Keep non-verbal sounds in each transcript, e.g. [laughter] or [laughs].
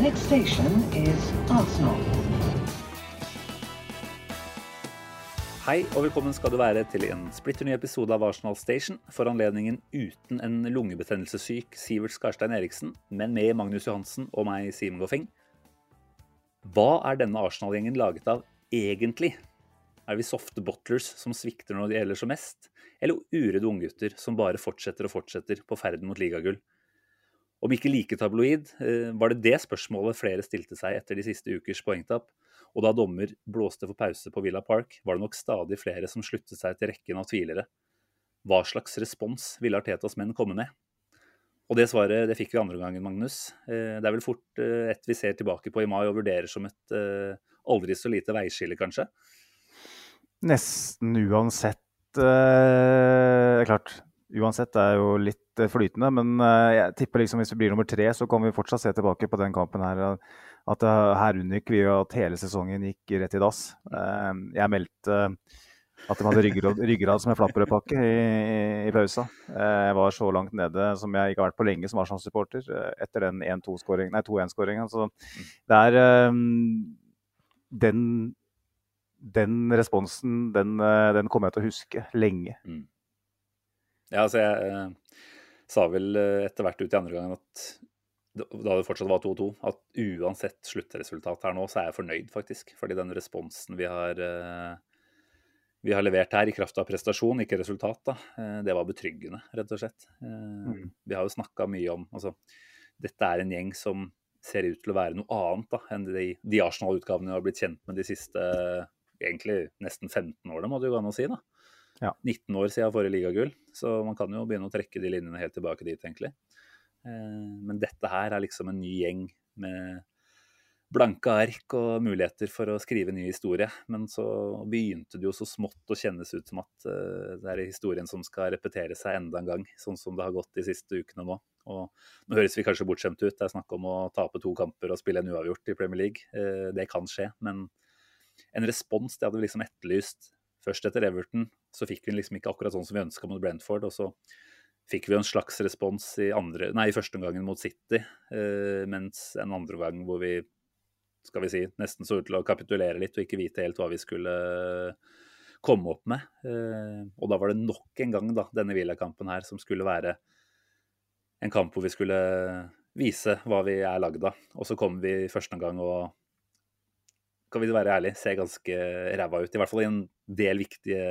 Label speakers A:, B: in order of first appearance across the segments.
A: next station is Arsenal.
B: Hei og velkommen skal du være til en splitter ny episode av Arsenal Station for anledningen uten en lungebetennelsessyk Sivert Skarstein Eriksen, men med Magnus Johansen og meg, Simen Goffeng. Hva er denne Arsenal-gjengen laget av egentlig? Er vi softe bottlers som svikter når det gjelder som mest, eller uredde unggutter som bare fortsetter og fortsetter på ferden mot ligagull? Om ikke like tabloid, eh, var det det spørsmålet flere stilte seg etter de siste ukers poengtap. Og da dommer blåste for pause på Villa Park, var det nok stadig flere som sluttet seg til rekken av tvilere. Hva slags respons ville Artetas menn komme med? Og det svaret det fikk vi andre gangen, Magnus. Eh, Det er vel fort eh, et vi ser tilbake på i mai og vurderer som et aldri så lite veiskille, kanskje.
C: Nesten uansett eh, Klart, uansett det er jo litt eh, flytende, men eh, jeg tipper liksom hvis vi blir nummer tre, så kan vi fortsatt se tilbake på den kampen her. eh, At her unngikk vi jo at hele sesongen gikk rett i dass. Jeg meldte at de hadde ryggrad, som en flapperødpakke i, i, pausa. Jeg var så langt nede som jeg ikke har vært på lenge som Arsenal-supporter etter den 2-1-skåringa. Så det er den den responsen, den, den kommer jeg til å huske lenge.
B: Ja, altså jeg eh, sa vel eh, etter hvert ut i andre gangen at da det fortsatt var 2-2, at uansett sluttresultat her nå, så er jeg fornøyd, faktisk. Fordi den responsen vi har, eh, vi har levert her, i kraft av prestasjon, ikke resultat, da, eh, det var betryggende, rett og slett. Eh,
C: Mm.
B: Vi har jo snakka mye om altså, Dette er en gjeng som ser ut til å være noe annet da, enn de, de Arsenal-utgavene vi har blitt kjent med de siste egentlig nesten 15 årene, må det jo gå an å si. da.
C: Ja.
B: 19 år siden forrige ligagull, så man kan jo begynne å trekke de linjene helt tilbake dit, egentlig. Eh, Men dette her er liksom en ny gjeng med blanke ark og muligheter for å skrive ny historie. Men så begynte det jo så smått å kjennes ut som at eh, det er historien som skal repetere seg enda en gang, sånn som det har gått de siste ukene nå. Og nå høres vi kanskje bortskjemte ut, det er snakk om å tape to kamper og spille en uavgjort i Premier League. Eh, Det kan skje, men en respons det hadde vi liksom etterlyst. Først etter Everton, så fikk vi liksom ikke akkurat sånn som vi ønska mot Brentford. Og så fikk vi en slags respons i, andre, nei, i første omgangen mot City, eh, mens en andre gang hvor vi skal vi si, nesten så ut til å kapitulere litt og ikke vite helt hva vi skulle komme opp med. Eh, og da var det nok en gang da, denne Villa-kampen her som skulle være en kamp hvor vi skulle vise hva vi er lagd av. Og så kom vi i første omgang og kan vi være ærlige, ser ganske ræva ut. I hvert fall i en del viktige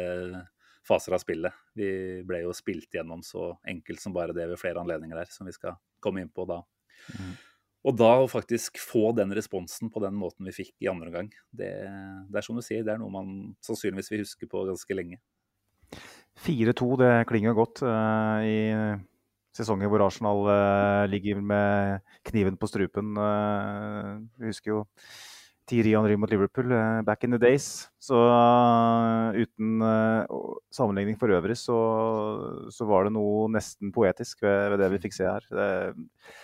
B: faser av spillet. Vi ble jo spilt gjennom så enkelt som bare det ved flere anledninger der, som vi skal komme inn på da. Og da å faktisk få den responsen på den måten vi fikk i andre omgang, det, det er som du sier, det er noe man sannsynligvis vil huske på ganske lenge.
C: 4-2, det klinger godt uh, i sesonger hvor Arsenal uh, ligger med kniven på strupen. Uh, vi husker jo Thierry Henry mot Liverpool eh, back in the days. Så eh, uten eh, sammenligning for øvrig, så, så var det noe nesten poetisk ved, ved det vi fikk se her. Det,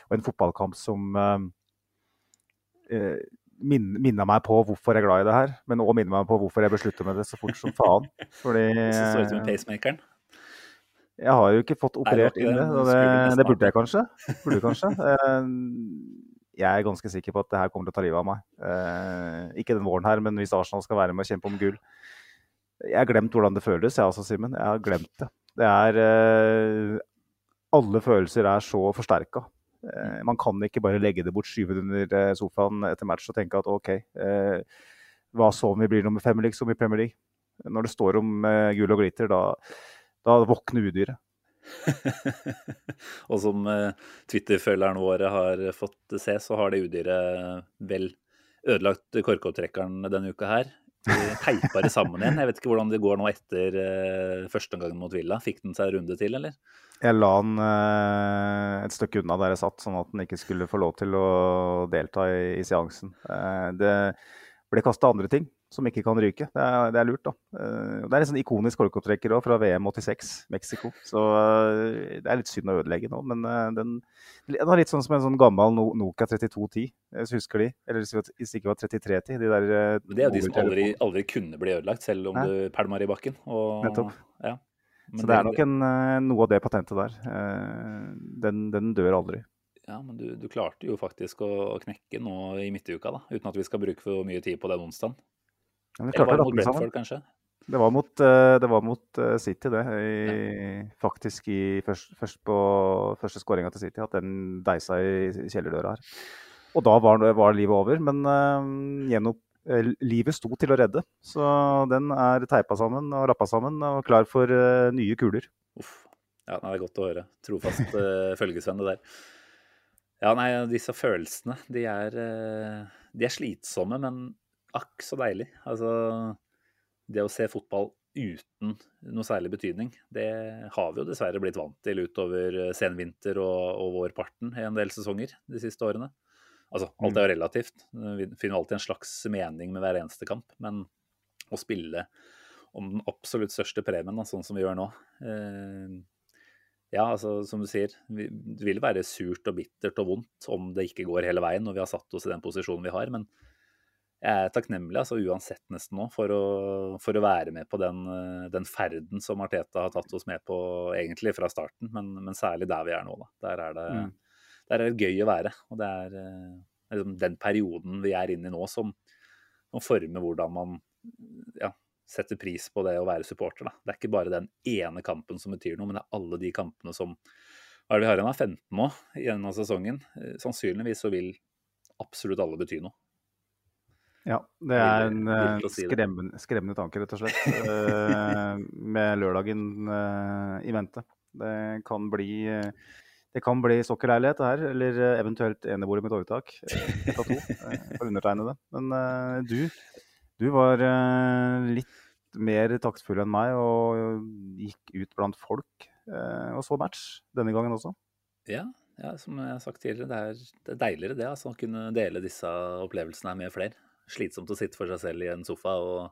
C: og en fotballkamp som eh, min, minna meg på hvorfor jeg er glad i det her, men òg minna meg på hvorfor jeg beslutter med det så fort som [laughs] faen. Fordi
B: Så det ut med pacemakeren.
C: jeg har jo ikke fått
B: Nei,
C: operert
B: det
C: inn det, og det, det burde jeg kanskje. Burde kanskje. [laughs] Eh, Jeg er ganske sikker på at det her kommer til å ta livet av meg. Eh, Ikke den våren her, men hvis Arsenal skal være med og kjempe om gull. Jeg har glemt hvordan det føles, jeg også, Simen. Jeg har glemt det. Det er eh, Alle følelser er så forsterka. Man kan ikke bare legge det bort, skyve det under eh, sofaen etter match og tenke at OK, eh, hva så om vi blir nummer fem liksom i Premier League? Når det står om eh, gull og glitter, da, da våkner udyret. [laughs]
B: og som eh, Twitter-følgerne våre har fått se, så har det udyret vel ødelagt korkopptrekkeren denne uka her. De teipa det sammen igjen. Jeg vet ikke hvordan det går nå etter uh, første gangen mot Villa. Fikk den seg en runde til, eller?
C: Jeg la den uh, et stykke unna der jeg satt, sånn at den ikke skulle få lov til å delta i, seansen. Det ble kasta andre ting som ikke kan ryke. Det er, det er lurt, da. Uh, det er en sånn ikonisk korkopptrekker fra VM 86, Mexico. Så uh, det er litt synd å ødelegge nå, men uh, den, den var litt sånn som en sånn gammel Nokia 3210, hvis du husker de. Eller hvis det ikke var 3310. De der,
B: det er jo de som aldri, aldri, kunne bli ødelagt, selv om Hæ? du pælmer i bakken. Og,
C: Nettopp.
B: Ja.
C: Så det er nok en, noe av det patentet der. Den, den dør aldri.
B: Ja, men du, du, klarte jo faktisk å, å knekke nå i midtuka, da, uten at vi skal bruke for mye tid på den onsdagen.
C: Ja, det var mot Brentford,
B: kanskje?
C: Det var mot, eh, det var mot eh, City, det. I, ja. Faktisk i, først, først, på første skåringa til City, at den deisa i kjellerdøra her. Og da var, var livet over. Men uh, gjennom, uh, livet sto til å redde. Så den er teipa sammen og rappa sammen og klar for uh, nye kuler.
B: Uff. Ja, det er godt å høre. Trofast [laughs] følgesvenn, det der. Ja, nei, disse følelsene, de er, de er slitsomme, men akk så deilig. Altså, det å se fotball uten noe særlig betydning, det har vi jo dessverre blitt vant til utover eh, senvinter og, og vårparten i en del sesonger de siste årene. Altså, alt er jo mm. relativt. Vi finner alltid en slags mening med hver eneste kamp. Men å spille om den absolutt største premien, da, sånn som vi gjør nå eh, Ja, altså, som du sier, det vil være surt og bittert og vondt om det ikke går hele veien når vi har satt oss i den posisjonen vi har. men jeg er takknemlig altså uansett nesten nå for å, for å være med på den, eh, den, ferden som Arteta har tatt oss med på egentlig fra starten, men, men særlig der vi er nå. Da. Der er det, mm. der er det gøy å være. Og det er eh, liksom, den perioden vi er inne i nå som, som former hvordan man ja, setter pris på det å være supporter. Da. Det er ikke bare den ene kampen som betyr noe, men det er alle de kampene som hva er det vi har igjen av 15 nå gjennom sesongen. Eh, sannsynligvis så vil absolutt alle bety noe.
C: Ja, det er en uh, skremmende, skremmende, tanke, rett og slett. Uh, [laughs] med lørdagen uh, i vente. Det kan bli det kan bli sokkerleilighet her, eller eventuelt enebolig med torvtak. Ett av to [laughs] for undertegnede. Men du, du var litt mer taktfull enn meg og gikk ut blant folk og så match denne gangen også.
B: Ja, ja som jeg har sagt tidligere, det er, det er deiligere det altså, å kunne dele disse opplevelsene med flere slitsomt å sitte for seg selv i en sofa og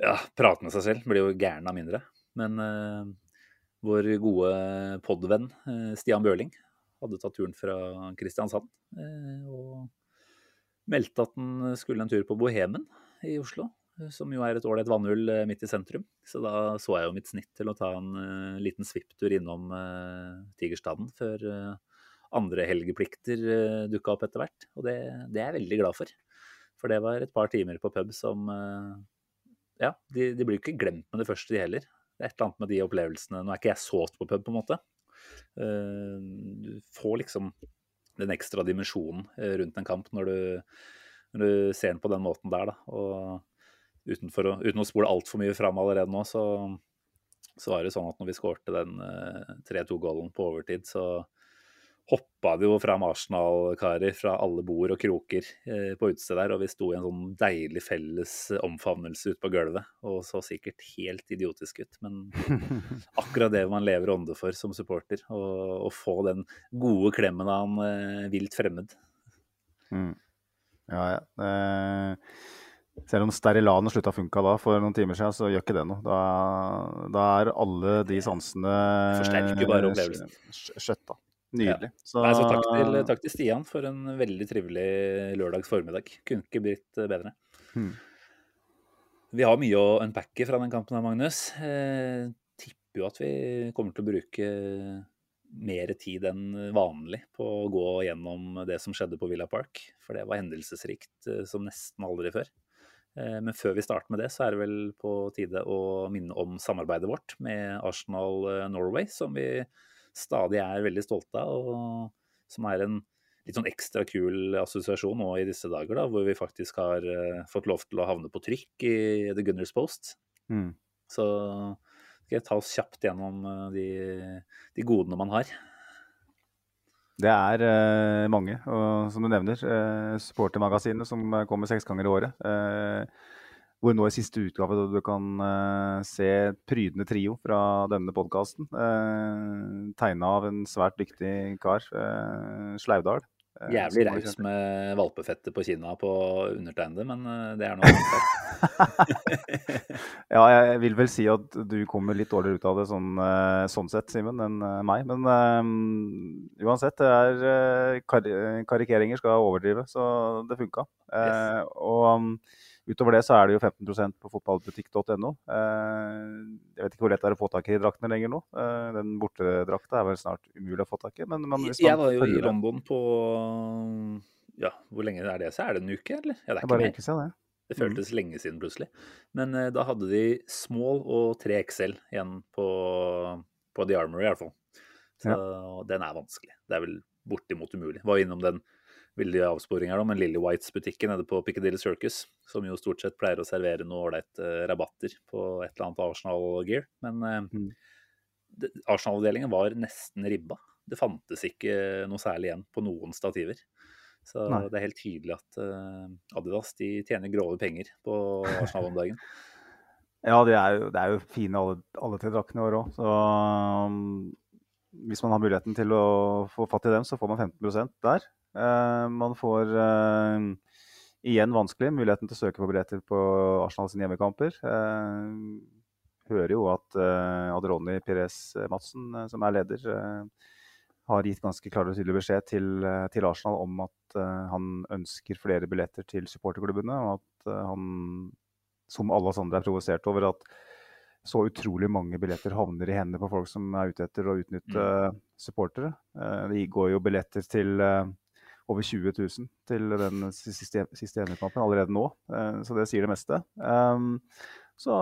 B: ja, prate med seg selv. Blir jo gæren av mindre. Men uh, vår gode podvenn uh, Stian Bøhling hadde tatt turen fra Kristiansand uh, og meldte at han skulle en tur på Bohemen i Oslo. Som jo er et ålreit vannhull midt i sentrum. Så da så jeg jo mitt snitt til å ta en liten svipptur innom Tigerstaden før andre helgeplikter dukka opp etter hvert. Og det, det er jeg veldig glad for. For det var et par timer på pub som eh, Ja, de, de blir jo ikke glemt med det første, de heller. Det er et eller annet med de opplevelsene Nå er ikke jeg så på pub, på en måte. Eh, du får liksom den ekstra dimensjonen eh, rundt en kamp når du, når du ser den på den måten der, da. Og uten, å, uten å spole altfor mye fram allerede nå, så, så var det sånn at når vi skårte den 3-2-gålen på overtid, så hoppa det jo fram Arsenal-karer fra alle bord og kroker eh, på utestedet der, og vi sto i en sånn deilig felles omfavnelse ute på gulvet. Og så sikkert helt idiotisk ut, men [laughs] akkurat det man lever ånde for som supporter. Å få den gode klemmen av en eh, vilt fremmed.
C: Mm. Ja, ja. Eh, selv om Sterilan slutta å funka da for noen timer siden, så gjør ikke det noe. Da, da er alle de sansene
B: Forsterker bare opplevelsen.
C: Skjøtta. Nydelig.
B: Ja. Så... Nei, så takk, til, takk, til, Stian for en veldig trivelig lørdags formiddag. Kunne ikke blitt eh, bedre. Hmm. Vi har mye å unpacke fra den kampen her, Magnus. Eh, tipper jo at vi kommer til å bruke mer tid enn vanlig på å gå gjennom det som skjedde på Villa Park. For det var hendelsesrikt eh, som nesten aldri før. Eh, men før vi starter med det, så er det vel på tide å minne om samarbeidet vårt med Arsenal Norway, som vi stadig er veldig stolte av, og som er en litt sånn ekstra kul assosiasjon nå i disse dager, da, hvor vi faktisk har uh, fått lov til å havne på trykk i The Gunners Post. Mm. Så skal jeg ta oss kjapt gjennom uh, de, de, godene man har.
C: Det er uh, mange, og som du nevner, uh, supportermagasinet som kommer seks ganger i året. Hvor nå i siste utgave du kan eh, se prydende trio fra denne podkasten. Uh, Tegna av en svært dyktig kar, uh, Slaudal.
B: Uh, Jævlig raus med valpefettet på kinna på undertegnede, men det er noe annet. [laughs]
C: ja, jeg vil vel si at du kommer litt dårligere ut av det sånn, sånn sett, Simen, enn meg. Men uansett, det er kar karikeringer skal overdrive, så det funka. Yes. og um, Utover det så er det jo 15% på fotballbutikk.no. Eh, jeg vet ikke hvor lett det er å få tak i draktene lenger nå. Eh, den bortedrakta er vel snart umulig å få tak i. Men, men
B: jeg var jo i London på Ja, hvor lenge er det? Så er det en uke, eller? Ja, det er ikke mer.
C: Siden, det.
B: Det føltes mm. lenge siden plutselig. Men eh, da hadde de small og 3 XL igjen på, på The Armory, i hvert fall. Så ja. den er vanskelig. Det er vel bortimot umulig. Var innom den veldig avsporing her, da, men Lilly Whites-butikken nede på Piccadilly Circus, som jo stort sett pleier å servere noe ålreit uh, rabatter på et eller annet Arsenal-gear. Men uh, mm. Arsenal-avdelingen var nesten ribba. Det fantes ikke noe særlig igjen på noen stativer. Så Nei. det er helt tydelig at uh, Adidas de tjener grove penger på Arsenal om dagen. [laughs]
C: ja, det er, jo, det er jo, fine alle, alle tre draktene i år òg. Så um, hvis man har muligheten til å få fatt i dem, så får man 15% der. Uh, man får uh, igjen vanskelig muligheten til å søke på billetter på Arsenal sine hjemmekamper. Uh, hører jo at uh, Adroni Pires Madsen, som er leder, har gitt ganske klar og tydelig beskjed til, til Arsenal om at han ønsker flere billetter til supporterklubbene. Og at han, som alle oss andre, er provosert over at så utrolig mange billetter havner i hendene på folk som er ute etter å utnytte mm. supportere. det går jo billetter til over 20 000 til den siste, siste hjemmekampen allerede nå. Eh, så det sier det meste. Um, så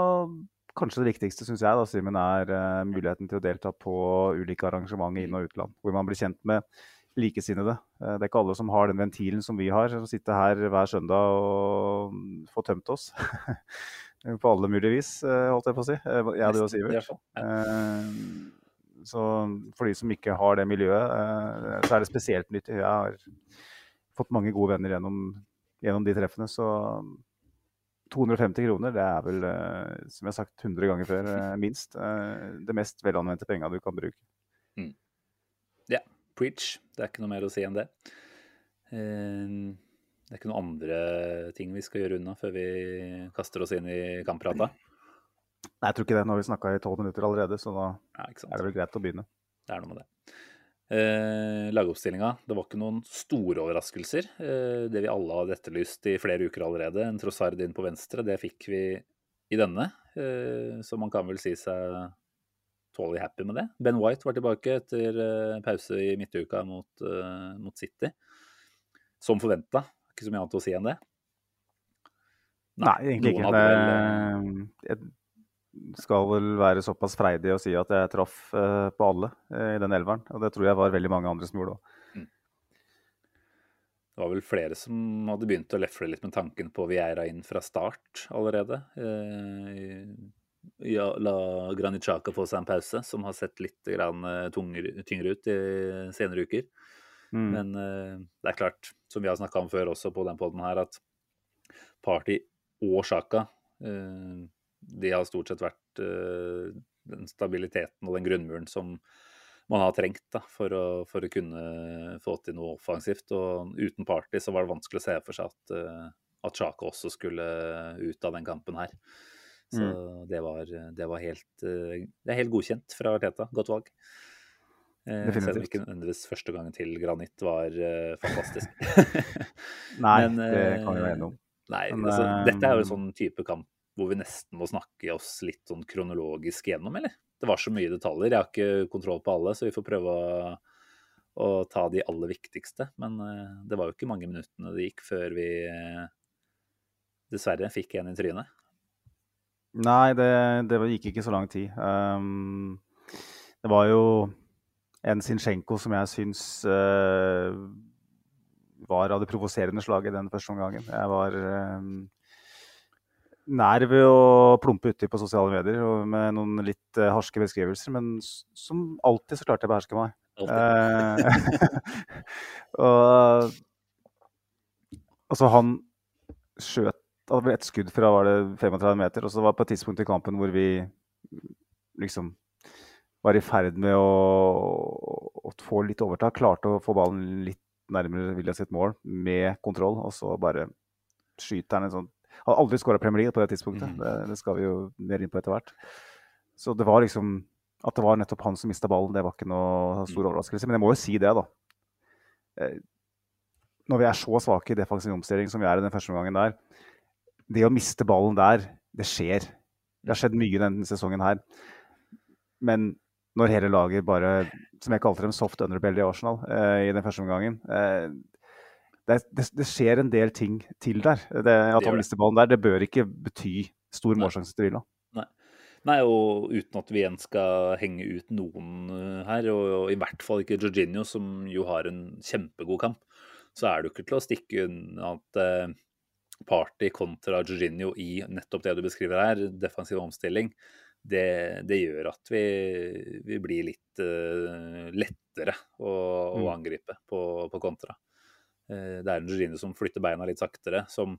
C: kanskje det viktigste synes jeg da, Simen, er uh, muligheten til å delta på ulike arrangementer inn- og utland. Hvor man blir kjent med likesinnede. Uh, det er ikke alle som har den ventilen som vi har. Som sitter her hver søndag og får tømt oss. [laughs] på alle mulige vis, holdt jeg på å si. jeg, du og Sivert. Så for de som ikke har det miljøet, eh, så er det spesielt nyttig. Jeg har fått mange gode venner gjennom, gjennom de treffene. Så 250 kroner, det er vel, eh, som jeg har sagt 100 ganger før, eh, [laughs] minst det mest velanvendte penga du kan bruke.
B: Mm. Ja, preach. Det er ikke noe mer å si enn det. Det er ikke noen andre ting vi skal gjøre unna før vi kaster oss inn i kampprata.
C: Nei, jeg tror ikke det. Nå har vi snakka i tolv minutter allerede, så da ja, er det vel greit å begynne.
B: Det er noe med det. Eh, Lagoppstillinga. Det var ikke noen store overraskelser. Eh, det vi alle hadde etterlyst i flere uker allerede, en Trossard inn på venstre, det fikk vi i denne. Eh, så man kan vel si seg tålelig happy med det. Ben White var tilbake etter eh, pause i midtuka mot, uh, mot City. Som forventa. Ikke så mye annet å si enn det.
C: Nei, Nei egentlig ikke. Vel, uh, skal vel være såpass freidig å si at jeg traff uh, på alle uh, i den elveren. Og det tror jeg var veldig mange andre som gjorde òg. Mm.
B: Det var vel flere som hadde begynt å lefle litt med tanken på Vieira inn fra start allerede. Uh, ja, la Granitjaka få seg en pause, som har sett litt tungere, tyngre ut i senere uker. Mm. Men det er klart, som vi har snakka om før også på den poden her, at Party og Xhaka de har stort sett vært uh, den stabiliteten og den grunnmuren som man har trengt da, for, å, for, å, kunne få til noe offensivt. Og uten Party så var det vanskelig å se for seg at, uh, at Chaka også skulle ut av den kampen her. Så mm. det, var, det, var, helt uh, Det er helt godkjent fra Arteta. Godt valg. Definitivt. selv om ikke nødvendigvis første gangen til Granit var fantastisk. [laughs]
C: nei, [laughs] Men, det kan jo være noe.
B: Nei, Men, altså, dette er jo en sånn type kamp hvor vi nesten må snakke oss litt sånn kronologisk gjennom, eller? Det var så mye detaljer. Jeg har ikke kontroll på alle, så vi får prøve å, å ta de aller viktigste. Men uh, det var jo ikke mange minuttene det gikk før vi uh, dessverre fikk en i trynet.
C: Nei, det, det, gikk ikke så lang tid. Um, det var jo en Zinchenko som jeg syns uh, var av det provoserende slaget den første omgangen. Jeg var um, nær ved å plumpe uti på sosiale medier med noen litt uh, harske beskrivelser, men som alltid så klarte jeg å beherske meg. Uh, [laughs] og altså, han skjøt et ett skudd fra var det 35 meter. Og så var det på et tidspunkt i kampen hvor vi liksom var i ferd med å, å få litt overtak. Klarte å få ballen litt nærmere Vilja sitt mål med kontroll, og så bare skyter han en sånn Hadde aldri skåra Premier League på det tidspunktet.
B: Mm.
C: Det, det skal vi jo mer inn på etter hvert. Så det var liksom At det var nettopp han som mista ballen, det var ikke noe stor overraskelse. Men jeg må jo si det, da. Eh, Når vi er så svake i defensiv omstilling som vi er i den første omgangen der, det å miste ballen der, det skjer. Det har skjedd mye denne sesongen her. Men når hele laget bare, som jeg kalte dem, soft underbelly i Arsenal eh, i den første omgangen eh, det, det, det skjer en del ting til der. Det, at han mister ballen der, det bør ikke bety stor
B: Nei.
C: målsjanse til Villa.
B: Nei, og uten at vi igjen skal henge ut noen eh, her, og, og i hvert fall ikke Jorginho, som jo har en kjempegod kamp, så er det jo ikke til å stikke unna at eh, Party kontra Jorginho i nettopp det du beskriver her, defensiv omstilling, det, det gjør at vi, vi blir litt uh, lettere å, å
C: Mm.
B: angripe på, på kontra. Eh, det er en Jorginho som flytter beina litt saktere, som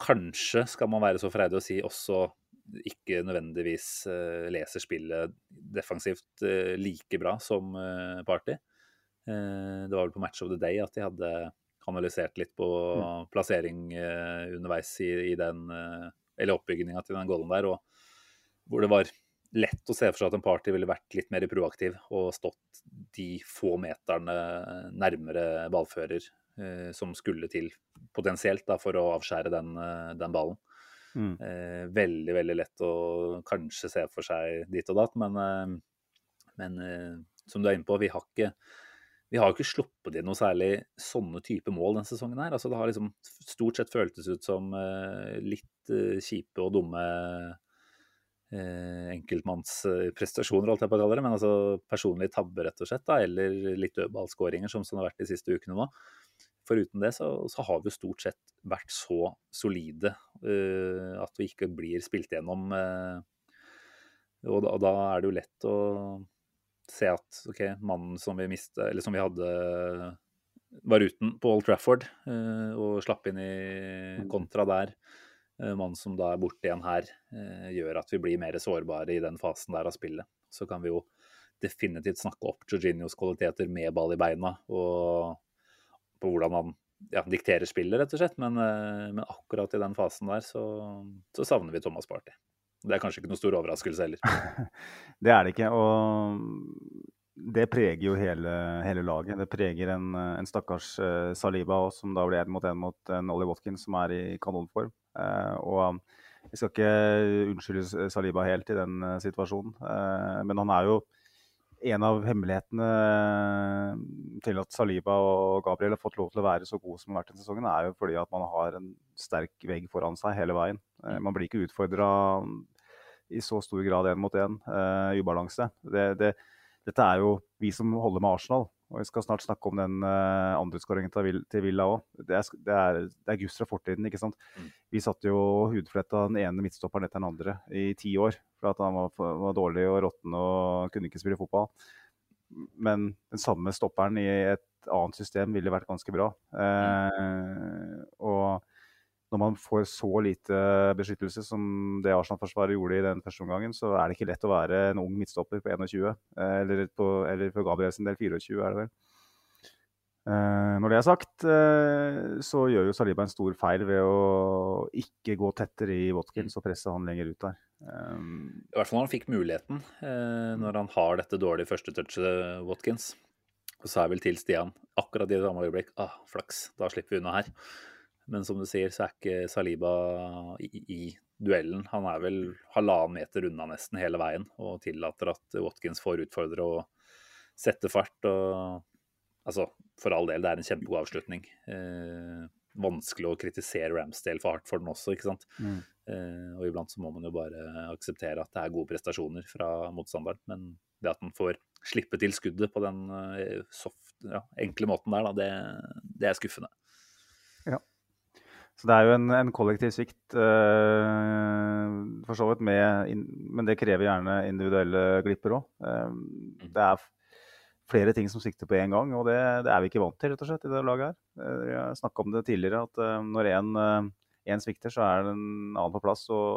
B: kanskje, skal man være så freidig å si, også ikke nødvendigvis eh, leser spillet defensivt eh, like bra som Party. Det var vel på Match of the Day at de hadde analysert litt på plassering eh, underveis i, den Eller oppbygninga til den goalen der, og hvor det var lett å se for seg at en party ville vært litt mer proaktiv og stått de få meterne nærmere ballfører som skulle til potensielt da, for å avskjære den, eh, den ballen.
C: Mm.
B: Eh, veldig, veldig lett å kanskje se for seg dit og datt, men, eh, men eh, som du er inne på, vi har ikke vi har ikke sluppet inn noe særlig sånne type mål denne sesongen. her. Altså, det har liksom stort sett føltes ut som eh, litt eh, kjipe og dumme eh, enkeltmannsprestasjoner, holdt jeg på å kalle det. Men altså personlige tabber, rett og slett. Da, eller litt dødballskåringer, som, som det har vært de siste ukene nå. Foruten det så, så har vi stort sett vært så solide uh, at vi ikke blir spilt gjennom. Uh, og da, og da er det jo lett å se at ok, mannen som vi miste, eller som vi hadde var uten på Old Trafford uh, og slapp inn i kontra der. Mannen som da er borte igjen her, gjør at vi blir mer sårbare i den fasen der av spillet. Så kan vi jo definitivt snakke opp Jorginhos kvaliteter med ball i beina og på hvordan han ja, dikterer spillet, rett og slett. Men, eh, men akkurat i den fasen der så, så savner vi Thomas Party. Det er kanskje ikke noen stor overraskelse heller. [laughs]
C: Det er det ikke. Og det preger jo hele, hele laget. Det preger en, en stakkars uh, Saliba også, som da blir én mot én mot en Ollie Watkins som er i kanonform. Uh, og jeg skal ikke unnskylde Saliba helt i den uh, situasjonen, eh, men han er jo en av hemmelighetene eh, til at Saliba og Gabriel har fått lov til å være så gode som de har vært denne sesongen, er jo fordi at man har en sterk vegg foran seg hele veien. Eh, Man blir ikke utfordra i så stor grad én mot én. Uh, ubalanse. Det, det, dette er jo vi som holder med Arsenal. Og vi skal snart snakke om den uh, andre skåringen til, til Villa òg. Det, er det, er- det er Gus fra fortiden. ikke sant?
B: Mm.
C: Vi satt jo hudfletta den ene midtstopperen etter den andre i ti år. For at han var, var dårlig og råtten og kunne ikke spille fotball. Men den samme stopperen i et annet system ville vært ganske bra. Uh, og når man får så lite beskyttelse som det Arsenal-forsvaret gjorde i den første omgangen, så er det ikke lett å være en ung midtstopper på 21. eh, Eller, på, eller for Gabriel sin del 24, er det vel. Eh, når det er sagt, eh, så gjør jo Saliba en stor feil ved å ikke gå tettere i Watkins og presse han lenger ut der.
B: I hvert fall når han fikk muligheten, når han har dette dårlige førstetouchet, Watkins. Og så er vel til Stian akkurat i det samme øyeblikk ah, flaks, da slipper vi unna her. Men som du sier, så er ikke Saliba i, i duellen. Han er vel halvannen meter unna nesten hele veien og tillater at Watkins får utfordre og sette fart. og Altså, for all del, det er en kjempegod avslutning. Eh, vanskelig å kritisere Ramsdale for hardt for den også, ikke sant.
C: Mm.
B: Eh, og iblant så må man jo bare akseptere at det er gode prestasjoner fra motstanderen. Men det at man får slippe til skuddet på den eh, soft, ja, enkle måten der, da, det, det er skuffende.
C: Så det er jo en, en kollektiv svikt, uh, for så vidt, med, in, men det krever gjerne individuelle glipper òg. det er flere ting som svikter på én gang, og det, det er vi ikke vant til rett og slett, i det laget her. Uh, Vi har snakka om det tidligere, at eh, når en, eh, én svikter, så er det en annen på plass og,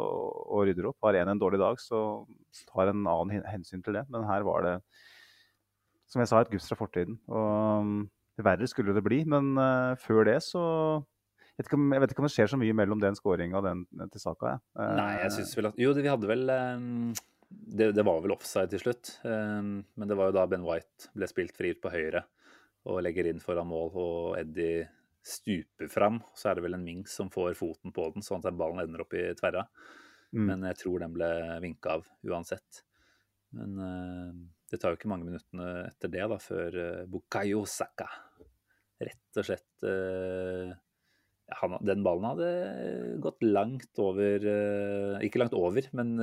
C: og rydder opp. Har en en dårlig dag, så tar en annen hensyn til det. Men her var det, som jeg sa, et gufs fra fortiden. Og um, verre skulle det bli. Men uh, før det så vet, om, jeg vet, ikke om, det skjer så mye mellom den skåringa og den til Saka. Ja.
B: Nei, jeg synes vel at Jo, vi hadde vel um, det, det, var vel offside til slutt. Um, men det var jo da Ben White ble spilt fri ut på høyre og legger inn foran mål, og Eddie stuper fram, så er det vel en Mings som får foten på den, sånn at ballen ender opp i tverra. Mm. Men jeg tror den ble vinka av uansett. Men det tar jo ikke mange minuttene etter det da, før Bukayo Saka rett og slett han, Den ballen hadde gått langt over uh, Ikke langt over, men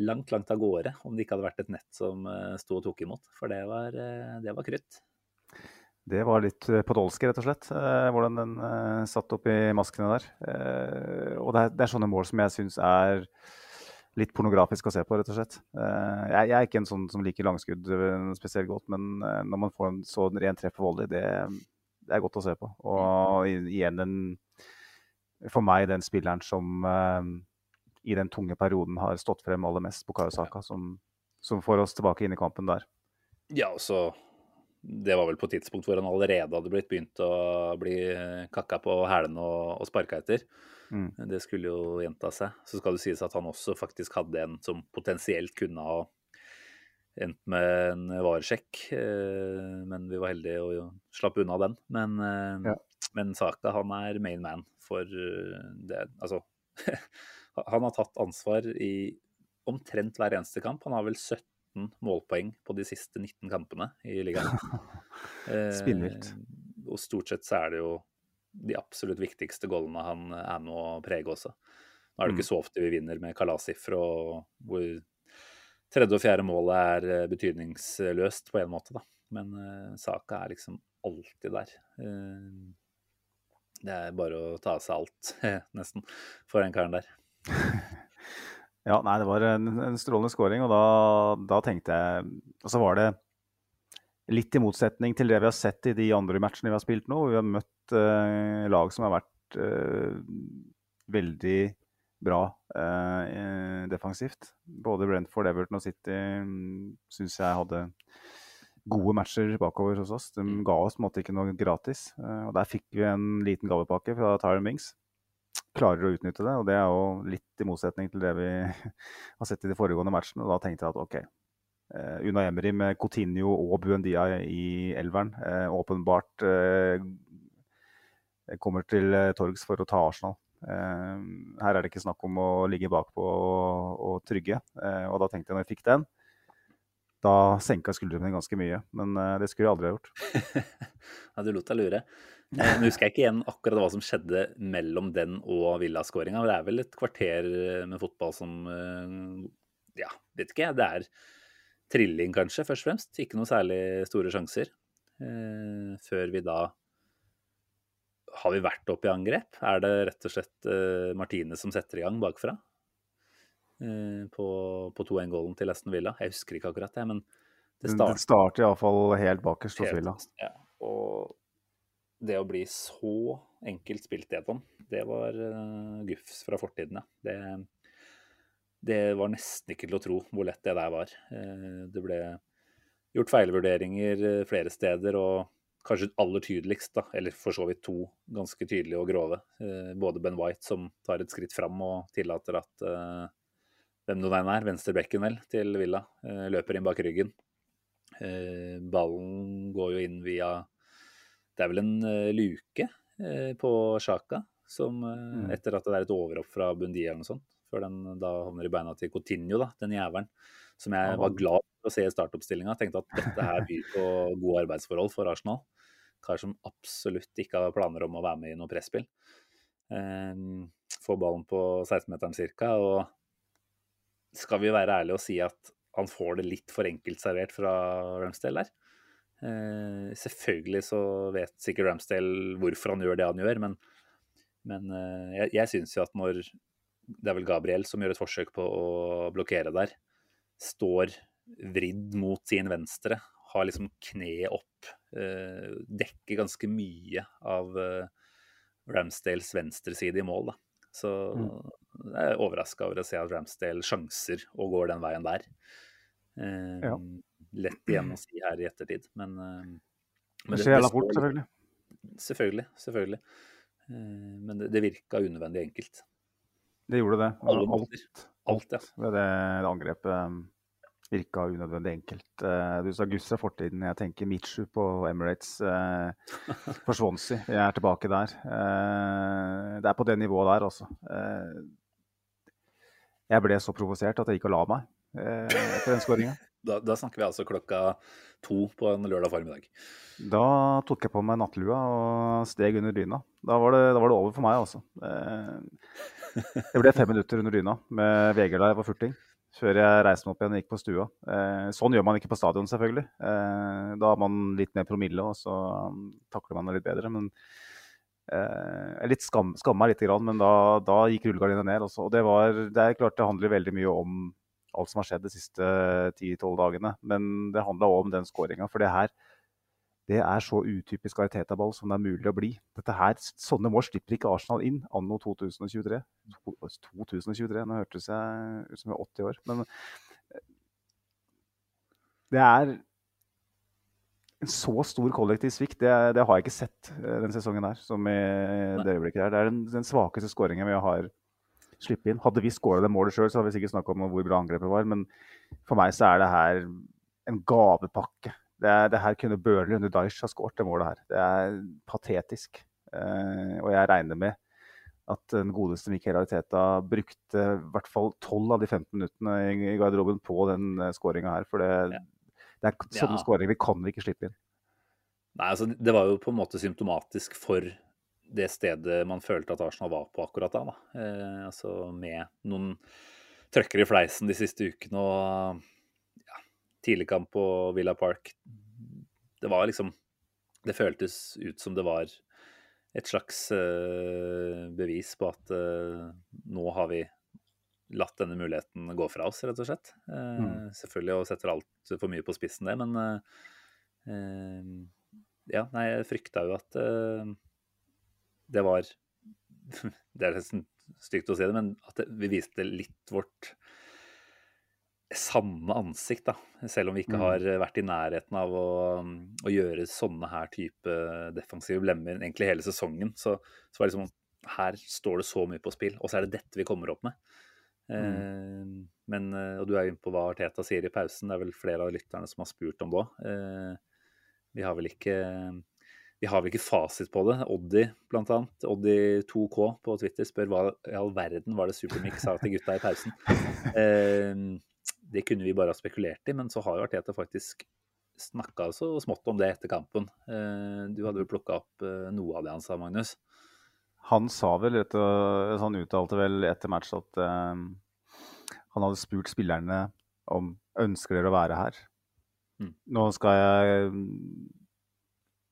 B: langt, langt av gårde om det ikke hadde vært et nett som sto og tok imot. For det var, det var krutt.
C: Det var litt podolsk, rett og slett. Eh, hvordan den eh, satt opp i maskene der. Eh, og det er, det er, sånne mål som jeg syns er litt pornografisk å se på, rett og slett. Eh, jeg, jeg, er ikke en sånn som liker langskudd eh, spesielt godt, men når man får en så ren treff på volley, det, det, er godt å se på. Og igjen den For meg den spilleren som i den tunge perioden har stått frem aller mest, Bukayo Saka, som, som får oss tilbake inn i kampen der.
B: Ja, altså så det var vel på et tidspunkt hvor han allerede hadde blitt begynt å bli kakka på hælene og, og sparka etter. Mm. Det skulle jo gjenta seg. Så skal det sies at han også faktisk hadde en som potensielt kunne ha endt med en varesjekk, eh, men vi var heldige og slapp unna den. Men, eh, ja. men Saka, han er main man for eh, det Altså, [laughs] han har tatt ansvar i omtrent hver eneste kamp. Han har vel 17 målpoeng på de siste 19 kampene i ligaen. [laughs]
C: Spinnvilt.
B: Eh, og stort sett så er det jo de absolutt viktigste goalene han er med å prege også. Nå er det ikke mm. så ofte vi vinner med kalassifre, og hvor tredje og fjerde målet er eh, betydningsløst på en måte, da. Men uh, saka er liksom alltid der. Uh, det er bare å ta av seg alt, [laughs] nesten, for den karen der. [laughs]
C: Ja, nei, det var en, en strålende scoring, og da, da, tenkte jeg Og så var det litt i motsetning til det vi har sett i de andre matchene vi har spilt nå. Vi har møtt uh, lag som har vært uh, veldig bra eh, defensivt. Både Brentford, Everton og City um, syns jeg hadde gode matcher bakover hos oss. De mm. ga oss på en måte ikke noe gratis. og Der fikk vi en liten gavepakke fra Tyron Mings klarer å utnytte det. Og det er jo litt i motsetning til det vi [laughs] har sett i de foregående matchene. Og da tenkte jeg at OK. Uh, Una Emery med Coutinho og Buendia i elveren uh, åpenbart kommer til torgs for å ta Arsenal. Her er det ikke snakk om å ligge bakpå og, og trygge. og da tenkte jeg når jeg fikk den, da senka skuldrene ganske mye. Men det skulle jeg aldri ha gjort. [laughs]
B: ja, du lot deg lure. Eh, nå husker jeg ikke igjen akkurat hva som skjedde mellom den og Villa-skåringa. Det er vel et kvarter eh, med fotball som eh, Ja, vet ikke jeg. Det er trilling, kanskje, først og fremst. Ikke noe særlig store sjanser. Før vi da Har vi vært oppe i angrep? Er det rett og slett Martine som setter i gang bakfra? På, på 2-1-gålen til Aston Villa. Jeg husker ikke akkurat det, men
C: det starter, det starter iallfall helt bakerst hos Villa.
B: Ja, og det å bli så enkelt spilt gjennom, det var uh, gufs fra fortiden, ja. Det, det, var nesten ikke til å tro hvor lett det der var. Uh, det ble gjort feilvurderinger uh, flere steder, og kanskje aller tydeligst, da, eller for så vidt to ganske tydelige og grove. Eh, både Ben White, som tar et skritt fram og tillater at hvem nå den er, venstrebekken vel, til Villa, løper inn bak ryggen. ballen går jo inn via det er vel en uh, luke uh, på Sjaka, som mm. etter at det er et overhopp fra Bundia eller noe sånt, før den da havner i beina til Coutinho, da, den jævelen. Som jeg var glad for å se i startoppstillinga. Tenkte at dette her byr på gode arbeidsforhold for Arsenal. Kar som absolutt ikke har planer om å være med i noe presspill. Um, får ballen på 16-meteren ca. Og skal vi være ærlige og si at han får det litt for enkelt servert fra Ramsdale der. Eh, selvfølgelig så vet sikkert Ramsdale hvorfor han gjør det han gjør, men, men eh, jeg, jeg syns jo at når det er vel Gabriel som gjør et forsøk på å blokkere der, står vridd mot sin venstre, har liksom kneet opp, eh, dekker ganske mye av eh, Ramsdales venstreside i mål. da. Så
C: Mm.
B: jeg er overraska over å se at Ramsdale sjanser og går den veien der. Eh,
C: Ja.
B: Lett igjen å si her i ettertid, men, eh, men
C: Det skjer jævla fort, selvfølgelig.
B: Selvfølgelig. selvfølgelig. Eh, men det, det virka unødvendig enkelt.
C: Det gjorde det. Alt,
B: Alt. Alt, ja.
C: ved det, det angrepet virka unødvendig enkelt. Eh, Du sa Gus er fortiden. Jeg tenker Michu på Emirates eh, for Swansea. Jeg er tilbake der. Eh, Det er på det nivået der, altså. Eh, Jeg ble så provosert at jeg gikk og la meg eh, etter den skåringa. [laughs]
B: Da, da snakker vi altså klokka to på en lørdag formiddag.
C: Da tok jeg på meg nattlua og steg under dyna. Da var det, da var det over for meg, altså. Eh, Det ble fem minutter under dyna med Vegard da jeg var furting. Før jeg reiste meg opp igjen og gikk på stua. Eh, Sånn gjør man ikke på stadion, selvfølgelig. Eh, Da har man litt mer promille, og så um, takler man det litt bedre. Men eh, litt skam, skammer meg litt, men da, da gikk rullegardina ned. Også. Og det, var, det er klart det handler veldig mye om alt som har skjedd de siste 10-12 dagene. Men det handla òg om den skåringa. For det her det er så utypisk Ariteta-ball som det er mulig å bli. Dette her, Sånne mål slipper ikke Arsenal inn anno 2023. 2023, Nå hørtes jeg ut som jeg er 80 år. Men eh, det er en så stor kollektiv svikt. Det, det har jeg ikke sett den denne sesongen her, som i det øyeblikket der. Det er den, den svakeste skåringen vi har sluppet inn. Hadde vi skåra det målet sjøl, så hadde vi sikkert snakka om hvor bra angrepet var. Men for meg så er det her en gavepakke. Det, er, det her kunne Burnley under Daish ha skåret, det målet her. Det er patetisk. Eh, og jeg regner med at den godeste Michael Ariteta brukte i hvert fall 12 av de 15 minuttene i, i garderoben på den uh, skåringa her. For det,
B: Ja.
C: det er sånne
B: Ja.
C: skåringer vi kan vi ikke slippe inn.
B: Nei, altså, det var jo på en måte symptomatisk for det stedet man følte at Arsenal var på akkurat da. da. Eh, altså med noen trøkker i fleisen de siste ukene og tidligkamp på Villa Park. Det var liksom Det føltes ut som det var et slags uh, bevis på at uh, nå har vi latt denne muligheten gå fra oss, rett og slett. Uh,
C: Mm.
B: Selvfølgelig og setter altfor mye på spissen, det, men ja, nei, jeg frykta jo at det var [laughs] Det er nesten stygt å si det, men at det, vi viste litt vårt sanne ansikt, da. Selv om vi ikke
C: Mm.
B: har vært i nærheten av å, å gjøre sånne her type defensive blemmer egentlig hele sesongen. Så, så var det liksom Her står det så mye på spill, og så er det dette vi kommer opp med. Eh, men, eh, og du er inne på hva Arteta sier i pausen. Det er vel flere av lytterne som har spurt om det òg. Eh, vi har vel ikke vi har vel ikke fasit på det. Oddi, blant annet. Oddi2K på Twitter spør hva i all verden var det Supermix sa til gutta i pausen. [laughs] Eh, det kunne vi bare ha spekulert i, men så har jo Arteta faktisk snakka så smått om det etter kampen. Eh, du hadde vel plukka opp eh, noe av det han sa, Magnus?
C: Han sa vel, etter, han uttalte vel etter match at eh, han hadde spurt spillerne om ønsker dere å være her.
B: Mm.
C: Nå skal jeg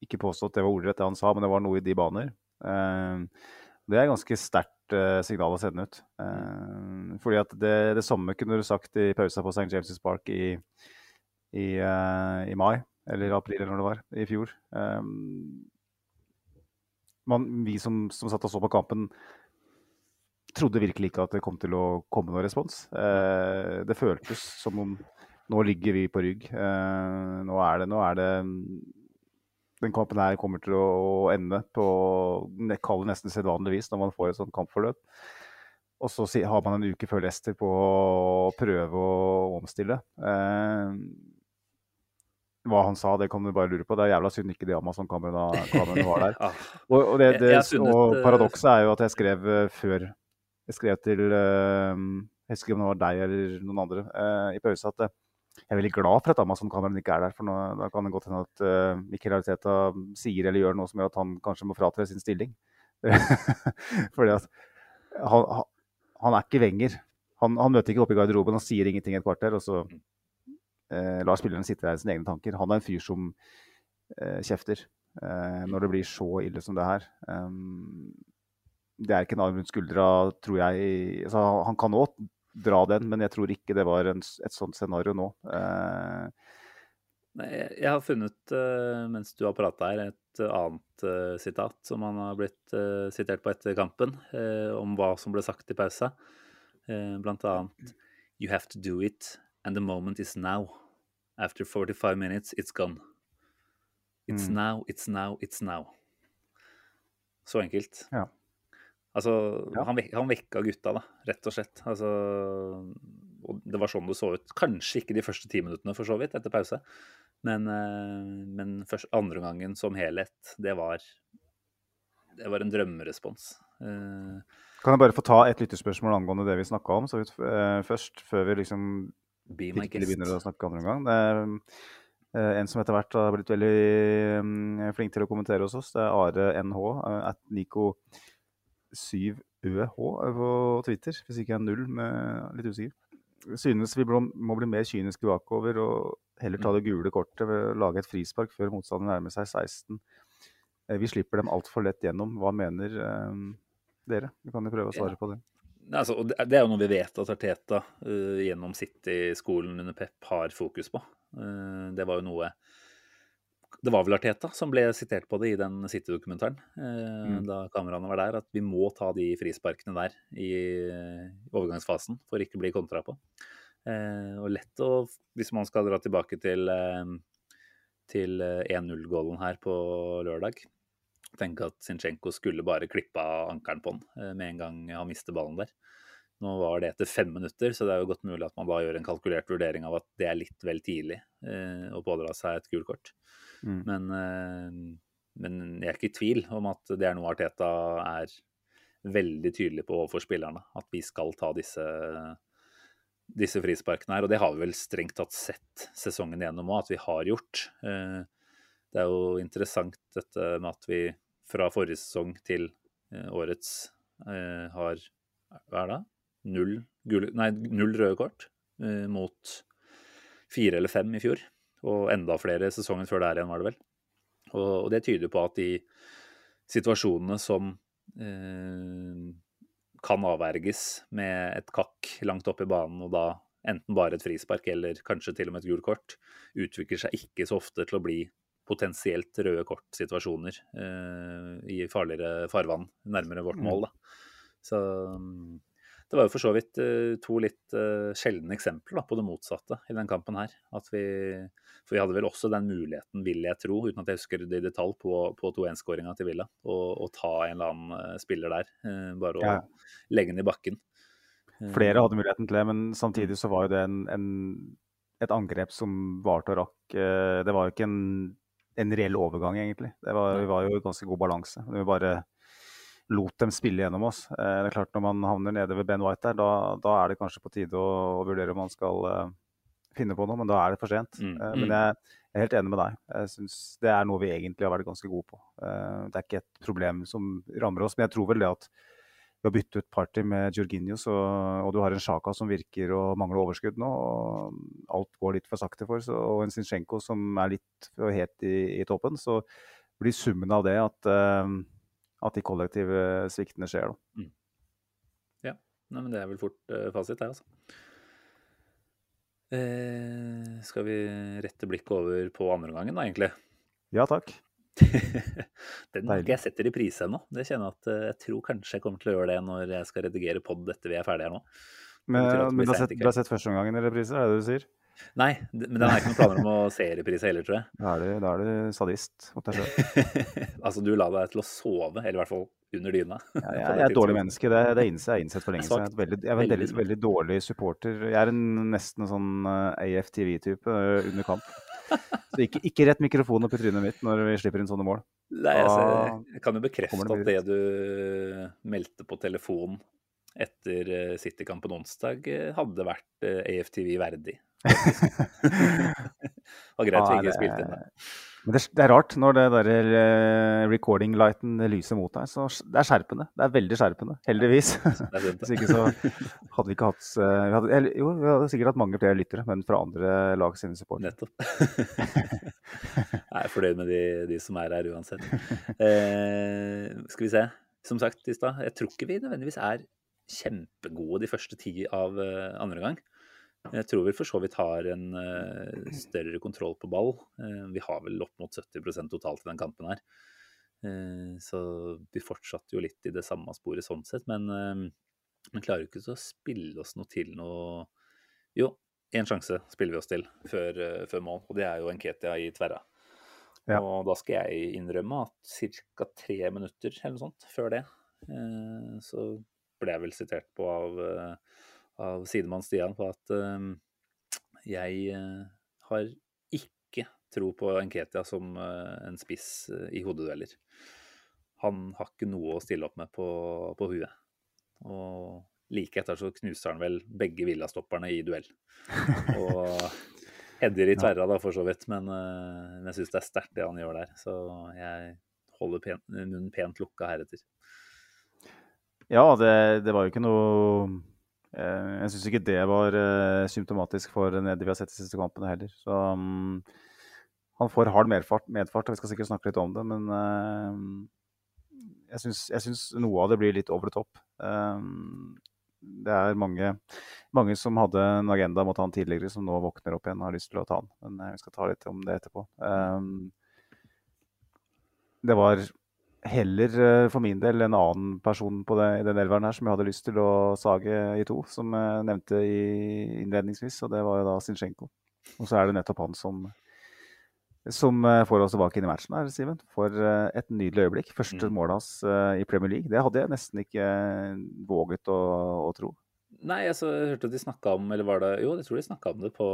C: ikke påstå at det var ordrett det han sa, men det var noe i de baner. Det er ganske sterkt eh, signal å sende ut. Eh, fordi at det, det samme kunne du sagt i pausa på St. James' Park i, i, eh, i mai, eller april eller når det var, i fjor. Man, vi som, som satt og så på kampen, trodde virkelig ikke at det kom til å komme noen respons. Det føltes som om nå ligger vi på rygg. Nå er det, nå er det Den kampen her kommer til å ende på jeg kall det nesten sedvanlig vis når man får et sånt kampforløp. Og så har man en uke før Leicester på å prøve å omstille. Eh, hva han sa, det kan du bare lure på. Det er jævla synd ikke de Amazon-kameraene var der. [laughs] Og, og, det, det, og paradokset er jo at jeg skrev eh, før Jeg skrev til eh, Jeg husker om det var deg eller noen andre eh, i pause at eh, jeg er veldig glad for at Amazon-kameraene ikke er der. For nå, da kan det godt hende at uh, Mikkel Ariteta sier eller gjør noe som gjør at han kanskje må fratre sin stilling. [laughs] Fordi at han, han, er ikke Wenger. Han, han møter ikke opp i garderoben og sier ingenting et kvarter, og så uh, lar spillerne sitte der i sine egne tanker. Han er en fyr som uh, kjefter når det blir så ille som det her. Um, det er ikke en arm rundt skuldra, tror jeg. Altså, han kan òg dra den, men jeg tror ikke det var en, et sånt scenario nå. Eh,
B: jeg- har funnet, eh, mens du har prata her, et et annet sitat som han har blitt sitert på etter kampen, om hva som ble sagt i pausa. blant annet You have to do it, and the moment is now. After 45 minutes, it's gone. It's
C: Mm.
B: now, it's now, it's now. Så enkelt.
C: Ja.
B: Altså,
C: Ja.
B: han, vek han vekka gutta, da, rett og slett. Altså, og det var sånn det så ut. Kanskje ikke de første ti minuttene, for så vidt, etter pause. Men, eh, men først, andre gangen som helhet, det var Det var en drømmerespons. Eh,
C: Kan jeg bare få ta et lytterspørsmål angående det vi snakka om så vidt, eh, først, før vi liksom virkelig begynner å snakke andre gang? Det en som etter hvert har blitt veldig mm, flink til å kommentere hos oss. Det er Are NH, at Nico 7ØH på Twitter, hvis ikke jeg er null, med litt usikker. Synes vi må må bli mer kyniske bakover og heller ta det gule kortet ved å lage et frispark før motstanderen nærmer seg 16. Eh, Vi slipper dem altfor lett gjennom. Hva mener eh, dere? Vi kan jo prøve å svare på det.
B: Altså, det det er jo noe vi vet at Arteta uh, gjennom City-skolen under Pep har fokus på. Uh, det var jo noe Det var vel Arteta som ble sitert på det i den City-dokumentaren eh,
C: Mm.
B: da kameraene var der, at vi må ta de frisparkene der i overgangsfasen for ikke å bli kontra på. Eh, og lett å, hvis man skal dra tilbake til, eh, til eh, 1-0-gålen her på lørdag, tenke at Zinchenko skulle bare klippe av ankelen på den med en gang han mister ballen der. Nå var det etter fem minutter, så det er jo godt mulig at man da gjør en kalkulert vurdering av at det er litt vel tidlig eh, å pådra seg et gult kort.
C: Mm.
B: Men, eh, men jeg er ikke i tvil om at det er noe Arteta er veldig tydelig på overfor spillerne. At vi skal ta disse, disse frisparkene her. Og det har vi vel strengt tatt sett sesongen gjennom òg, at vi har gjort. Eh, Det er jo interessant dette med at vi fra forrige sesong til eh, årets eh, har Hva er det? Null, gule, nei, null røde kort eh, mot fire eller fem i fjor. Og enda flere sesongen før der igjen, var det vel. Og, og det tyder på at de situasjonene som eh, kan avverges med et kakk langt oppe i banen, og da enten bare et frispark eller kanskje til og med et gult kort, utvikler seg ikke så ofte til å bli potensielt røde kort-situasjoner eh, i farligere farvann nærmere vårt
C: Mm.
B: mål. Da. Så det var jo for så vidt eh, to litt eh, sjeldne eksempler da, på det motsatte i den kampen her. At vi, for vi hadde vel også den muligheten, vil jeg tro, uten at jeg husker det i detalj, på, på 2-1-skåringa til Villa. Å ta en eller annen eh, spiller der. bare å
C: Ja.
B: legge den i bakken.
C: Flere hadde muligheten til det, men samtidig så var jo det en, en, et angrep som varte og rakk. Det var jo ikke en, en reell overgang, egentlig. Det var, det var jo ganske god balanse. Det var bare lot dem spille gjennom oss. Eh, Det er klart Når man havner nede ved Ben White der, da, da er det kanskje på tide å, å vurdere om man skal eh, finne på noe, men da er det for sent.
B: Mm,
C: Eh,
B: mm.
C: Men jeg, jeg er helt enig med deg. Jeg synes Det er noe vi egentlig har vært ganske gode på. Eh, Det er ikke et problem som rammer oss, men jeg tror vel det at vi har byttet ut Party med Jorginho, så, og du har en Sjaka som virker å mangle overskudd nå. og Alt går litt for sakte for, så, og en Zinchenko som er litt for het i, i toppen. Så blir summen av det at, at de kollektive sviktene skjer. Da.
B: Nei, men det er vel fort uh, fasit, det, altså. Eh, skal vi rette blikket over på andre gangen, da, egentlig?
C: Ja takk. [laughs]
B: Den
C: Deilig.
B: jeg setter i pris ennå. Det kjenner jeg at uh, jeg tror kanskje jeg kommer til å gjøre det når jeg skal redigere pod etter vi er ferdige her nå.
C: Men, men du, har sett, du har sett første omgangen i reprise, er det det du sier?
B: Nei, men den har ikke noen planer om å [laughs] se reprise heller, tror jeg.
C: Da er du, da er du sadist [laughs]
B: altså, du la deg til å sove, eller i hvert fall under dyna.
C: Ja, [laughs] jeg, jeg er et dårlig menneske, det, det innser jeg innsett for lenge siden. Jeg er, jeg er en
B: Veldig
C: veldig, dårlig supporter. Jeg er en, nesten en sånn eh, AFTV-type eh, under kamp. Så ikke, ikke rett mikrofonen opp i trynet mitt når vi slipper inn sånne mål.
B: Nei, jeg, jeg kan jo bekrefte
C: det
B: at det du meldte på telefon etter eh, City-kampen onsdag, hadde vært AFTV verdig. Det var greit vi ikke spilte inn det.
C: Men det, er rart når det der eh, recording-lighten lyser mot deg. Så det er skjerpende. Det er veldig skjerpende, heldigvis. [laughs] Hvis ikke så hadde vi ikke hatt eh, vi hadde, eller, Jo, vi hadde sikkert hatt mange flere lyttere, men fra andre lag sine supportere.
B: Nettopp. Jeg er fornøyd med de, de som er her uansett. Eh, skal vi se. Som sagt i stad, jeg tror ikke vi nødvendigvis er kjempegode de første ti av eh, andre gang. Jeg tror vi for så vidt har en uh, større kontroll på ball. Uh, vi har vel opp mot 70% totalt i den kampen her. Uh, så vi fortsatte jo litt i det samme sporet sånn sett. Men vi klarer jo ikke å spille oss noe til noe Jo, én sjanse spiller vi oss til før, før mål, og det er jo Enketia i tverra. Ja. Og da skal jeg innrømme at ca. tre minutter eller noe sånt før det, så ble jeg vel sitert på av av sidemann Stian på at uh, jeg uh, har ikke tro på Enketia som uh, en spiss i hodedueller. Han har ikke noe å stille opp med på, på huet. Og like etter så knuser han vel begge villastopperne i duell. Og header i [laughs] tverra, da, for så vidt. Men, men jeg syns det er sterkt det han gjør der. Så jeg holder pen, munnen pent lukka heretter.
C: Ja, det, det var jo ikke noe Eh, jeg syns ikke det var eh, symptomatisk for det vi har sett de siste kampene heller. Så um, han får hard medfart, medfart, og vi skal sikkert snakke litt om det. Men uh, jeg syns noe av det blir litt over the top. Um, det er mange, mange, som hadde en agenda mot han tidligere, som nå våkner opp igjen og har lyst til å ta han. Men vi skal ta litt om det etterpå. Um, det var heller eh, for min del en annen person på det, den elveren her som jeg hadde lyst til å sage i to, som jeg nevnte i innledningsvis, og det var jo da Zinchenko. Og så er det nettopp han som, som eh, får oss tilbake inn i matchen her, Simen. For eh, et nydelig øyeblikk. Første mm. målet hans i Premier League. Det hadde jeg nesten ikke våget å, å tro.
B: Nei, altså, jeg hørte de snakka om eller var det, Jo, jeg tror de snakka om det på,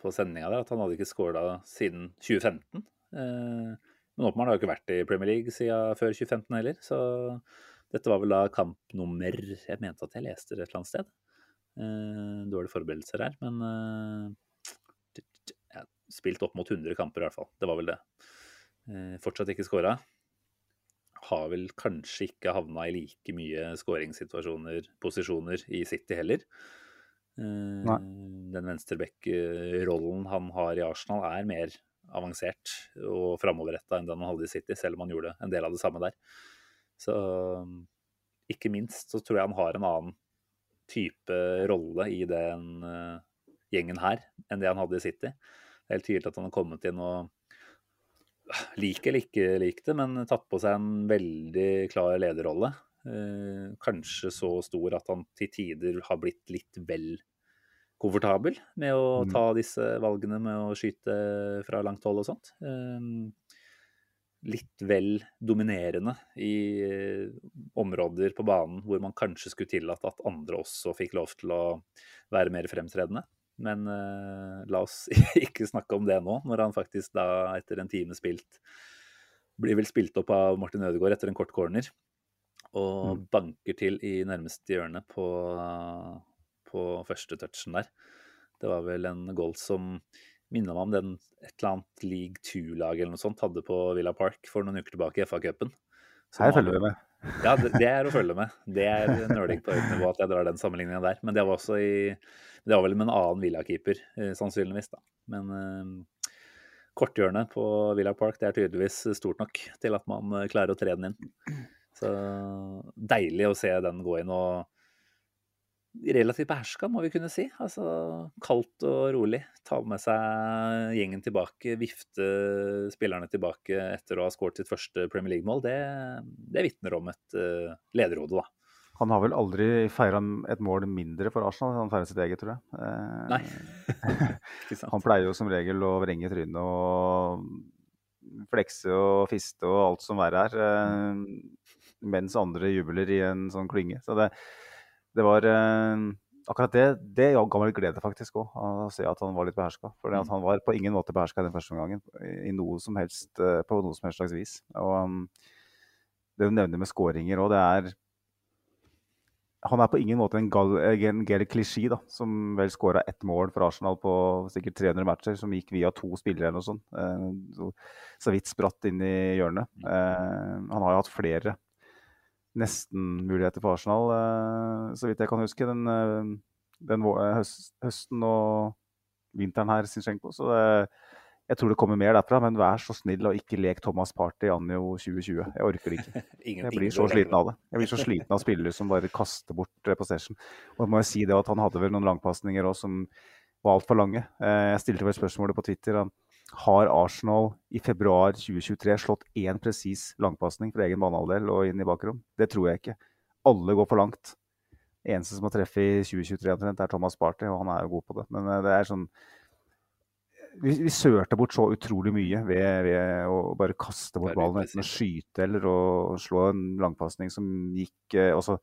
B: på sendinga der, at han hadde ikke skåra siden 2015. Eh, men Åpenbart har jo ikke vært i Premier League siden før 2015 heller. Så dette var vel da kampnummer Jeg mente at jeg leste det et eller annet sted. Uh, dårlige forberedelser her, men uh, spilt opp mot 100 kamper i hvert fall. Det var vel det. Uh, fortsatt ikke skåra. Har vel kanskje ikke havna i like mye skåringssituasjoner, posisjoner, i City heller. Uh, den venstreback-rollen han har i Arsenal, er mer avansert og framoverretta enn den han hadde i City, selv om han gjorde en del av det samme der. Så ikke minst så tror jeg han har en annen type rolle i den uh, gjengen her enn det han hadde i City. Det er helt tydelig at han har kommet inn og like eller ikke lik det, men tatt på seg en veldig klar lederrolle. Uh, kanskje så stor at han til tider har blitt litt vel komfortabel med å mm. ta disse valgene med å skyte fra langt hold og sånt. Ehm, litt vel dominerende i eh, områder på banen hvor man kanskje skulle tillatt at andre også fikk lov til å være mer fremtredende. Men uh, la oss [laughs] ikke snakke om det nå, når han faktisk da etter en time spilt blir vel spilt opp av Martin Ødegaard etter en kort corner. Og mm. banker til i nærmeste hjørne på på første touchen der. Det var vel en goal som minner meg om den et eller annet league two-lag eller noe sånt hadde på Villa Park for noen uker tilbake i FA-cupen.
C: Her følger vi med.
B: Ja, det, det, er å følge med. Det er nøling på høyt nivå at jeg drar den sammenligninga der. Men det var også i Det var vel med en annen Villa-keeper, eh, sannsynligvis, da. Men eh, korthjørnet på Villa Park det er tydeligvis stort nok til at man eh, klarer å tre den inn. Så deilig å se den gå inn. og relativt beherska, må vi kunne si. Altså kaldt og rolig. Ta med seg gjengen tilbake, vifte spillerne tilbake etter å ha skåret sitt første Premier League-mål. Det, det vitner om et uh, lederhode, da.
C: Han har vel aldri feira et mål mindre for Arsenal han feirer sitt eget, tror jeg.
B: Eh, Nei. [laughs]
C: han pleier jo som regel å vrenge trynet og flekse og fiste og alt som verre er, eh, mens andre jubler i en sånn klynge. Så det, det var eh, akkurat det, det ga meg litt glede faktisk òg, å se at han var litt beherska. For mm. han var på ingen måte beherska den første omgangen i noe som helst, eh, på noe som helst slags vis. Og um, det du nevner med skåringer òg, det er han er på ingen måte en, gal, en Klisjé, da, som vel skåra ett mål for Arsenal på sikkert 300 matcher, som gikk via to spillere eller noe sånt. Eh, så, så, vidt spratt inn i hjørnet. Mm. Eh, han har jo hatt flere nesten-muligheter for Arsenal, eh, så vidt jeg kan huske. Den, eh, den høsten og vinteren her, Sinchenko. Så det, Jeg tror det kommer mer derfra, men vær så snill og ikke lek Thomas Party anno 2020. Jeg orker det ikke. [laughs] Jeg blir så sliten av det. Jeg blir så sliten av spillere som bare kaster bort eh, possession. Og jeg må jeg si det at han hadde vel noen langpasninger òg som var altfor lange. Eh, Jeg stilte vel spørsmålet på Twitter. han, Har Arsenal i februar 2023 slått én presis langpasning fra egen banehalvdel og inn i bakrom? Det tror jeg ikke. Alle går for langt. Eneste som har treffet i 2023, omtrent, er Thomas Party, og han er jo god på det. Men eh, det er sånn vi, vi sørte bort så utrolig mye ved, ved å bare kaste bort ballen uten å skyte eller å slå en langpasning som gikk eh, også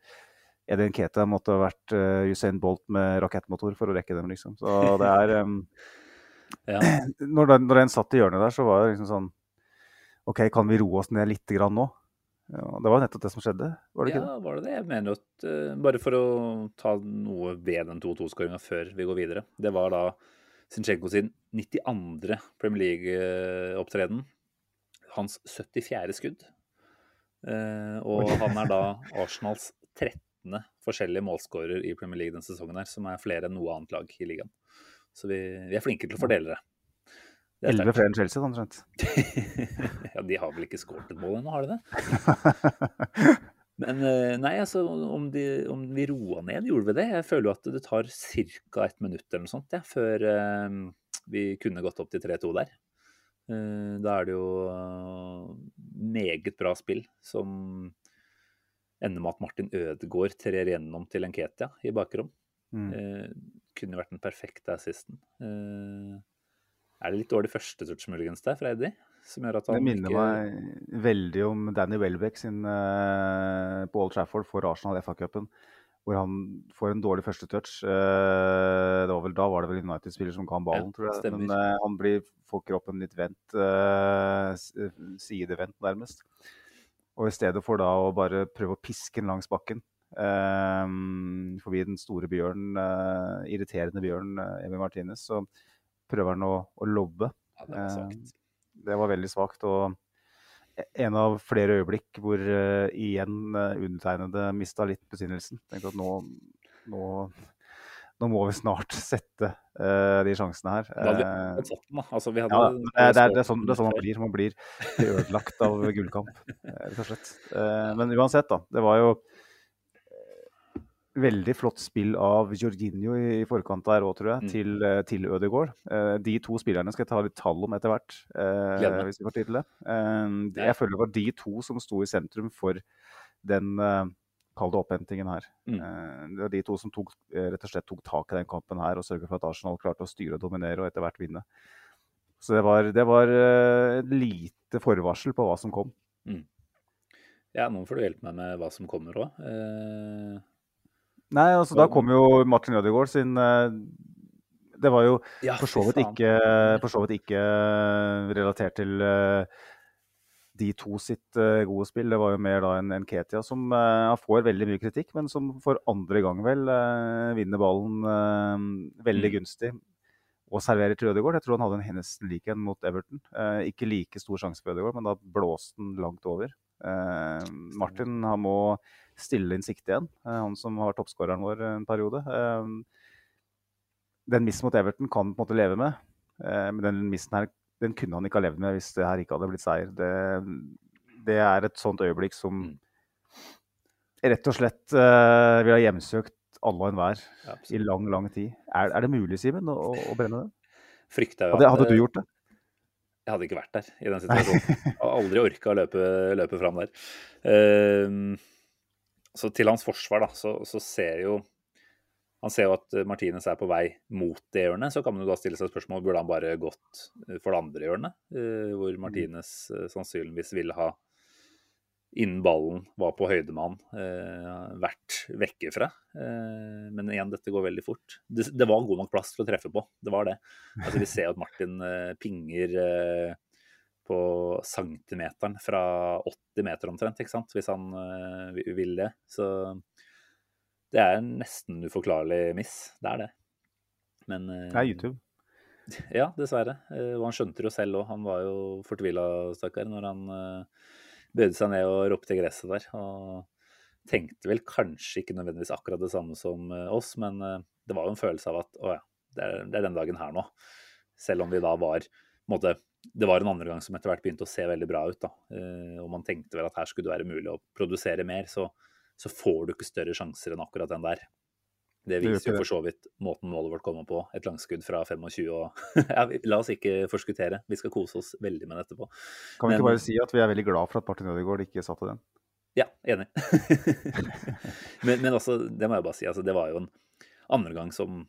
C: Edin Keta måtte ha vært eh, Usain Bolt med rakettmotor for å rekke dem, liksom. Så det er [laughs]
B: Ja. [clears throat]
C: når, den, når den satt i hjørnet der, så var det liksom sånn OK, kan vi roe oss ned litt grann nå? Ja, det var nettopp det som skjedde, var det ikke det?
B: Ja, var det det? Jeg mener jo at uh, Bare for å ta noe ved den 2-2-skåringa før vi går videre. Det var da Zinchenko sin 92. Premier League-opptreden. Hans 74. skudd. Uh, og han er da [laughs] Arsenals 13. forskjellige målskårer i Premier League denne sesongen, her, som er flere enn noe annet lag i ligaen. Så vi, vi er flinke til å fordele det.
C: Elleve flere enn Chelsea, omtrent. [laughs]
B: ja, de har vel ikke skåret et mål ennå, har de det? [laughs] Men eh, nei, altså, om, de, om vi roa ned, gjorde vi det? Jeg føler jo at det tar ca. ett minutt eller noe sånt ja, før eh, vi kunne gått opp til 3-2 der. Uh, da er det jo uh, meget bra spill som ender med at Martin Ødegaard trer gjennom til Enketia i bakrom.
C: Mm.
B: Eh, kunne vært den perfekte assisten. Uh, er det litt dårlig førstetouch muligens der fra Eddie? Som gjør at han
C: Det minner
B: ikke
C: meg veldig om Danny Welbeck sin uh, på Old Trafford for Arsenal FA-cupen. Hvor han får en dårlig første touch. Det var vel, da var det vel United-spiller som ga ham ballen,
B: Ja,
C: tror jeg.
B: stemmer.
C: Men han blir, får kroppen litt vendt, sidevendt nærmest. Og i stedet for da å bare prøve å piske den langs bakken eh, forbi den store bjørnen, uh, irriterende bjørnen uh, Emi Martinez, så prøver han å, å lobbe.
B: Ja, det var
C: Eh. Det var veldig svakt. Og en av flere øyeblikk hvor eh, igjen eh, undertegnede mista litt besinnelsen. Tenkte at nå, nå, nå må vi snart [laughs] sette de sjansene her.
B: Altså,
C: ja, det, er- det, sånn, det er sånn man blir. Man blir [laughs] ødelagt av gullkamp, rett og slett. Men uansett, da. Det var jo veldig flott spill av Jorginho i forkant der òg, tror jeg,
B: Mm.
C: til, eh, til Ødegaard. Eh, De to spillerne skal jeg ta litt tall om etter hvert, eh, hvis vi får tid til det. Jeg føler det var de to som sto i sentrum for den Kall det opphentingen her.
B: Mm.
C: Det var de to som tok, rett og slett tok tak i den kampen her og sørget for at Arsenal klarte å styre og dominere og etter hvert vinne. Så det var, det var lite forvarsel på hva som kom.
B: Ja, nå får du hjelpe meg med hva som kommer òg.
C: Nei, altså da kom jo Martin Ødegaard sin eh, Det var jo
B: ja,
C: for så vidt ikke, for så vidt ikke eh, relatert til eh, de to sitt gode spill. Det var jo mer da en, en Ketia som får veldig mye kritikk, men som for andre gang vel vinner ballen veldig
B: Mm.
C: gunstig. Og serverer til Ødegaard. Jeg tror han hadde en nesten lik en mot Everton. Eh, ikke like stor sjanse for Ødegaard, men da blåste han langt over. Eh, Martin han må stille inn sikte igjen, eh, han som har vært toppskåreren vår en periode. Eh, den missen mot Everton kan han på en måte leve med, eh, men den missen her den kunne han ikke ha levd med hvis det her ikke hadde blitt seier. Det, det er et sånt øyeblikk som
B: Mm.
C: rett og slett eh, vil ha hjemsøkt alle og enhver
B: Ja,
C: i lang, lang tid. Er, er det mulig, Simen, å, å brenne den?
B: Frykta jo
C: Hadde, hadde du
B: eh,
C: gjort det?
B: Jeg hadde ikke vært der i den situasjonen. Jeg aldri orka å løpe, løpe fram der. Ehm, så til hans forsvar, da, så, så ser jo Han ser jo at Martinez er på vei mot det hjørnet. Så kan man jo da stille seg spørsmål burde han bare gått for det andre hjørnet, eh, hvor Martinez eh, sannsynligvis ville ha innen ballen var på høyde med han, eh, vært vekke fra. Eh, men igjen, dette går veldig fort. Det, det var god nok plass til å treffe på. Det var det. Altså, vi ser at Martin eh, pinger eh, på centimeteren fra 80 meter omtrent, ikke sant? hvis han eh, vil det. Så det er en nesten uforklarlig miss. Det er det. Men eh,
C: Det er YouTube. [laughs]
B: ja, dessverre. Eh, Og han skjønte det jo selv òg. Han var jo fortvila, stakkar, når han bøyde seg ned og ropte i gresset der. Og tenkte vel kanskje ikke nødvendigvis akkurat det samme som oss, men det var jo en følelse av at å ja, det er, det er den dagen her nå. Selv om vi da var måte, det var en andre gang som etter hvert begynte å se veldig bra ut. da, eh, Og man tenkte vel at her skulle det være mulig å produsere mer. Så, så får du ikke større sjanser enn akkurat den der. Det viser jo for så vidt måten målet vårt kommer på. Et langskudd fra 25 og [laughs] ja, La oss ikke forskuttere. Vi skal kose oss veldig med dette på.
C: Kan vi
B: Men-
C: ikke bare si at vi er veldig glad for at Martin Ødegaard ikke satte den?
B: Ja, enig. [laughs] men, men også, det må jeg bare si, altså, det var jo en andre gang som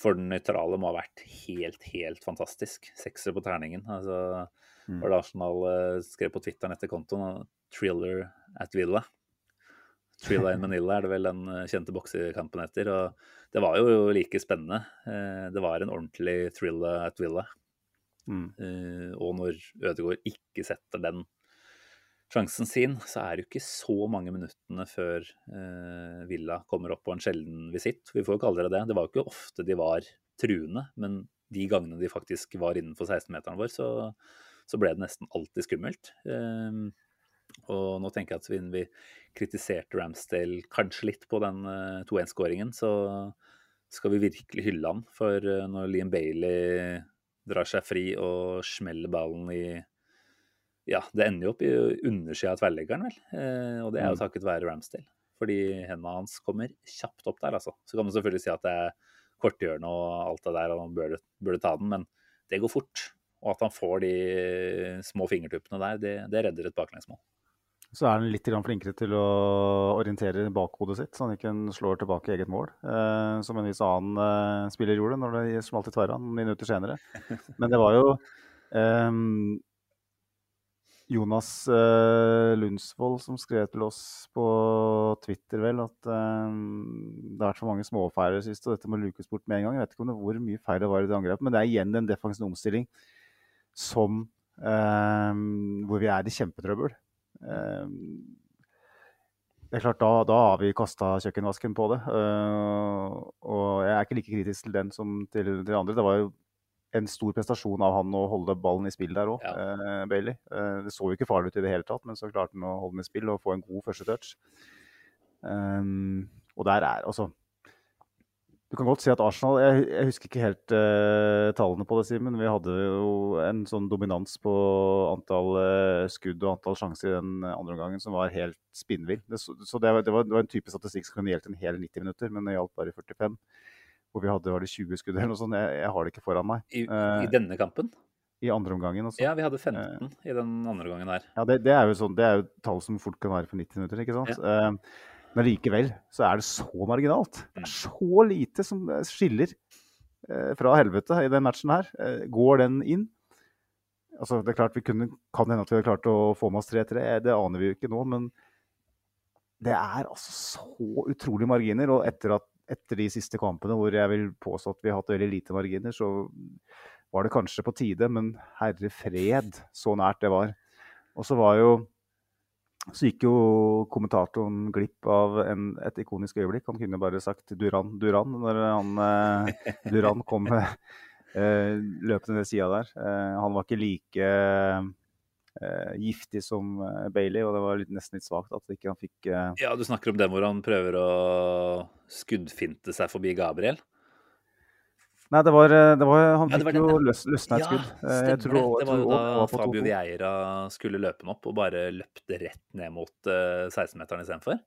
B: for den nøytrale må ha vært helt, helt fantastisk. Sekser på terningen. Altså,
C: Mm.
B: var det Arsenal eh, skrev på Twitteren etter kontoen 'Thriller at Villa'. «Thriller in Manila er det vel den eh, kjente boksekampen etter. Og det var jo like spennende. Eh, Det var en ordentlig thriller at Villa.
C: Mm.
B: Og når Ødegaard ikke setter den sjansen sin, så er det jo ikke så mange minuttene før eh, Villa kommer opp på en sjelden visitt. Vi får jo kalle det det. Det var jo ikke ofte de var truende, men de gangene de faktisk var innenfor 16-meteren vår, så, så ble det nesten alltid skummelt. Eh, og nå tenker jeg at siden vi kritiserte Ramsdale kanskje litt på den eh, 2-1-skåringen, så skal vi virkelig hylle han. For eh, når Liam Bailey drar seg fri og smeller ballen i Ja, det ender jo opp i undersida av tverrleggeren, vel. Eh, og det er jo
C: Mm.
B: takket være Ramsdale. Fordi hendene hans kommer kjapt opp der, altså. Så kan man selvfølgelig si at det er korthjørne og alt det der, og han burde, burde ta den, men det går fort. Og at han får de små fingertuppene der, det, det redder et baklengsmål.
C: Så er han litt flinkere til å orientere bakhodet sitt, så han ikke slår tilbake eget mål. Eh, som en viss annen eh, spiller gjorde når det smalt i tverra noen minutter senere. Men det var jo eh, Jonas uh, Lundsvold som skrev til oss på Twitter vel at uh, det har vært for mange småfeil sist, og dette må lukes bort med en gang. Jeg vet ikke det, hvor mye feil det var i det angrepet, men det er igjen en defensiv omstilling som uh, hvor vi er i kjempetrøbbel. Det er klart, da, da har vi kasta kjøkkenvasken på det. og jeg er ikke like kritisk til den som til de andre. Det var jo en stor prestasjon av han å holde ballen i spill der òg,
B: Ja.
C: Bailey. Eh, det så jo ikke farlig ut i det hele tatt, men så klarte han å holde den i spill og få en god første touch. Um, og der er altså Du kan godt si at Arsenal Jeg, jeg husker ikke helt eh, tallene på det, Simen. Vi hadde jo en sånn dominans på antall eh, skudd og antall sjanser i den andre omgangen som var helt spinnvill. Det, så så det, det, var, det var en type statistikk som kunne gjeldt en hel 90 minutter, men det gjaldt bare 45. Hvor vi hadde var det 20 skudd eller noe sånt. Jeg, jeg har det ikke foran meg.
B: I,
C: uh,
B: I denne kampen?
C: I andre omgangen også.
B: Ja, vi hadde 15 i den andre gangen her.
C: Ja, det, det, er jo sånn, det er jo tall som fort kan være for 90 minutter, ikke sant. Eh, men likevel så er det så marginalt. Det er så lite som eh, skiller eh, fra helvete i den matchen her. Eh, går den inn? Altså, det er klart vi kunne, Kan hende at vi hadde klart å få med oss 3-3, eh, det aner vi jo ikke nå. Men det er altså så utrolig marginer. Og etter, at, etter de siste kampene hvor jeg vil påstå at vi har hatt veldig lite marginer, så var det kanskje på tide, men herre fred, så nært det var. Og så var jo så gikk jo kommentatoren glipp av en, et ikonisk øyeblikk. Han kunne bare sagt Duran, Duran når han, eh, Duran kom [laughs] eh, løpende ned sida der. Eh, han var ikke like giftig som eh, Bailey, og det var litt, nesten litt svakt at ikke han fikk eh,
B: Ja, du snakker om den hvor han prøver å skuddfinte seg forbi Gabriel?
C: Nei, det var, eh, det var Han
B: Ja, det
C: fikk
B: var
C: jo
B: ja.
C: løs, løsna et skudd. Eh, jeg
B: stemmer
C: tror-
B: det. Det var jo da
C: var
B: Fabio Vieira skulle løpe den opp og bare løpte rett ned mot uh, 16-meteren istedenfor.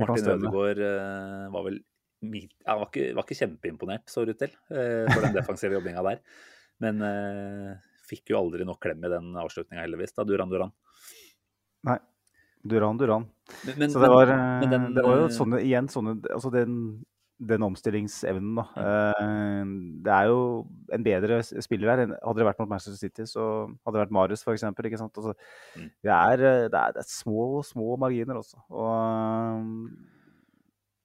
B: Martin. Ødegaard uh, var vel ja, var, ikke, var ikke kjempeimponert, så det ut til, uh, for den [laughs] defensive jobbinga der. Men eh, fikk jo aldri nok klem i den avslutninga, heldigvis. da, Duran Duran.
C: Nei. Duran, Duran.
B: Men, men,
C: Så det var,
B: men
C: eh,
B: den,
C: det var jo
B: eh,
C: sånne, igjen sånne Altså den, den omstillingsevnen, da. Ja. Det er jo en bedre spiller her. Hadde det vært mot Manchester City, så hadde det vært Marius, f.eks. Ikke sant. Altså,
B: Mm.
C: det, er, eh, det, er, det er små, små marginer også. Og eh,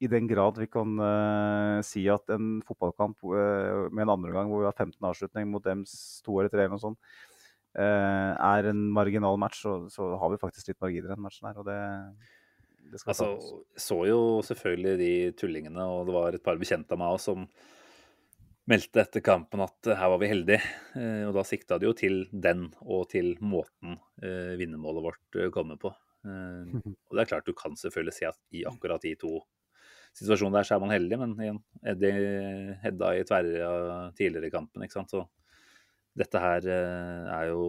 C: i den grad vi kan uh, si at en fotballkamp uh, med en andre gang hvor vi har 15 avslutning mot dems to eller tre eller noe sånt, uh, er en marginal match, så, så har vi faktisk litt marginer i den matchen her. Og det, det skal
B: Altså,
C: tas.
B: så jo selvfølgelig de tullingene, og det var et par bekjente av meg også som meldte etter kampen at her var vi heldige. Og da sikta de jo til den og til måten vinnermålet vårt kommer på. [laughs] Og det er klart du kan selvfølgelig si at i akkurat de to situasjonene der så er man heldig, men igjen, Eddie hedda i tverra tidligere i kampen, ikke sant. Så dette her eh, er jo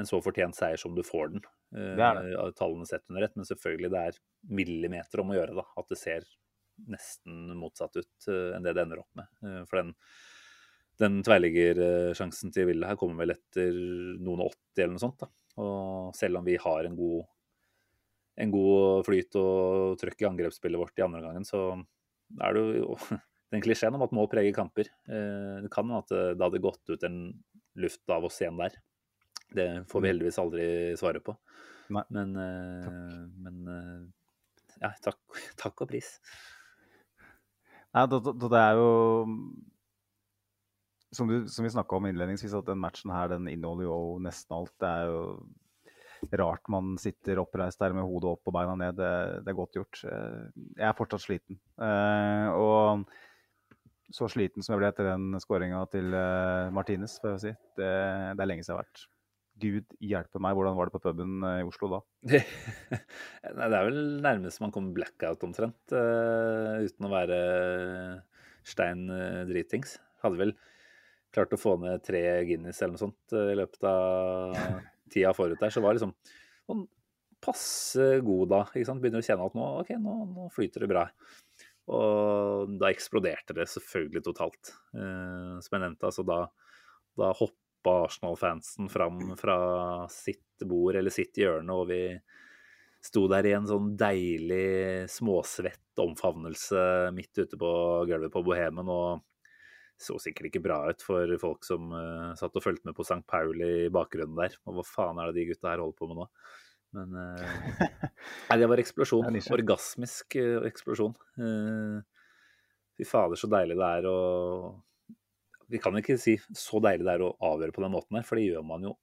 B: en så fortjent seier som du får den. eh,
C: Det er det.
B: av Tallene sett under ett, men selvfølgelig det er millimeter om å gjøre. da, At det ser nesten motsatt ut eh, enn det det ender opp med. For den, den tverrliggersjansen til Ville her kommer vel etter noen og 80 eller noe sånt. da. Og selv om vi har en god, en god flyt og trøkk i angrepsspillet vårt i andre gangen, så er det jo [laughs] den klisjeen om at mål preger kamper. Eh, Det kan hende at det det hadde gått ut en luft av oss igjen der. Det får vi heldigvis aldri svare på.
C: Nei.
B: Men, takk. men eh, ja, takk, [laughs] takk og pris.
C: Nei, da, da, det er jo Som, du, som vi snakka om innledningsvis, at den matchen her den inneholder jo nesten alt. Det er jo rart man sitter oppreist der med hodet opp og beina ned. Det, det er godt gjort. Eh, Jeg er fortsatt sliten. Eh, og så sliten som jeg ble etter den skåringa til eh, Martinez, får jeg si. Det, det er lenge siden jeg har vært. Gud hjelpe meg, hvordan var det på puben i Oslo da? [laughs]
B: Det, er vel nærmest man kommer blackout omtrent, uten å være stein dritings. Hadde vel klart å få ned tre Guinness eller noe sånt i løpet av tida forut der. Så var liksom sånn passe god da. ikke sant? Begynner å kjenne at nå, ok, nå, nå flyter det bra. Og da eksploderte det selvfølgelig totalt. Eh, som jeg nevnte, altså da, da hoppa Arsenal-fansen fram fra sitt bord eller sitt hjørne, og vi sto der i en sånn deilig småsvett omfavnelse midt ute på gulvet på Bohemen. og så sikkert ikke bra ut for folk som uh, satt og fulgte med på St. Paul i bakgrunnen der. Og hva faen er det de gutta her holder på med nå? Men uh, Nei, det var eksplosjon. [laughs] Orgasmisk uh, eksplosjon. Fy fader, så deilig det er å Vi kan ikke si så deilig det er å avgjøre på den måten her, for det gjør man jo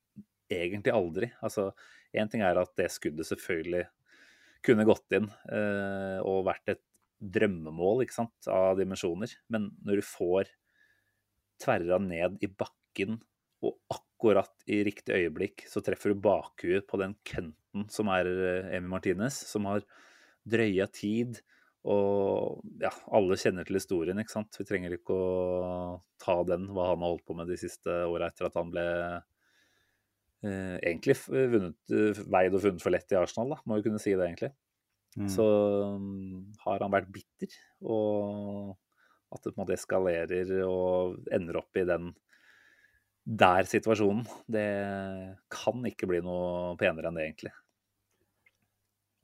B: egentlig aldri. Altså, Én ting er at det skuddet selvfølgelig kunne gått inn og vært et drømmemål ikke sant, av dimensjoner, men når du får tverra ned i bakken og akkurat i riktig øyeblikk så treffer du bakhuet på den kønten som er eh, Emi Martinez, som har drøya tid. Og ja, alle kjenner til historien, ikke sant. Vi trenger ikke å ta den, hva han har holdt på med de siste åra etter at han ble eh, egentlig vunnet, eh, veid og funnet for lett i Arsenal, da. Må jo kunne si det, egentlig.
C: Mm.
B: Så um, har han vært bitter, og at det på en måte eskalerer og ender opp i den der situasjonen, det kan ikke bli noe penere enn det, egentlig.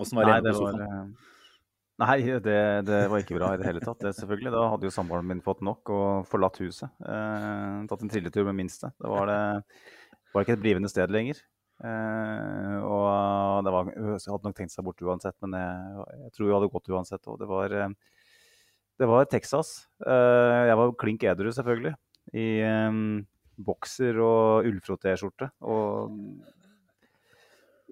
B: Åssen var det hjemme på sofaen?
C: eh, nei det, det var ikke bra i det hele tatt. Det, selvfølgelig. Da hadde jo samboeren min fått nok og forlatt huset. Eh, tatt en trilletur med minste. Det var det var ikke et blivende sted lenger. Eh, og det var, hun hadde nok tenkt seg bort uansett, men jeg, jeg tror hun hadde gått uansett. Og det var, eh, det var Texas. Eh, jeg var klink edru, selvfølgelig. I bokser og ullfroté-skjorte Og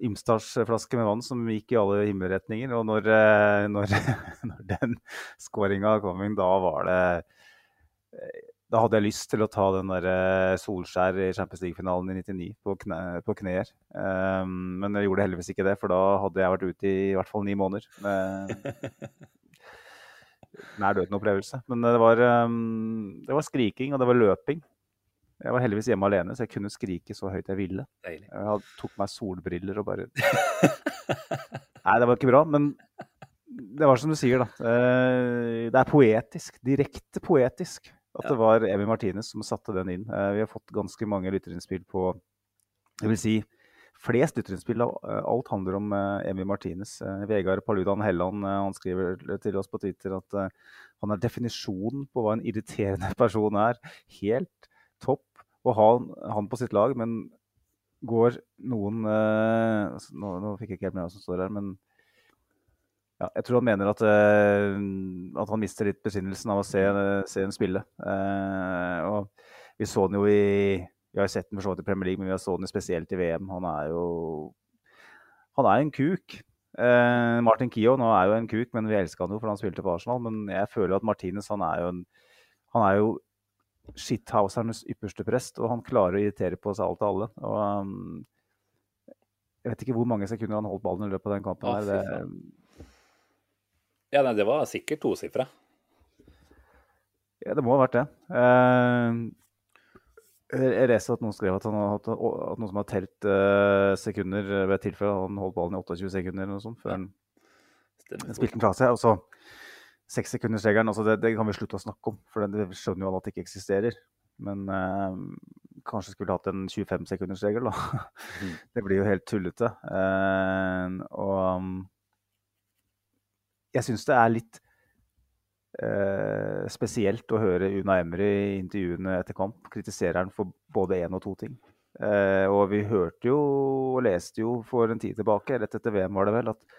C: Imsdalsflaske med vann som gikk i alle himmelretninger. Og når, eh, når, [laughs] når den skåringa kom inn, da var det Da hadde jeg lyst til å ta den der eh, Solskjær i Champions League-finalen i 99 på, kne, på kneer. Um, men jeg gjorde heldigvis ikke det, for da hadde jeg vært ute i i hvert fall ni måneder. Med [laughs] nær døden-opplevelse. Men det var, um, det var skriking, og det var løping. Jeg var heldigvis hjemme alene, så jeg kunne skrike så høyt jeg ville.
B: Deilig.
C: Jeg tok meg solbriller og bare [laughs] Nei, det var ikke bra, men det var som du sier, da. Eh, Det er poetisk. Direkte poetisk at det var Emi Martinez som satte den inn. Eh, Vi har fått ganske mange lytterinnspill på Det vil si flest lytterinnspill. eh, Alt handler om eh, Emi Martinez. Eh, Vegard Paludan Helland han skriver til oss på Twitter at han er definisjonen på hva en irriterende [laughs] person er. Helt topp å ha han- på sitt lag, men går noen nå, nå fikk jeg ikke helt med hva som står her, men ja, jeg tror han mener at, uh, at han mister litt besinnelsen av å se, se en spille. Uh, og vi så den jo i Vi har sett den for så vidt i Premier League, men vi har så den spesielt i VM. Han er jo Han er en kuk. Eh, Martin Kio nå er jo en kuk, men vi elska han jo for han spilte på Arsenal. Men jeg føler at Martinez han er jo en Han er jo shithousernes ypperste prest, og han klarer å irritere på seg alt og alle. Og, um, jeg vet ikke hvor mange sekunder han holdt ballen i løpet av den kampen. Her. Det.
B: Ja, nei, det var sikkert tosifra.
C: ja, det må ha vært det. Eh, Jeg leste at noen skrev at, hatt, at noen som har telt uh, sekunder ved et tilfelle. Han holdt ballen i 28 sekunder eller noe sånt før han spilte den fra seg. Og så sekssekundersregelen, altså det, det kan vi slutte å snakke om. For det, det skjønner jo alle at det ikke eksisterer. Men uh, kanskje skulle hatt en 25-sekundersregel, da. Mm. [laughs] Det blir jo helt tullete. Uh, og um, jeg syns det er litt Eh, spesielt å høre Una Emry i intervjuene etter kamp kritisere han for både én og to ting. Eh, og vi hørte jo og leste jo for en tid tilbake, rett etter VM var det vel, at,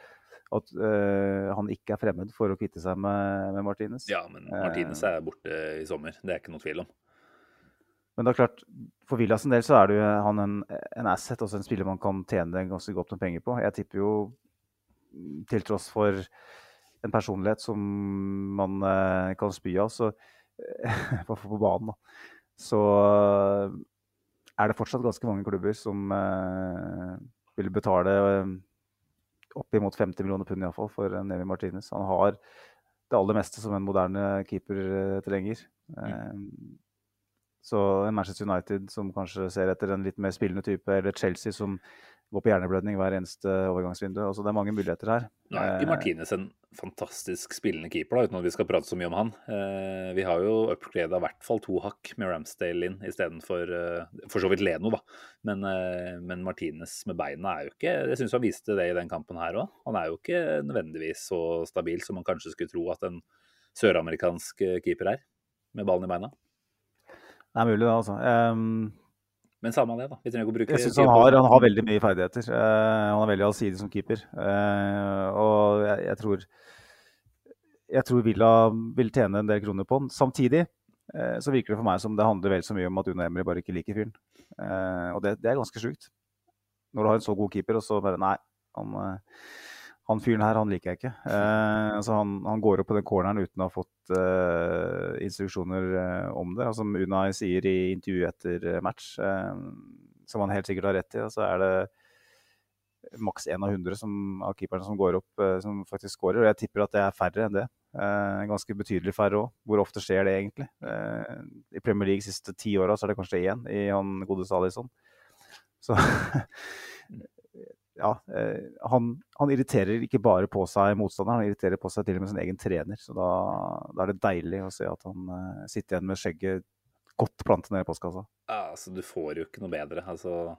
C: at eh, han ikke er fremmed for å kvitte seg med, med Martinez.
B: Ja, men Martinez er borte i sommer. Det er ikke noe tvil om.
C: Men det er klart, for Villas del så er det jo han en, en asset, også en spiller man kan tjene ganske godt med penger på. Jeg tipper jo, til tross for en personlighet som man eh, kan spy av, så [laughs] på, på banen, da. Så eh, er det fortsatt ganske mange klubber som eh, vil betale eh, oppimot 50 millioner pund iallfall for Nevi Martinez. Han har det aller meste som en moderne keeper eh, trenger. Mm. Så en Manchester United som kanskje ser etter en litt mer spillende type, eller Chelsea som går på hjerneblødning hver eneste overgangsvindu. Altså, det er mange muligheter her.
B: Nå er ikke Martinez en fantastisk spillende keeper, da, uten at vi skal prate så mye om han. Eh, vi har jo upgrada i hvert fall to hakk med Ramsdale inn istedenfor eh, for så vidt Leno, da. Men, eh, men Martinez med beina er jo ikke Jeg syns han viste det i den kampen her òg. Han er jo ikke nødvendigvis så stabil som man kanskje skulle tro at en søramerikansk eh, keeper er, med ballen i beina.
C: Det er mulig, det, altså. Um,
B: men samme det, da. Vi trenger ikke å bruke
C: Jeg synes han har, han har veldig mye ferdigheter. Uh, han er veldig allsidig som keeper. Uh, og jeg, jeg, tror Jeg tror Villa vil tjene en del kroner på han. Samtidig uh, så virker det for meg som det handler vel så mye om at Una Emry bare ikke liker fyren. og det, det, er ganske sjukt. Når du har en så god keeper, og så bare Nei, han han fyren her, han liker jeg ikke. [laughs] Eh, altså han, han, går opp på den corneren uten å ha fått eh, instruksjoner eh, om det. Og som Unai sier i intervjuet etter eh, match, eh, som han helt sikkert har rett i, så er det maks én av hundre av keeperne som går opp, eh, som faktisk skårer. Og jeg tipper at det er færre enn det. ganske betydelig færre òg. Hvor ofte skjer det egentlig? I Premier League de siste ti åra er det kanskje én i han gode Salison. Så [laughs] ja, eh, han, han, irriterer ikke bare på seg motstanderen, han irriterer på seg til og med sin egen trener. Så da, da er det deilig å se at han uh, sitter igjen med skjegget godt plantet ned i postkassa.
B: Ja, altså, du får jo ikke noe bedre. Altså,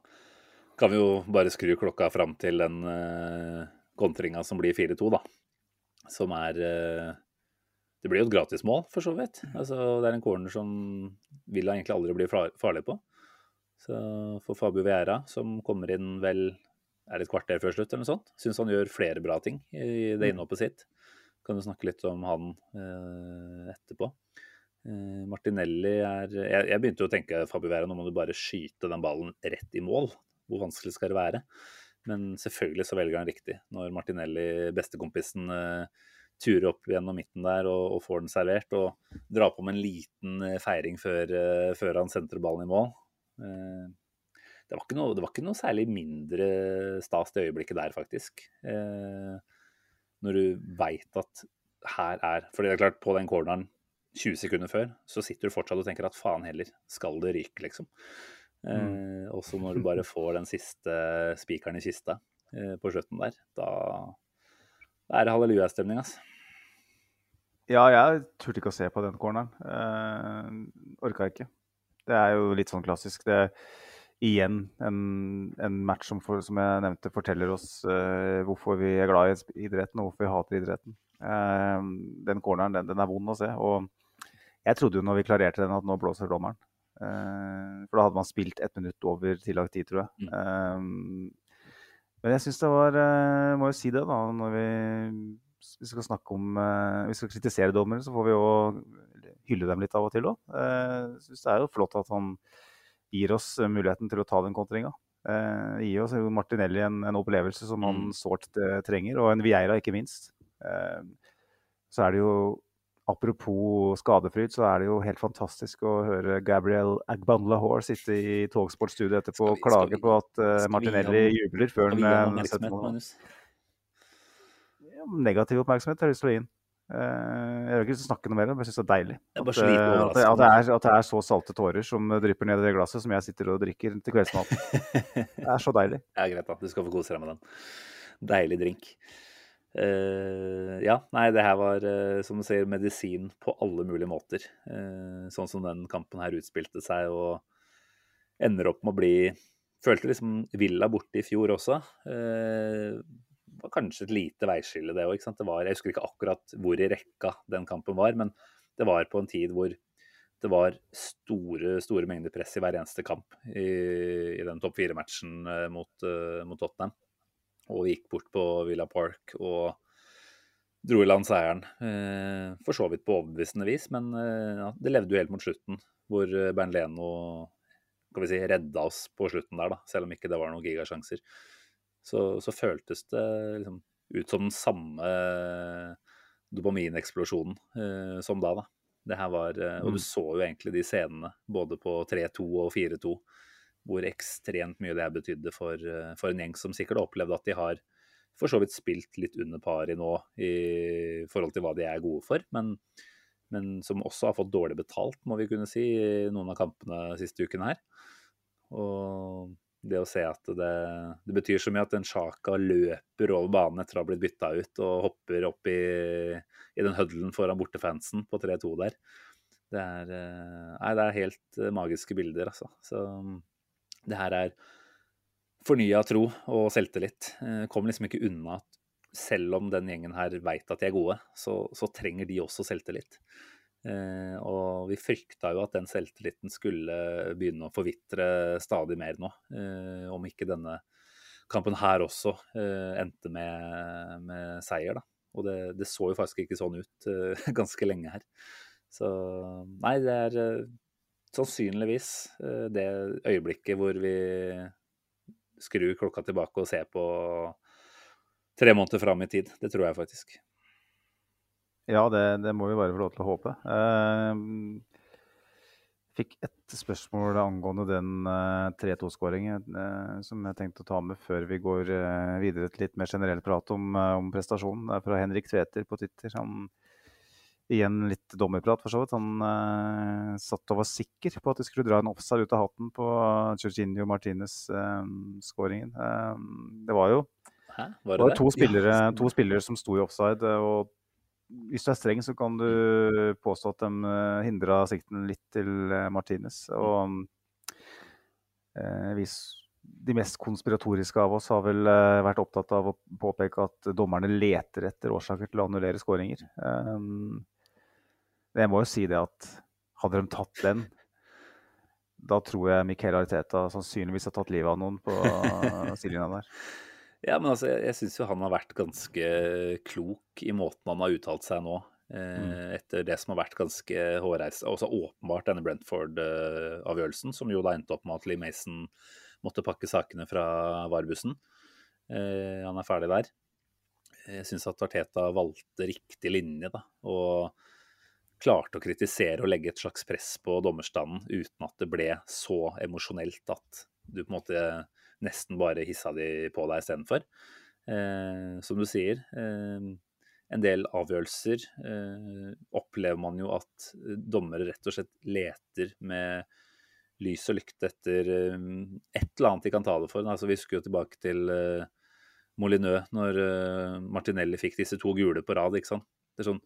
B: kan vi jo bare skru klokka fram til den uh, kontringa som blir 4-2, da. Som er uh, Det blir jo et gratismål, for så vidt. Altså, det er en corner som Villa egentlig aldri blir farlig på. Så for Fabio Vieira, som kommer inn vel er det et kvarter før slutt, eller noe sånt. Syns han gjør flere bra ting i det mm. innhoppet sitt. Kan du snakke litt om han eh, etterpå. Eh, Martinelli er jeg, jeg, begynte jo å tenke Fabio Vera, nå må du bare skyte den ballen rett i mål. Hvor vanskelig skal det være? Men selvfølgelig så velger han riktig. Når Martinelli, bestekompisen, eh, turer opp gjennom midten der og, og, får den servert, og drar på med en liten eh, feiring før, eh, før han sentrer ballen i mål. Eh, det var, noe, det var ikke noe, særlig mindre stas det øyeblikket der, faktisk. Eh, når du veit at her er For det er klart, på den corneren 20 sekunder før, så sitter du fortsatt og tenker at faen heller, skal det ryke, liksom. Eh, mm. Og så når du bare [laughs] får den siste spikeren i kista eh, på slutten der, da, da er det hallelujastemning, altså.
C: Ja, jeg turte ikke å se på den corneren. Eh, Orka ikke. Det er jo litt sånn klassisk. Det, igjen en, en match som, for, som, jeg nevnte, forteller oss uh, hvorfor vi er glad i idretten og hvorfor vi hater idretten. Uh, den corneren den, den, er vond å se. og Jeg trodde jo når vi klarerte den at nå blåser dommeren. Uh, for da hadde man spilt ett minutt over tillagt tid, tror jeg. Mm. men jeg syns det var Må jo si det, da. Når vi, vi skal snakke om Vi skal kritisere dommere, så får vi jo hylle dem litt av og til òg. Jeg syns det er jo flott at han gir oss eh, muligheten til å ta den kontringa. Eh, gir oss Martinelli en, en opplevelse som han mm. sårt eh, trenger, og en Vieira ikke minst. Så er det jo Apropos skadefryd, så er det jo helt fantastisk å høre Gabriel Agbanlahore sitte i Togsportstudioet etterpå og klage på at uh, Martinelli jubler før han setter mål. Negativ oppmerksomhet har lyst til å gi inn. Eh, jeg vil ikke snakke noe mer men jeg syns det er deilig. At,
B: sliten
C: eh, at, det, at, det er, at det er så salte tårer som drypper ned i det glasset som jeg sitter og drikker til kveldsmaten. [laughs] Det er så deilig.
B: Ja, greit, da. Du skal få kose deg med den. Deilig drink. Uh, ja, nei, det her var, uh, som du sier, medisin på alle mulige måter. Uh, sånn som den kampen her utspilte seg, og ender opp med å bli Følte liksom Villa borte i fjor også. Eh, var kanskje et lite veiskille, det òg. Jeg husker ikke akkurat hvor i rekka den kampen var, men det var på en tid hvor det var store store mengder press i hver eneste kamp i, i den topp fire-matchen eh, mot, uh, mot, Tottenham. Og vi gikk bort på Villa Park og dro i land seieren. Eh, for så vidt på overbevisende vis, men eh, ja, det levde jo helt mot slutten, hvor Bernt Leno skal vi si, redda oss på slutten der, da, selv om ikke det var noen gigasjanser. Så, så føltes det liksom ut som den samme dopamineksplosjonen eh, som da, da. Det her var, eh, Og du
C: Mm.
B: så jo egentlig de scenene både på 3-2 og 4-2, hvor ekstremt mye det betydde for, eh, for en gjeng som sikkert har opplevd at de har for så vidt spilt litt under pari nå i forhold til hva de er gode for, men, men som også har fått dårlig betalt, må vi kunne si, i noen av kampene siste uken her. Og det å se at det, det betyr så mye at en Sjaka løper over banen etter å ha blitt bytta ut og hopper opp i, i den huddelen foran bortefansen på 3-2 der. Det er, eh, nei, det er helt eh, magiske bilder, altså. Så det her er fornya tro og selvtillit. Eh, Kommer liksom ikke unna at selv om den gjengen her veit at de er gode, så, så trenger de også selvtillit. Eh, og vi frykta jo at den selvtilliten skulle begynne å forvitre stadig mer nå. Eh, om ikke denne kampen her også eh, endte med, med, seier, da. Og det, det, så jo faktisk ikke sånn ut [laughs] ganske lenge her. Så nei, det er sannsynligvis det øyeblikket hvor vi skrur klokka tilbake og ser på tre måneder fram i tid. Det tror jeg faktisk.
C: Ja, det, det, må vi bare få lov til å håpe. Uh, fikk et spørsmål angående den uh, 3-2-skåringen uh, som jeg tenkte å ta med før vi går videre til litt mer generell prat om, om prestasjonen. Det er fra Henrik Tveter på Twitter. Han, igjen litt dommerprat, for så vidt. Han satt og var sikker på at de skulle dra en offside ut av hatten på Jorginho Martinez-skåringen. det var jo? Var det, det to, spillere, ja. to spillere som sto i offside. og hvis du er streng, så kan du påstå at de hindra sikten litt til Martinez. Og eh, hvis de mest konspiratoriske av oss har vel eh, vært opptatt av å påpeke at dommerne leter etter årsaker til å annullere skåringer. Jeg må jo si det at hadde de tatt den, da tror jeg Miquel Ariteta sannsynligvis har tatt livet av noen på [laughs] sidelinja der.
B: Ja, men altså, jeg, jeg syns jo han har vært ganske klok i måten han har uttalt seg nå. Eh, mm. Etter det som har vært ganske hårreisende. Også åpenbart denne Brentford-avgjørelsen, som jo da endte opp med at Lee Mason måtte pakke sakene fra varbussen. Eh, han er ferdig der. Jeg syns at Arteta valgte riktig linje, da. Og klarte å kritisere og legge et slags press på dommerstanden uten at det ble så emosjonelt at du på en måte nesten bare hissa de på deg istedenfor. Eh, som du sier, eh, en del avgjørelser eh, opplever man jo at dommere rett og slett leter med lys og lykte etter eh, et eller annet de kan ta det for. Altså, vi husker jo tilbake til eh, Molineux når eh, Martinelli fikk disse to gule på rad. ikke sant? Det er sånn,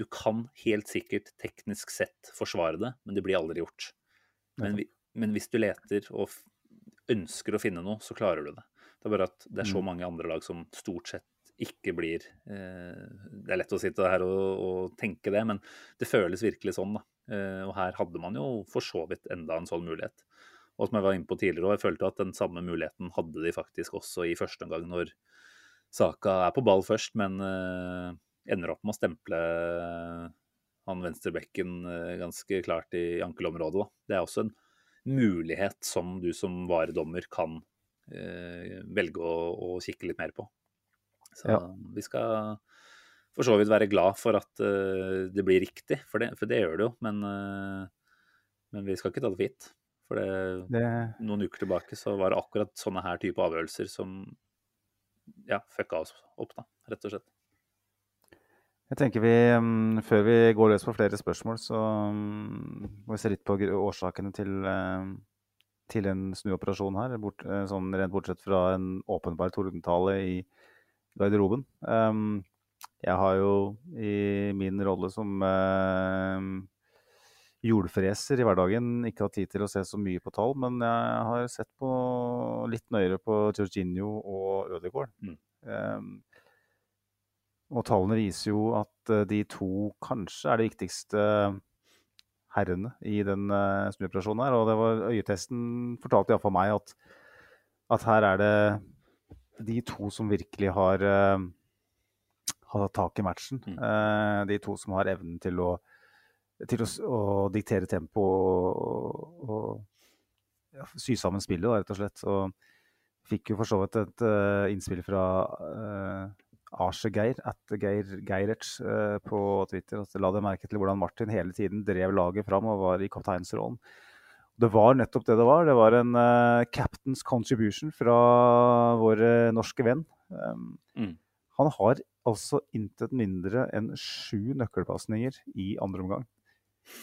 B: Du kan helt sikkert teknisk sett forsvare det, men det blir aldri gjort. Men, men hvis du leter og ønsker å finne noe, så klarer du det. Det er bare at det er så mange andre lag som stort sett ikke blir eh, Det er lett å sitte her og, og, tenke det, men det føles virkelig sånn. da. Eh, og her hadde man jo for så vidt enda en sånn mulighet. Og som jeg var inne på tidligere, jeg følte at den samme muligheten hadde de faktisk også i første omgang, når Saka er på ball først, men eh, ender opp med å stemple han venstrebekken eh, ganske klart i ankelområdet. Da. Det er også en mulighet som du som varedommer kan eh, velge å, å, kikke litt mer på. Så ja. vi skal for så vidt være glad for at uh, det blir riktig, for det, for det gjør det jo. Men, uh, men, vi skal ikke ta det for gitt. For det, det... noen uker tilbake så var det akkurat sånne her type avgjørelser som ja, fucka oss opp, da, rett og slett.
C: Jeg tenker vi, um, Før vi går løs på flere spørsmål, så um, må vi se litt på årsakene til, um, til en snuoperasjon her. Bort, uh, sånn rent bortsett fra en åpenbar tordentale i garderoben. Um, jeg har jo i min rolle som jordfreser i hverdagen ikke hatt tid til å se så mye på tall, men jeg har sett på litt nøyere på Georginio og Ødegaard. Mm. Og tallene viser jo at eh, de to kanskje er de viktigste herrene i den uh, snuoperasjonen her. Og det var øyetesten fortalte iallfall meg at, at, her er det de to som virkelig har, hatt har tatt tak i matchen. Mm. Uh, de to som har evnen til å, til å, å diktere tempo og, og ja, sy sammen spillet, rett og slett. Og fikk jo for så vidt et innspill fra Arsegeir, at Geir Geirerts uh, på Twitter. Altså, la det merke til hvordan Martin hele tiden drev laget fram og var i kapteinsrollen. Det var nettopp det det var. Det var en uh, captain's contribution fra vår uh, norske venn. Um, mm. Han har altså intet mindre enn sju nøkkelpasninger i andre omgang.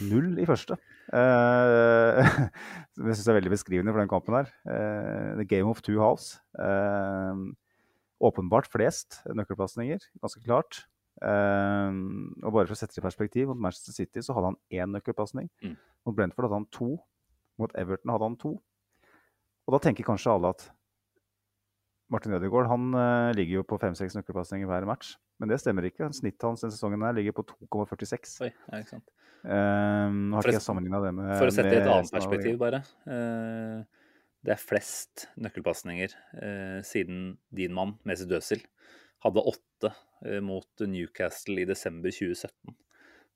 C: Null i første. Uh, det syns jeg er veldig beskrivende for den kampen her. The game of two halves. Uh, åpenbart flest nøkkelpasninger, ganske klart. Um, og bare for å sette det i perspektiv, mot Manchester City så hadde han én nøkkelpasning. Mm. Mot Brentford hadde han to. Mot Everton hadde han to. Og da tenker kanskje alle at Martin Ødegaard han uh, ligger jo på fem-seks nøkkelpasninger hver match. Men det stemmer ikke. Snittet hans denne sesongen her ligger på 2,46. Oi, ja, ikke sant. Um, har for, ikke jeg det med
B: For å sette det i et annet perspektiv, bare. Uh, det er flest nøkkelpasninger eh, siden din mann, Mesut Özil, hadde åtte eh, mot Newcastle i desember 2017.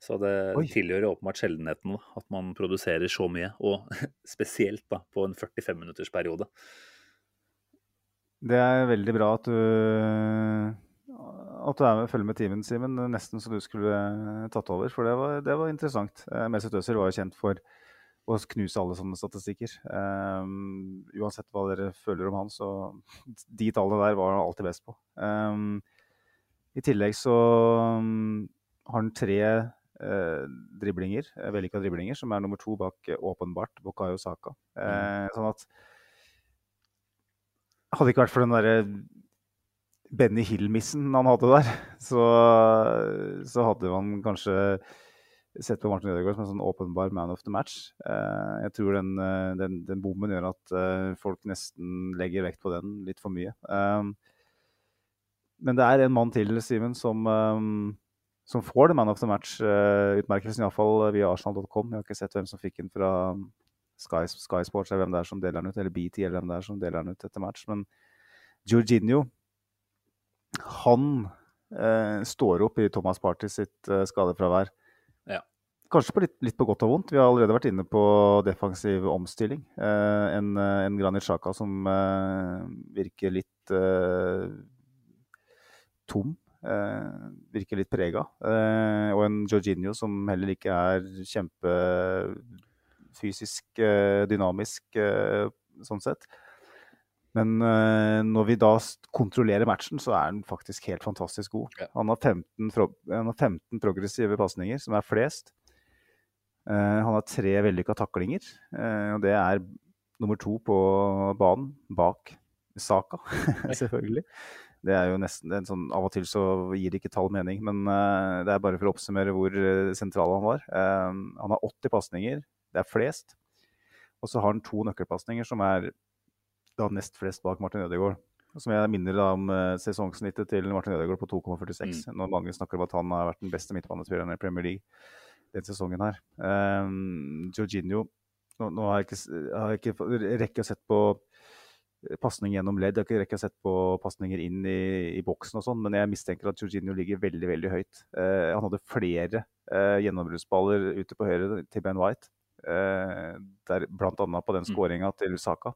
B: Så det Oi. tilhører åpenbart sjeldenheten at man produserer så mye, og [laughs] spesielt da, på en 45 minutters periode.
C: Det er veldig bra at du, at du er med, følger med timen, Simen. Nesten så du skulle tatt over, for det var, det var interessant. Eh, Mesut Özil var jo kjent for og knuse alle sånne statistikker. Um, uansett hva dere føler om han, så [laughs] de tallene der var han alltid best på. Um, I tillegg så um, har han tre uh, driblinger, uh, vellykka driblinger, som er nummer to bak uh, åpenbart Bokayo Saka. Mm. Sånn at Hadde det ikke vært for den derre Benny Hill-missen han hadde der, [laughs] så, så hadde man kanskje sett på Martin Ødegaard som en sånn åpenbar man of the match. Uh, jeg tror den, uh, den, den, bommen gjør at uh, folk nesten legger vekt på den litt for mye. Um, men det er en mann til, Simen, som, um, som får det man of the match-utmerkelsen, uh, iallfall via arsenal.com. Jeg har ikke sett hvem som fikk den fra Sky, Sky Sports, eller hvem det er som deler den ut, eller BT, eller hvem det er som deler den ut etter match. Men Jorginho, han står opp i Thomas Party sitt skadefravær Kanskje på litt, litt, på godt og vondt. Vi har allerede vært inne på defensiv omstilling. Eh, en, eh, en Granit Xhaka som eh, virker litt eh, tom. Eh, virker litt prega. Eh, og en Jorginho som heller ikke er kjempefysisk dynamisk sånn sett. Men når vi da kontrollerer matchen, så er han faktisk helt fantastisk god. Han, har 15, han har 15 progressive pasninger, som er flest. Eh, han har tre vellykka taklinger. Eh, og det er nummer to på banen, bak Saka, [laughs] selvfølgelig. Det er jo nesten en sånn, Av og til så gir det ikke tall mening, men uh, det er bare for å oppsummere hvor sentral han var. Han har 80 pasninger, det er flest. Og så har han to nøkkelpasninger, som er da nest flest bak Martin Ødegaard. Som jeg minner om sesongsnittet til Martin Ødegaard på 2,46. Mm. Når mange snakker om at han har vært den beste midtbanespilleren i Premier League den sesongen her. Um, Jorginho nå, nå, har jeg ikke, har jeg ikke rekke å sett på pasning gjennom ledd. Jeg har ikke rekke å sett på pasninger inn i, i boksen og sånn, men jeg mistenker at Jorginho ligger veldig veldig høyt. Uh, han hadde flere uh, gjennombruddsballer ute på høyre til Ben White, uh, der, bl.a. på den mm. skåringa til Saka.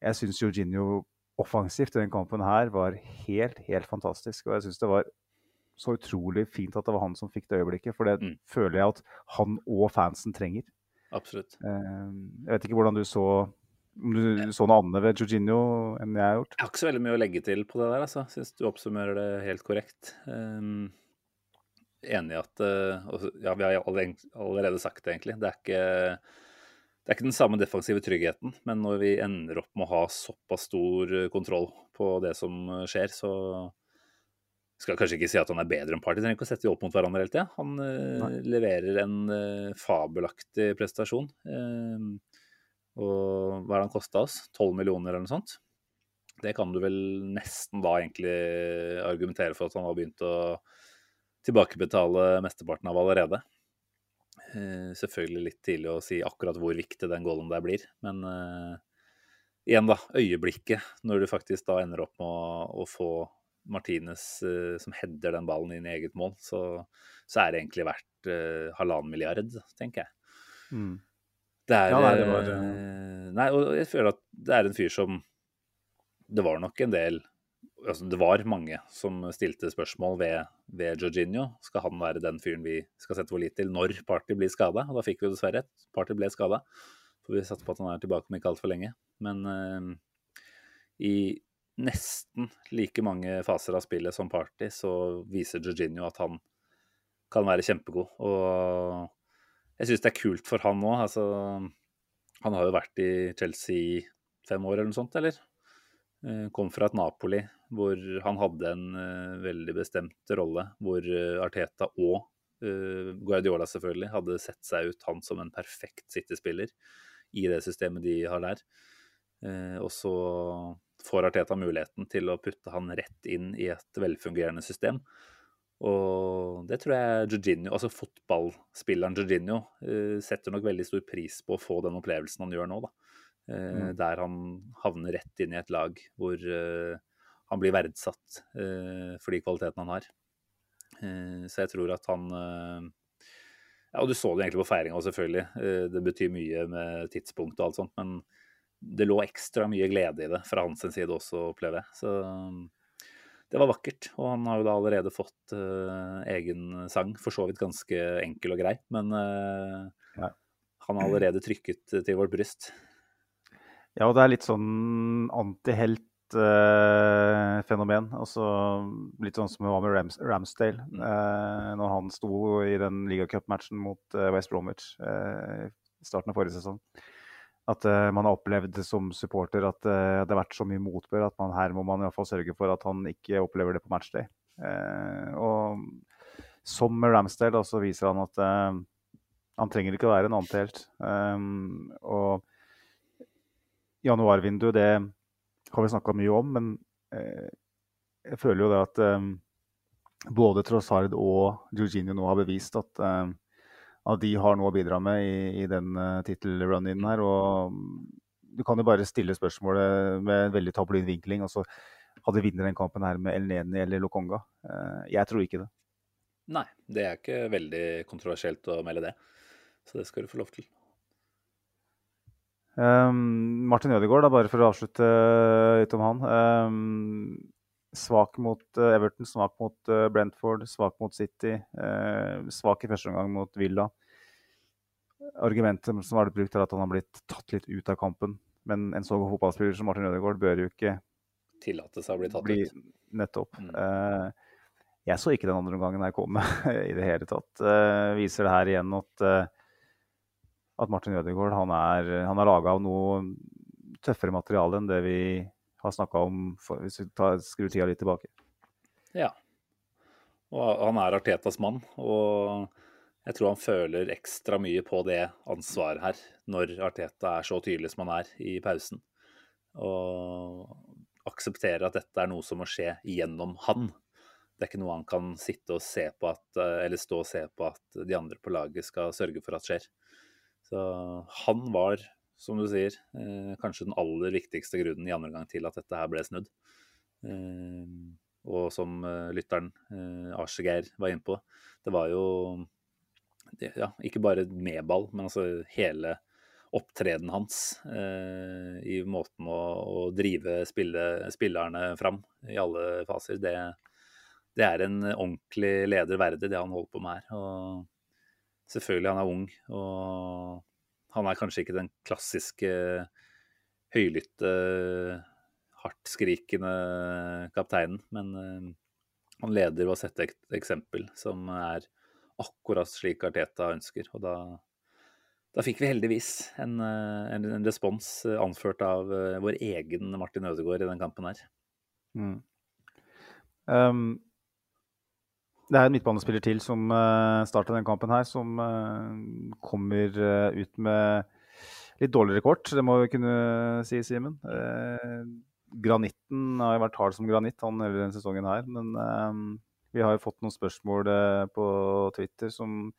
C: Jeg syns Jorginho offensivt i den kampen her var helt, helt fantastisk. Og jeg syns det var så utrolig fint at det var han som fikk det øyeblikket. For det mm. føler jeg at han og fansen trenger.
B: Absolutt.
C: Eh, jeg vet ikke hvordan du så om du så noe annet ved Jorginho enn jeg har gjort?
B: Jeg har ikke så veldig mye å legge til på det der, altså. Syns du oppsummerer det helt korrekt. Um, enig i at uh, Ja, vi har allerede sagt det, egentlig. Det er ikke det er ikke den samme defensive tryggheten, men når vi ender opp med å ha såpass stor kontroll på det som skjer, så skal kanskje ikke si at han er bedre enn Party, trenger ikke å sette de opp mot hverandre hele tida. Han uh, leverer en uh, fabelaktig prestasjon. Uh, og hva er det han kosta oss? 12 millioner eller noe sånt? Det kan du vel nesten da egentlig argumentere for at han har begynt å tilbakebetale mesteparten av allerede. Eh, selvfølgelig litt tidlig å si akkurat hvor viktig den golden der blir, men igjen, da. Øyeblikket når du faktisk da ender opp med å, å få Martinez eh, som header den ballen inn i eget mål, så, så er det egentlig verdt eh, halvannen milliard, tenker jeg. Mm. Det er ja, nei, det var, eh, nei, og jeg føler at det er en fyr som Det var nok en del altså Det var mange som stilte spørsmål ved, ved Jorginho. Skal han være den fyren vi skal sette vår lit til når Party blir skada? Og da fikk vi dessverre et. Party ble skada. For vi satser på at han er tilbake om ikke altfor lenge. Men uh, i nesten like mange faser av spillet som Party, så viser Jorginho at han kan være kjempegod. Og jeg syns det er kult for han nå. Altså, han har jo vært i Chelsea i fem år eller noe sånt, eller? Eh, kom fra et Napoli hvor han hadde en uh, veldig bestemt rolle. Hvor uh, Arteta og Guardiola selvfølgelig hadde sett seg ut han som en perfekt City-spiller i det systemet de har der. og så får Arteta muligheten til å putte han rett inn i et velfungerende system. Og det tror jeg Jorginho, altså fotballspilleren Jorginho, setter nok veldig stor pris på å få den opplevelsen han gjør nå. da. Mm. Der han havner rett inn i et lag hvor han blir verdsatt for de kvalitetene han har. Så jeg tror at han Ja, og du så det egentlig på feiringa selvfølgelig. Det betyr mye med tidspunkt og alt sånt, men det lå ekstra mye glede i det fra hans side også, opplever jeg. Så det var vakkert. Og han har jo da allerede fått uh, egen sang, for så vidt ganske enkel og grei. Men uh, ja. han har allerede trykket til vårt bryst.
C: Ja, og det er litt sånn antihelt-fenomen. Uh, altså, litt sånn som det var med Rams, Ramsdale mm. eh, når han sto i den ligacupmatchen mot eh, West Bromwich eh, i starten av forrige sesong. At uh, man har opplevd som supporter at uh, det har vært så mye motbør at man, her må man i hvert fall sørge for at han ikke opplever det på matchday. og som med Ramsdale så viser han at han trenger ikke å være en antihelt. Um, og januarvinduet, det har vi snakka mye om, men eh, jeg føler jo det at eh, både Trossard og Jorginho nå har bevist at, eh, at, de har noe å bidra med i, i den uh, tittelrun-in her. Og du kan jo bare stille spørsmålet med en veldig tabloid vinkling. Altså, hadde vinner den kampen her med Elneni eller Lokonga? Eh, jeg tror ikke det.
B: Nei, det er ikke veldig kontroversielt å melde det. Så det skal du få lov til.
C: Um, Martin Ødegaard, da, bare for å avslutte litt om han. Um, svak mot uh, Everton, svak mot uh, Brentford, svak mot City. Uh, svak i første omgang mot Villa. Argumentet som har blitt brukt, er at han har blitt tatt litt ut av kampen. Men en så god fotballspiller som Martin Ødegaard bør jo ikke
B: Tillate seg å bli tatt bli, ut.
C: Nettopp. Mm. jeg så ikke den andre omgangen jeg kom med [laughs] i det hele tatt. viser det her igjen at at Martin Ødegaard han er, han er laga av noe tøffere materiale enn det vi har snakka om for, hvis vi skrur tida litt tilbake.
B: Ja. Og han er Artetas mann. Og jeg tror han føler ekstra mye på det ansvaret her, når Arteta er så tydelig som han er i pausen. Og aksepterer at dette er noe som må skje gjennom han. Det er ikke noe han kan sitte og se på at, eller stå og se på at de andre på laget skal sørge for at skjer. Så han var, som du sier, eh, kanskje den aller viktigste grunnen i andre gang til at dette her ble snudd. Eh, og som eh, lytteren eh, Arsegeir var inne på, det var jo ja, ikke bare med ball, men altså hele opptredenen hans eh, i måten å, å drive spille, spillerne fram i alle faser, det, det, er en ordentlig leder verdig, det han holder på med her. Og Selvfølgelig, han er ung, og han er kanskje ikke den klassiske høylytte, hardtskrikende kapteinen, men uh, han leder å sette et eksempel som er akkurat slik Arteta ønsker. Og da, da fikk vi heldigvis en, en, en, respons anført av vår egen Martin Ødegaard i den kampen her. Mm.
C: Um, det er en midtbanespiller til som uh, starter den kampen her, som uh, kommer uh, ut med litt dårligere kort. Det må vi kunne si, Simen. Granitten har jo vært hard som granitt han hele denne sesongen her. Men vi har jo fått noen spørsmål på Twitter som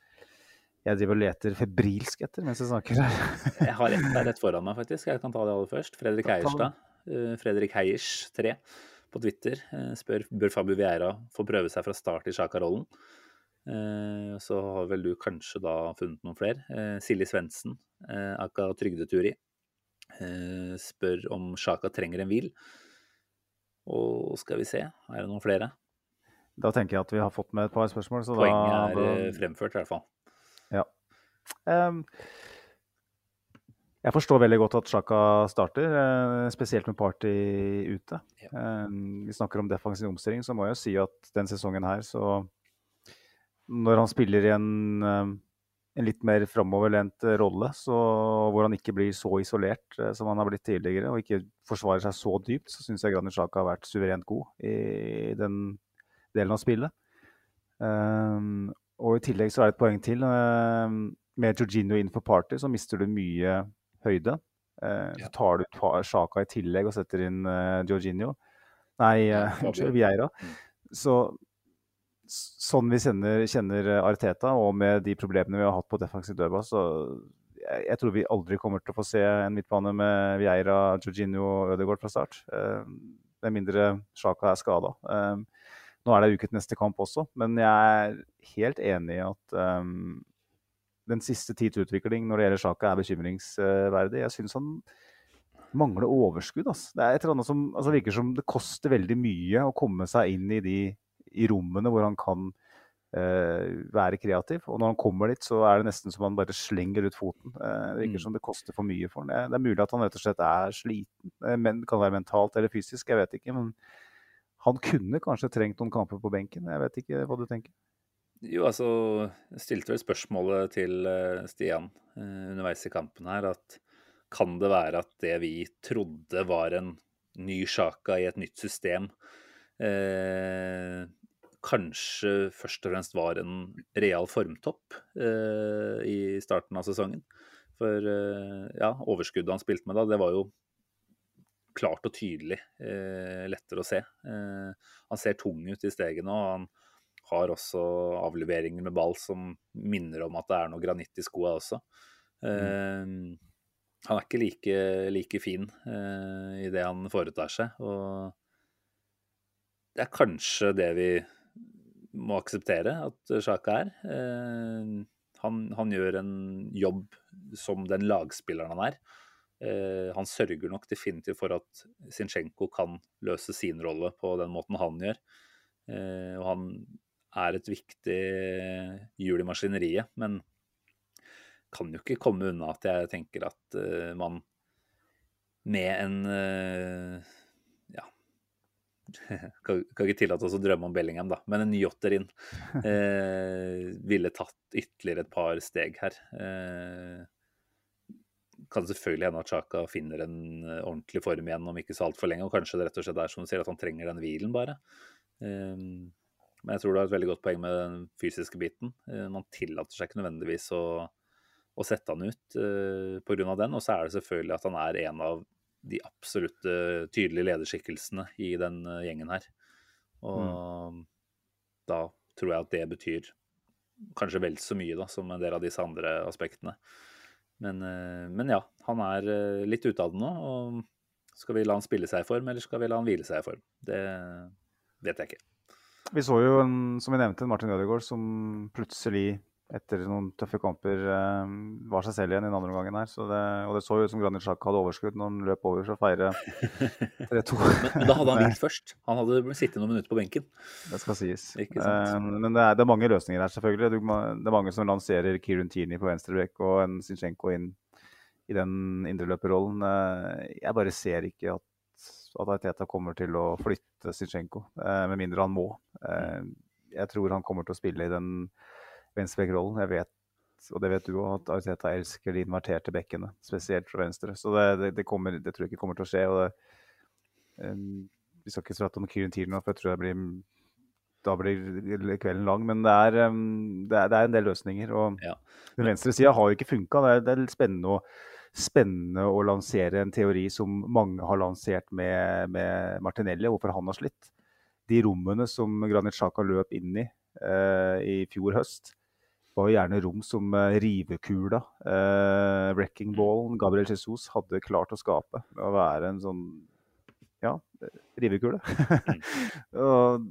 C: jeg driver og leter febrilsk etter mens jeg snakker her. [laughs]
B: jeg har ett der rett foran meg, faktisk. Jeg kan ta det aller først. Fredrik Eierstad. Fredrik Heiers 3 på Twitter eh, spør bør Fabio Vieira få prøve seg fra start i Sjaka-rollen. Eh, så har vel du kanskje da funnet noen flere. Eh, Silje Svendsen, aka Trygdeturi, spør om Sjaka trenger en hvil. Og skal vi se, er det noen flere?
C: Da tenker jeg at vi har fått med et par spørsmål.
B: Poenget da, er fremført, i hvert fall.
C: Ja. Um, jeg forstår veldig godt at Sjaka starter, eh, spesielt med Party ute. Ja. Eh, vi snakker om defensiv omstilling, så må jeg jo si at den sesongen her, så Når han spiller i en, eh, en litt mer framoverlent rolle, så, hvor han ikke blir så isolert som han har blitt tidligere, og ikke forsvarer seg så dypt, så syns jeg Granit Sjaka har vært suverent god i den delen av spillet. og i tillegg så er det et poeng til. med Jorginho inn for Party så mister du mye høyde. Eh, så tar du ut Sjaka i tillegg og setter inn eh, Jorginho. Nei, uh, Vieira. Mm. Så sånn vi kjenner, kjenner, Arteta, og med de problemene vi har hatt på defensiv dødball, så jeg, jeg, tror vi aldri kommer til å få se en midtbane med Vieira, Jorginho og Ødegaard fra start. Eh, med mindre Sjaka er skada. Uh, nå er det uke til neste kamp også, men jeg er helt enig i at um, den siste tids utvikling når det gjelder Sjaka, er bekymringsverdig. Jeg syns han mangler overskudd. Altså. Det er et eller annet som altså, virker som det koster veldig mye å komme seg inn i de i rommene hvor han kan uh, være kreativ. Og når han kommer dit, så er det nesten som han bare slenger ut foten. Uh, det virker mm. som det koster for mye for han. Det er mulig at han rett og slett er sliten. Uh, men, kan være mentalt eller fysisk, jeg vet ikke. Men han kunne kanskje trengt noen kamper på benken. Jeg vet ikke hva du tenker?
B: Jo, altså jeg stilte vel spørsmålet til eh, Stian eh, underveis i kampen her at kan det være at det vi trodde var en ny Sjaka i et nytt system, eh, kanskje først og fremst var en real formtopp eh, i starten av sesongen? For eh, ja, overskuddet han spilte med da, det var jo klart og tydelig eh, lettere å se. han ser tung ut i stegene, og han har også avleveringer med ball som minner om at det er noe granitt i skoa også. Mm. Uh, han er ikke like, like fin uh, i det han foretar seg. Og det er kanskje det vi må akseptere at Sjaka er. Uh, han, han, gjør en jobb som den lagspilleren han er. Uh, han sørger nok definitivt for at Zinchenko kan løse sin rolle på den måten han gjør. Og han er et viktig hjul i maskineriet. Men kan jo ikke komme unna at jeg tenker at uh, man med en uh, Ja [laughs] kan, kan, ikke tillate oss å drømme om Bellingham, da, men en ny åtter inn uh, [laughs] ville tatt ytterligere et par steg her. kan selvfølgelig hende at Chaka finner en ordentlig form igjen om ikke så altfor lenge. Og kanskje det rett og slett er som du sier, at han trenger den hvilen, bare. Um, men jeg tror du har et veldig godt poeng med den fysiske biten. Eh, man tillater seg ikke nødvendigvis å, å sette han ut uh, pga. den. Og så er det selvfølgelig at han er en av de absolutte tydelige lederskikkelsene i den uh, gjengen her. Og mm. da tror jeg at det betyr kanskje vel så mye da, som en del av disse andre aspektene. Men, men ja, han er litt ute av det nå. og Skal vi la han spille seg i form, eller skal vi la han hvile seg i form? Det vet jeg ikke.
C: Vi så jo, en, som vi nevnte, Martin Ødegaard som plutselig etter noen tøffe kamper eh, var seg selv igjen i den andre omgangen her. Det, og det så jo ut som Granit Xhaka hadde overskudd når han løp over for å feire [laughs] 3-2.
B: men, men, da hadde han [laughs] hvilt først. Han hadde sittet noen minutter på benken.
C: Det skal sies. Eh, men det er, det er, mange løsninger her, selvfølgelig. Det er mange som lanserer Kirun Tierney på venstre bekk og en Zinchenko inn i den indreløperrollen. Eh, jeg bare ser ikke at at Arteta kommer til å flytte Zinchenko, med mindre han må. Eh, jeg tror han kommer til å spille i den venstrebekkrollen. Jeg vet, og det vet du òg, at Arteta elsker de inverterte bekkene, spesielt fra venstre. Så det, det, det, kommer, det tror jeg ikke kommer til å skje. og det, um, Vi skal ikke prate om Kieran Tierney, for jeg tror jeg blir da blir kvelden lang. Men det er, det er, det er en del løsninger. Og
B: Ja.
C: den venstre sida har jo ikke funka. Det, det er spennende å, spennende å lansere en teori som mange har lansert med, med Martinelli, hvorfor han har slitt. De rommene som Granit Xhaka løp inn i eh, i fjor høst, var jo gjerne rom som eh, rivekula, eh, wrecking ballen, Gabriel Jesus hadde klart å skape. Å være en sånn ja, rivekule. [laughs] og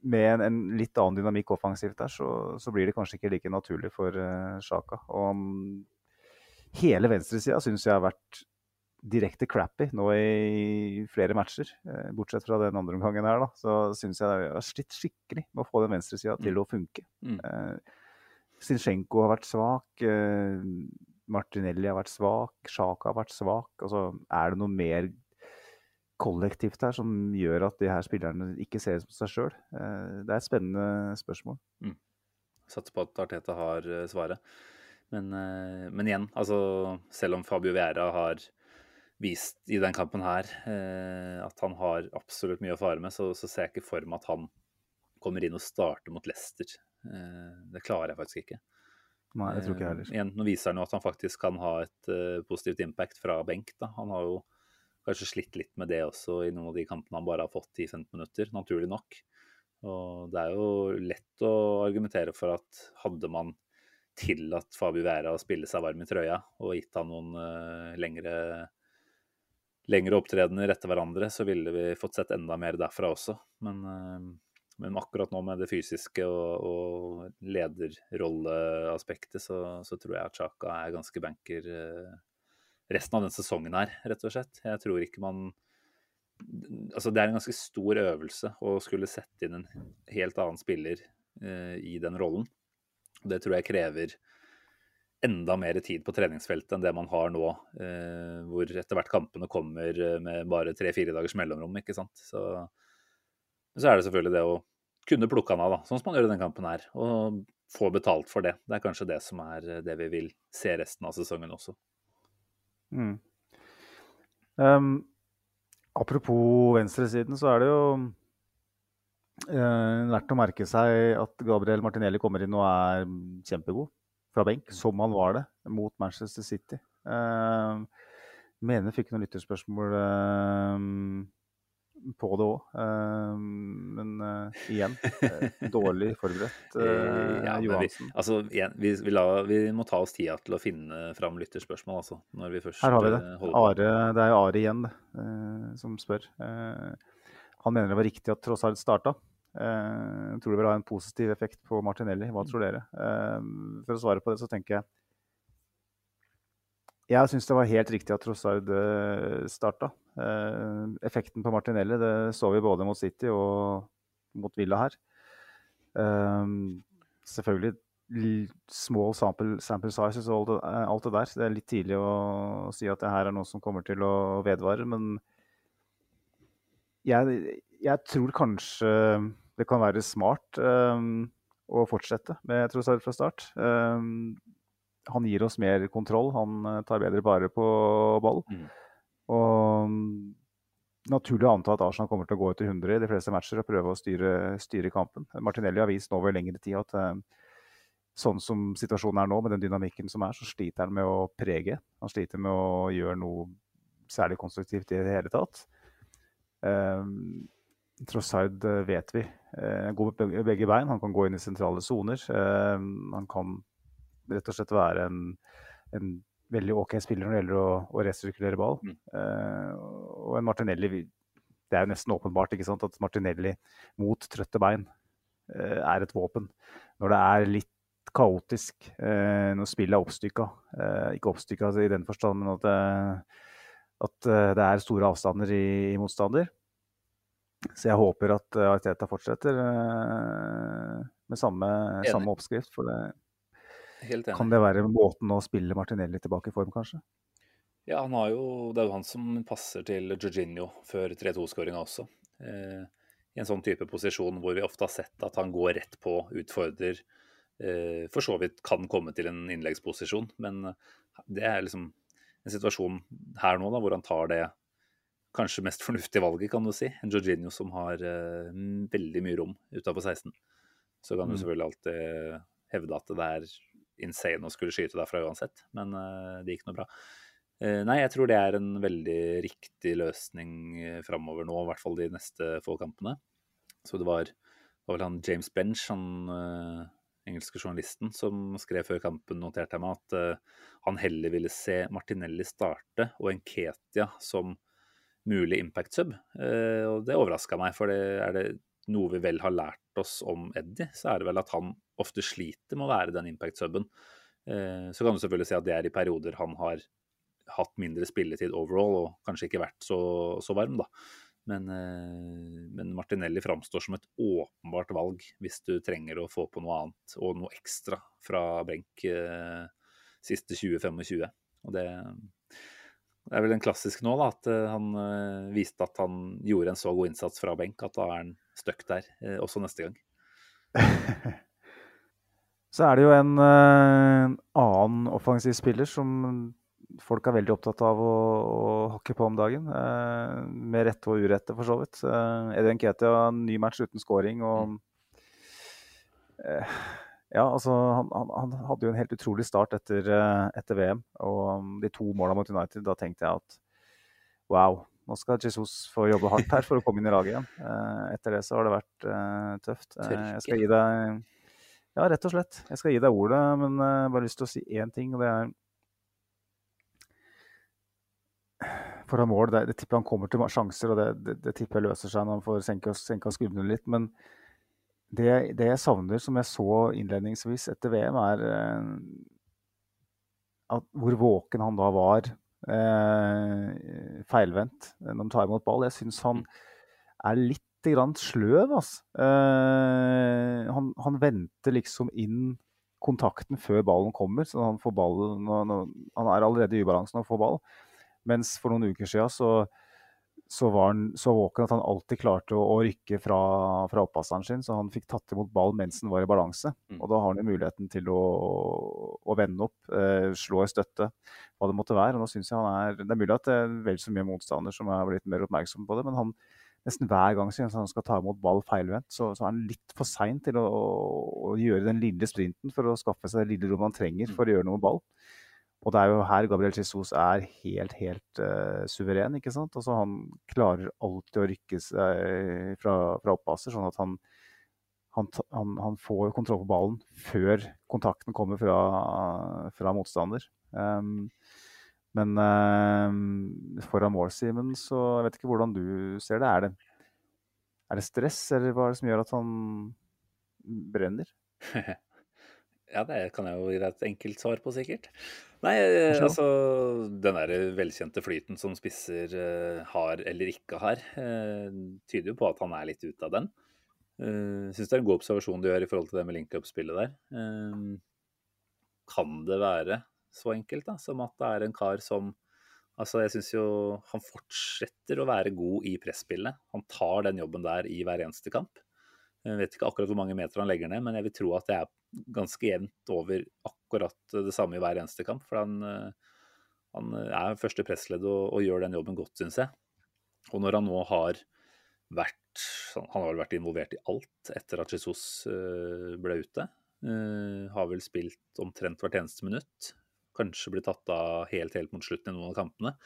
C: med en, en litt annen dynamikk offensivt der, så, så blir det kanskje ikke like naturlig for eh, Sjaka. Og um, hele venstresida syns jeg har vært direkte crappy nå i flere matcher. Eh, bortsett fra den andre omgangen her, da. Så syns jeg vi har slitt skikkelig med å få den venstresida til å funke.
B: Mm.
C: Eh, Sinchenko har vært svak. Eh, Martinelli har vært svak. Sjaka har vært svak. Altså, er det noe mer kollektivt her som gjør at de her spillerne ikke ser ut som seg sjøl? Det er et spennende spørsmål.
B: Satser på at Arteta har eh, svaret. Men, eh, men igjen, altså selv om Fabio Vera har vist i den kampen her eh, at han har absolutt mye å fare med, så, så ser jeg ikke for meg at han kommer inn og starter mot Leicester. Eh, det klarer jeg faktisk ikke.
C: Nei, jeg tror ikke jeg heller.
B: Eh, igjen, nå viser han jo at han faktisk kan ha et eh, positivt impact fra benk. Da. Han har jo kanskje slitt litt med det også i noen av de kampene han bare har fått 10-15 minutter, naturlig nok. Og det er jo lett å argumentere for at hadde man tillatt Fabio Vera å spille seg varm i trøya og gitt han noen eh, lengre, lengre opptredener etter hverandre, så ville vi fått sett enda mer derfra også. Men, eh, men akkurat nå med det fysiske og, og lederrolleaspektet, så, så tror jeg at Chaka er ganske banker eh, resten av den sesongen her, rett og slett. Jeg tror ikke man Altså, det er en ganske stor øvelse å skulle sette inn en helt annen spiller eh, i den rollen. Det tror jeg krever enda mer tid på treningsfeltet enn det man har nå, eh, hvor etter hvert kampene kommer eh, med bare tre-fire dagers mellomrom. ikke sant? Så, så er det selvfølgelig det å kunne plukke han av, da, sånn som man gjør i den kampen her. Og få betalt for det. Det er kanskje det som er det vi vil se resten av sesongen også.
C: Mm. Um, apropos venstresiden, så er det jo uh, verdt å merke seg at Gabriel Martinelli kommer inn og er kjempegod fra benk, som han var det mot Manchester City. Uh, mener fikk noen lytterspørsmål uh, på det òg, men uh, igjen [laughs] dårlig forberedt.
B: Ja, Johansen. vi, altså, igjen, vi, vi, la, vi må ta oss tida til å finne fram lytterspørsmål, altså. Når vi først
C: Her har vi det.
B: eh.
C: Are, det er Are igjen det, eh, som spør. Eh, han mener det var riktig at Trossard starta. Eh, tror det vil ha en positiv effekt på Martinelli. Hva tror dere? Eh, for å svare på det, så tenker jeg Jeg syns det var helt riktig at Trossard eh, starta. Effekten på Martinelli det så vi både mot City og mot Villa her. Selvfølgelig small sample, sample sizes og alt det, alt det der. Det er litt tidlig å si at det her er noe som kommer til å vedvare, men jeg, jeg tror kanskje det kan være smart um, å fortsette med Trossard fra start. Um, han gir oss mer kontroll, han eh, tar bedre vare på ball.
B: Mm.
C: Og um, naturlig å anta at Arsenal kommer til å gå etter 100 i de fleste matcher og prøve å styre, styre kampen. Martinelli har vist nå over lengre tid at um, sånn som situasjonen er nå, med den dynamikken som er, så sliter han med å prege. Han sliter med å gjøre noe særlig konstruktivt i det hele tatt. Um, Trossard eh, vet vi eh, er god med begge bein. Han kan gå inn i sentrale soner. Um, han kan rett og slett være en, en veldig OK spiller når det gjelder å, å resirkulere ball.
B: Mm.
C: Uh, og en Martinelli Det er jo nesten åpenbart ikke sant, at Martinelli mot trøtte bein er et våpen. Når det er litt kaotisk, når spillet er oppstykka. ikke oppstykka i den forstand, men at det, at eh, det er store avstander i, i motstander. Så jeg håper at eh, Arteta fortsetter eh, med samme, samme oppskrift. For det, kan det være måten å spille Martinelli tilbake i form, kanskje?
B: Ja, han har jo, det er jo han som passer til Jorginho før 3-2-skåringa også. Eh, I en sånn type posisjon hvor vi ofte har sett at han går rett på, utfordrer. Eh, for så vidt kan komme til en innleggsposisjon, men det er liksom en situasjon her nå da, hvor han tar det kanskje mest [laughs] fornuftige valget, kan du si. En Jorginho som har uh, veldig mye rom utafor 16. Så kan du
C: Mm.
B: selvfølgelig alltid hevde at det er insane å skulle skyte derfra uansett, men uh, det gikk noe bra. Uh, Nei, jeg tror det er en veldig riktig løsning eh, framover nå, i hvert fall de neste få kampene. Så det var, var vel han James Bench, han eh, engelske journalisten, som skrev før kampen, noterte jeg meg at eh, han heller ville se Martinelli starte og Enketia som mulig impact sub. Eh, og det overraska meg, for det er det noe vi vel har lært oss om Eddie, så er det vel at han ofte sliter med å være den impact suben. Eh, så kan du selvfølgelig si at det er i perioder han har hatt mindre spilletid overall og kanskje ikke vært så, så varm, da. Men, eh, men Martinelli framstår som et åpenbart valg hvis du trenger å få på noe annet og noe ekstra fra benk siste 20-25. Og det, det er vel en klassisk nå, da, at eh, han eh, viste at han gjorde en så god innsats fra benk at da er han stuck der eh, også neste gang. [laughs]
C: Så er det jo en eh, annen offensiv spiller som folk er veldig opptatt av å, å hakke på om dagen. eh, med rette og urette, for så vidt. Uh, har Ketia, ny match uten scoring og eh, Ja, altså han, han, han hadde jo en helt utrolig start etter, eh, etter VM. Og um, de to måla mot United, da tenkte jeg at wow, nå skal Jesus få jobbe hardt her for å komme inn i laget igjen. [laughs] Eh, etter det så har det vært uh, tøft. Jeg skal gi deg Ja, rett og slett. Jeg skal gi deg ordet, men jeg bare lyst til å si én ting, og det er Foran mål, det, det tipper han kommer til sjanser, og det, det, det tipper jeg løser seg når han får senka skuldrene litt. Men det, det jeg savner, som jeg så innledningsvis etter VM, er eh, at hvor våken han da var eh, feilvendt når han tar imot ball. Jeg syns han er litt grann sløv, altså. Eh, han, han venter liksom inn kontakten før ballen kommer, så han får ballen Han er allerede i ubalanse når han får ball. Mens for noen uker siden så, så var han så våken at han alltid klarte å, å rykke fra, fra opppasseren sin, så han fikk tatt imot ball mens han var i balanse.
B: Mm.
C: Og da har han jo muligheten til å, å vende opp, eh, slå i støtte, hva det måtte være. Og nå synes jeg han er, Det er mulig at det er vel så mye motstander som er blitt mer oppmerksom på det, men han nesten hver gang synes han skal ta imot ball feilvendt, så, så er han litt for sein til å, å gjøre den lille sprinten for å skaffe seg det lille rommet han trenger for å gjøre noe med ball. Og det er jo her Gabriel Jesus er helt, helt uh, suveren. ikke sant? Altså Han klarer alltid å rykke seg fra, fra oppasser, sånn at han, han, han, han får kontroll på ballen før kontakten kommer fra, fra motstander. Um, men uh, foran mål, Simen, så jeg vet ikke hvordan du ser det. Er det, er det stress, eller hva er det som gjør at han brenner? [laughs]
B: Ja, det kan jeg jo gi deg et enkelt svar på, sikkert. Nei, eh, altså Den der velkjente flyten som spisser uh, har eller ikke har, uh, tyder jo på at han er litt ute av den. Uh, Syns det er en god observasjon du gjør i forhold til det med link-up-spillet der. Uh, kan det være så enkelt da, som at det er en kar som Altså, jeg syns jo han fortsetter å være god i presspillet. Han tar den jobben der i hver eneste kamp. Jeg vet ikke akkurat hvor mange meter han legger ned, men jeg vil tro at det er ganske jevnt over akkurat det samme i hver eneste kamp. For han, eh, han er første pressledd og, og gjør den jobben godt, syns jeg. Og når han nå har vært Han har vel vært involvert i alt etter at Jesus eh, ble ute. Eh, har vel spilt omtrent hvert eneste minutt. Kanskje blitt tatt av helt, helt mot slutten i noen av kampene.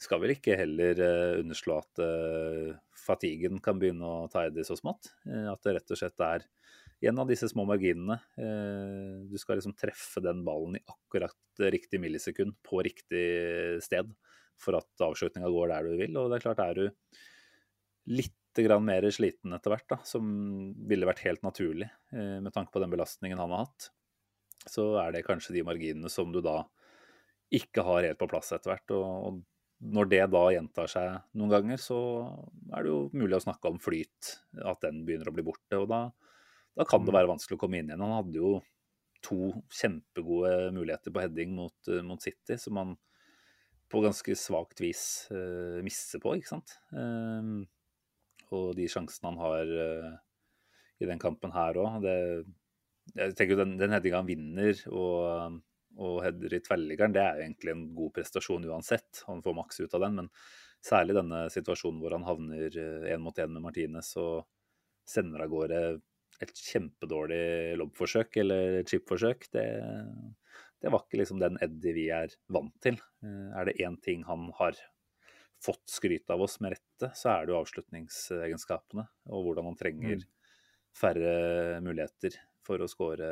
B: Skal vel ikke heller eh, underslå at uh, fatiguen kan begynne å ta i det så smått. Eh, at det rett og slett er en av disse små marginene. Eh, du skal liksom treffe den ballen i akkurat riktig millisekund på riktig sted for at avslutninga går der du vil. Og det er klart, er du litt mer sliten etter hvert, da, som ville vært helt naturlig eh, med tanke på den belastningen han har hatt, så er det kanskje de marginene som du da ikke har helt på plass etter hvert. Og når det da gjentar seg noen ganger, så er det jo mulig å snakke om flyt, at den begynner å bli borte. Og da, da kan det være vanskelig å komme inn igjen. Han hadde jo to kjempegode muligheter på heading mot, eh, mot City, som han på ganske svakt vis uh, mister på, ikke sant. Um, og de sjansene han har uh, i den kampen her òg Jeg tenker Den, den headinga han vinner og, og header i tverrliggeren, det er jo egentlig en god prestasjon uansett. Han får maks ut av den, men særlig denne situasjonen hvor han havner én mot én med Martinez og sender av gårde et kjempedårlig lobbforsøk eller chipforsøk, det, det var ikke liksom den Eddie vi er vant til. Eh, er det én ting han har fått skryt av oss med rette, så er det jo avslutningsegenskapene. Og hvordan han trenger mm. færre muligheter for å skåre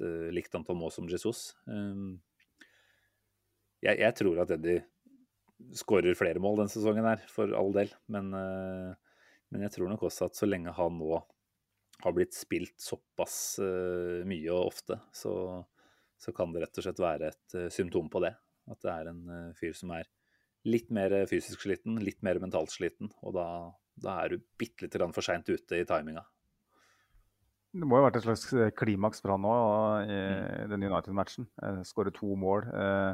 B: et uh, likt antall mål som Jesus. Um, jeg, jeg, tror at Eddie skårer flere mål denne sesongen her, for all del. Men, uh, men jeg tror nok også at så lenge han nå har blitt spilt såpass uh, mye og ofte, så, så, kan det rett og slett være et symptom på det. At det er en fyr som er litt mer fysisk sliten, litt mer mentalt sliten. Og da, da er du bitte lite for seint ute i timinga.
C: Det må jo ha vært et slags klimaks for han nå i mm. den United-matchen. Skåre to mål eh,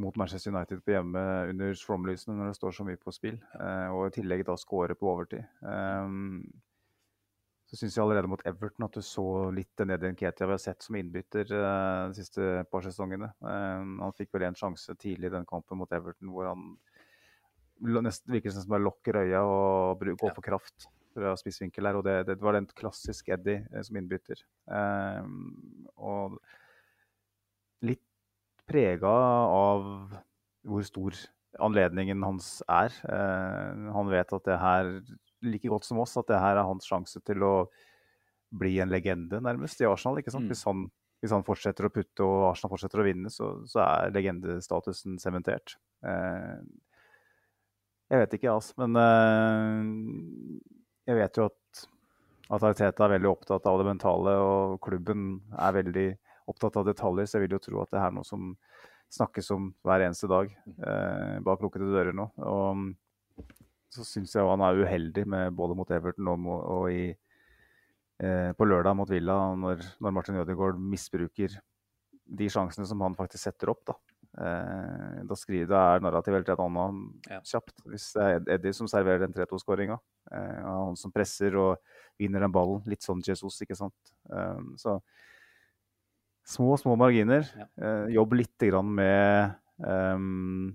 C: mot Manchester United på hjemme under Stromlysene når det står så mye på spill. Eh, og i tillegg da skåre på overtid. Eh, så syns jeg allerede mot Everton at du så litt den Edin Ketia vi har sett som innbytter de siste par sesongene. Han fikk vel en sjanse tidlig i den kampen mot Everton hvor han nesten virker som han lukker øya og går for kraft fra spissvinkel her. Og det, det var den klassisk Eddie uh, som innbytter. og litt prega av hvor stor anledningen hans er. han vet at det her like godt som oss at det her er hans sjanse til å bli en legende, nærmest, i Arsenal. ikke sant? Mm. Hvis, han, hvis, han, fortsetter å putte og Arsenal fortsetter å vinne, så, så er legendestatusen sementert. Eh, jeg vet ikke, altså. Men eh, jeg vet jo at, at Arteta er veldig opptatt av det mentale, og klubben er veldig opptatt av detaljer, så jeg vil jo tro at det er noe som snakkes om hver eneste dag mm. eh, bak lukkede dører nå. Og så syns jeg han er uheldig med både mot Everton og, og i, eh, på lørdag mot Villa, når, når Martin Ødegaard misbruker de sjansene som han faktisk setter opp. Da, eh, da skriver det er narrativet helt et annet ja. kjapt. Hvis det er Eddie som serverer den 3-2-skåringa, eh, han som presser og vinner den ballen, litt sånn Jesus, ikke sant. Eh, så små, små marginer. Ja. Eh, jobb lite grann med um,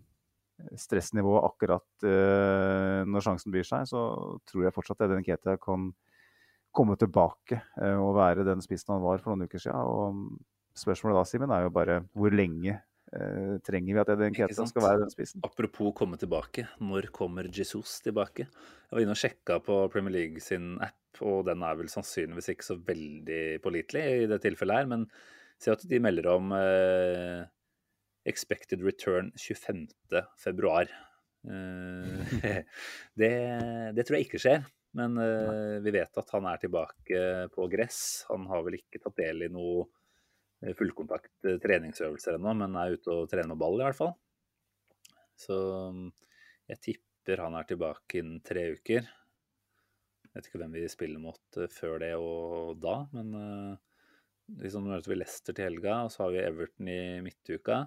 C: stressnivået akkurat uh, når sjansen byr seg, så tror jeg fortsatt at Eden Ketia kan komme tilbake uh, og være den spissen han var for noen uker siden. Og spørsmålet da, Simen, er jo bare hvor lenge uh, trenger vi at Edin Ketia skal være den spissen?
B: Apropos komme tilbake, når kommer Jesus tilbake? Jeg var inne og sjekka på Premier League sin app, og den er vel sannsynligvis ikke så veldig pålitelig i det tilfellet her, men se at de melder om eh, expected return 25. februar. Uh, [laughs] det, det, tror jeg ikke skjer, men uh, vi vet at han er tilbake på gress. Han har vel ikke tatt del i noe eh, fullkontakt treningsøvelser ennå, men er ute og trener med ball i hvert fall. Så jeg tipper han er tilbake innen tre uker. Jeg vet ikke hvem vi spiller mot før det og da, men liksom møter vi Leicester til helga, og så har vi Everton i midtuka.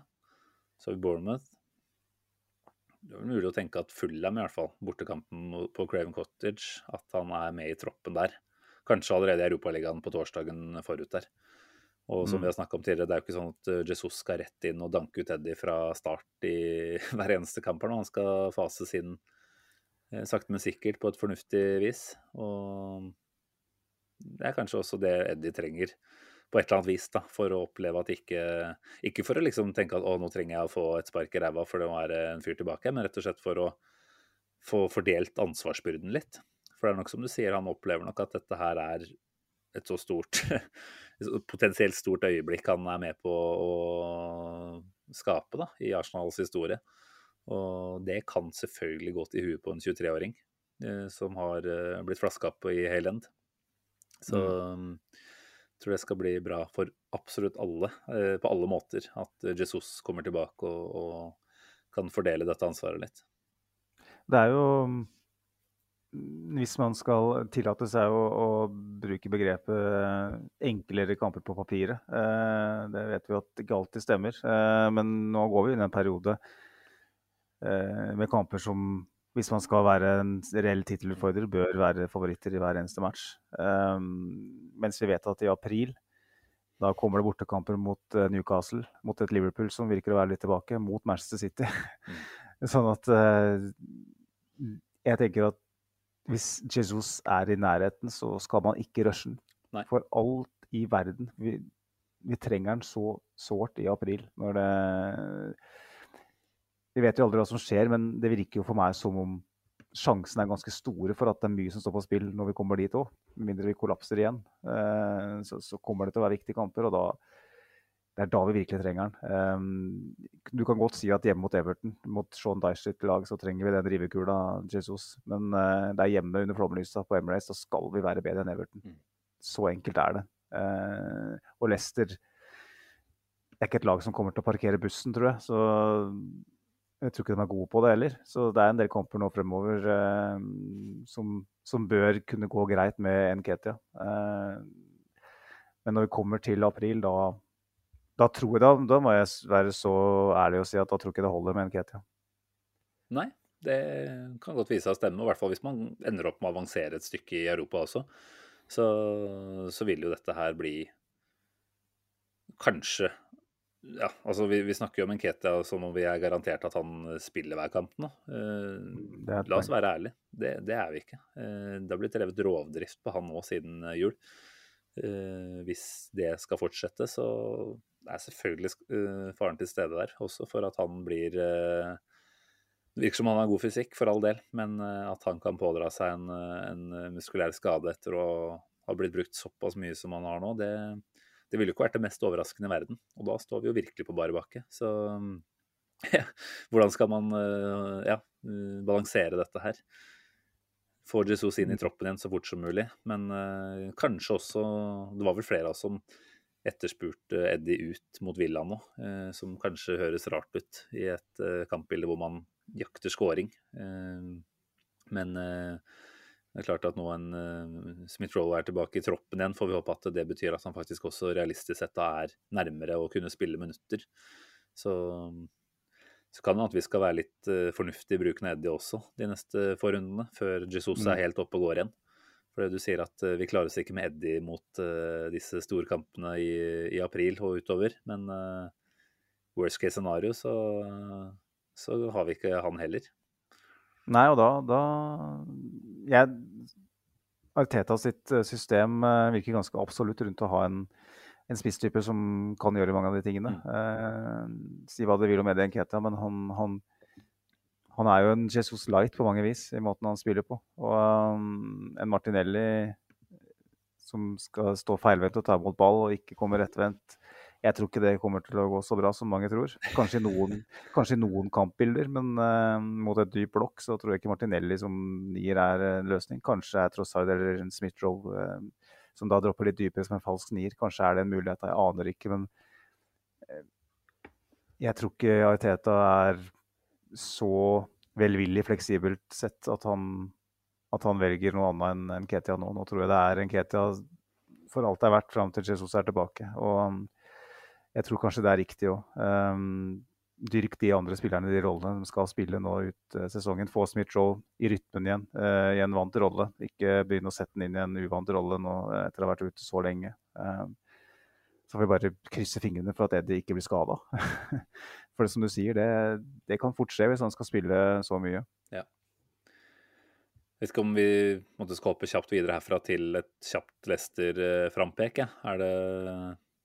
B: Så har vi Bournemouth. Det er mulig å tenke at Fulham, i hvert fall, bortekampen på Craven Cottage, at han er med i troppen der. Kanskje allerede i Europaligaen på torsdagen forut der. Og som mm. vi har snakka om tidligere, det er jo ikke sånn at eh, Jesus skal rett inn og danke ut Eddie fra start i [laughs] hver eneste kamp. Han skal fases inn eh, sakte, men sikkert på et fornuftig vis. Og det er kanskje også det Eddie trenger på et eller annet vis, da, for å oppleve at ikke Ikke for å liksom tenke at å, nå trenger jeg å få et spark i ræva for det må være en fyr tilbake, men rett og slett for å få fordelt ansvarsbyrden litt. For det er nok som du sier, han opplever nok at dette her er et så stort [laughs] Potensielt stort øyeblikk han er med på å skape da, i Arsenals historie. Og det kan selvfølgelig gå til huet på en 23-åring eh, som har eh, blitt flaska opp i Hayland. Så mm tror det skal bli bra for absolutt alle, eh, på alle måter, at Jesus kommer tilbake og, og, kan fordele dette ansvaret litt.
C: Det er jo Hvis man skal tillate seg å, å bruke begrepet enklere kamper på papiret, eh, det vet vi at ikke alltid stemmer, eh, men nå går vi inn i en periode eh, med kamper som, hvis man skal være en reell tittelutfordrer, bør være favoritter i hver eneste match. Um, mens vi vet at i april da kommer det bortekamper mot uh, Newcastle, mot et Liverpool som virker å være litt tilbake, mot Manchester City. [laughs] sånn at uh, jeg tenker at hvis Jesus er i nærheten, så skal man ikke rushe den. For alt i verden. Vi, vi trenger den så sårt i april. Når det Vi vet jo aldri hva som skjer, men det virker jo for meg som om sjansen er ganske store for at det er mye som står på spill når vi kommer dit òg. Med mindre vi kollapser igjen. Eh, så, så, kommer det til å være viktige kamper, og da, det er da vi virkelig trenger den. Um, du kan godt si at hjemme mot Everton, mot Sean Dyche sitt lag, så trenger vi den rivekula, Jesus. Men uh, det er hjemme under flomlysa på Emirates, så skal vi være bedre enn Everton.
B: Mm.
C: Så enkelt er det. Uh, og Leicester er ikke et lag som kommer til å parkere bussen, tror jeg. Så jeg tror ikke de er gode på det heller. Så det er en del kamper nå fremover uh, som, som, bør kunne gå greit med Nketia. men når vi kommer til april, da da tror jeg da, da må jeg være så ærlig å si at da tror jeg ikke det holder med en Ketia.
B: Nei, det kan godt vise seg å stemme. I hvert fall hvis man ender opp med å avansere et stykke i Europa også. Så, så vil jo dette her bli kanskje ja, altså vi, vi snakker jo om Nketia som om vi er garantert at han spiller hver kamp nå. Eh, la oss være ærlige, det, det, er vi ikke. Eh, det har blitt drevet rovdrift på han nå siden jul. Eh, hvis det skal fortsette, så er selvfølgelig uh, faren til stede der også for at han blir Det virker som han har god fysikk, for all del, men at han kan pådra seg en, en, muskulær skade etter å ha blitt brukt såpass mye som han har nå, det, det ville ikke vært det mest overraskende i verden. Og da står vi jo virkelig på bar bakke. Så [laughs] ja, hvordan skal man ja, balansere dette her? Få Jesus inn i troppen igjen så fort som mulig, men kanskje også Det var vel flere av oss som etterspurte Eddie ut mot Villa nå, uh, som kanskje høres rart ut i et uh, kampbilde hvor man jakter scoring. Men det er klart at nå en uh, Smith-Roll er tilbake i troppen igjen, får vi håpe at det betyr at han faktisk også realistisk sett er nærmere å kunne spille minutter. Så, så kan det at vi skal være litt uh, fornuftige i bruken av Eddie også de neste få rundene, før Jesus er mm. helt oppe og går igjen. For du sier at uh, vi klarer oss ikke med Eddie mot uh, disse store kampene i, i, april og utover. Men uh, worst case scenario, så, så, har vi ikke han heller.
C: Nei, og da, da jeg, Arteta sitt system virker ganske absolutt rundt å ha en, en spisstype som kan gjøre mange av de tingene. Mm. si hva det vil om Eddie Nketa, men han, han han er jo en Jesus Light på mange vis i måten han spiller på. Og um, en Martinelli som skal stå feilvendt og ta imot ball og ikke komme rettvendt. Jeg tror ikke det kommer til å gå så bra som mange tror. Kanskje i noen, [laughs] kanskje noen kampbilder, men uh, mot et dyp blokk så tror jeg ikke Martinelli som nier er en løsning. Kanskje er Trossard eller Smith-Roll uh, som da dropper litt dypere som en falsk nier. Kanskje er det en mulighet, jeg aner ikke. Men uh, jeg tror ikke Ariteta er så velvillig fleksibelt sett at han, at han velger noe annet enn en Ketia nå. Nå tror jeg det er en Ketia for alt det er verdt fram til Jesus er tilbake. Og um, jeg tror kanskje det er riktig òg. Dyrk de andre spillerne i de rollene de skal spille nå ut uh, sesongen. Få Smith-Joe i rytmen igjen, uh, i en vant rolle. Ikke begynne å sette den inn i en uvant rolle nå uh, etter å ha vært ute så lenge. Så får vi bare krysse fingrene for at Eddie ikke blir skada. [laughs] For det som du sier, det, det, kan fort skje hvis han skal spille så mye.
B: Ja. Jeg vet ikke om vi måtte hoppe kjapt videre herfra til et kjapt Leicester-frampek.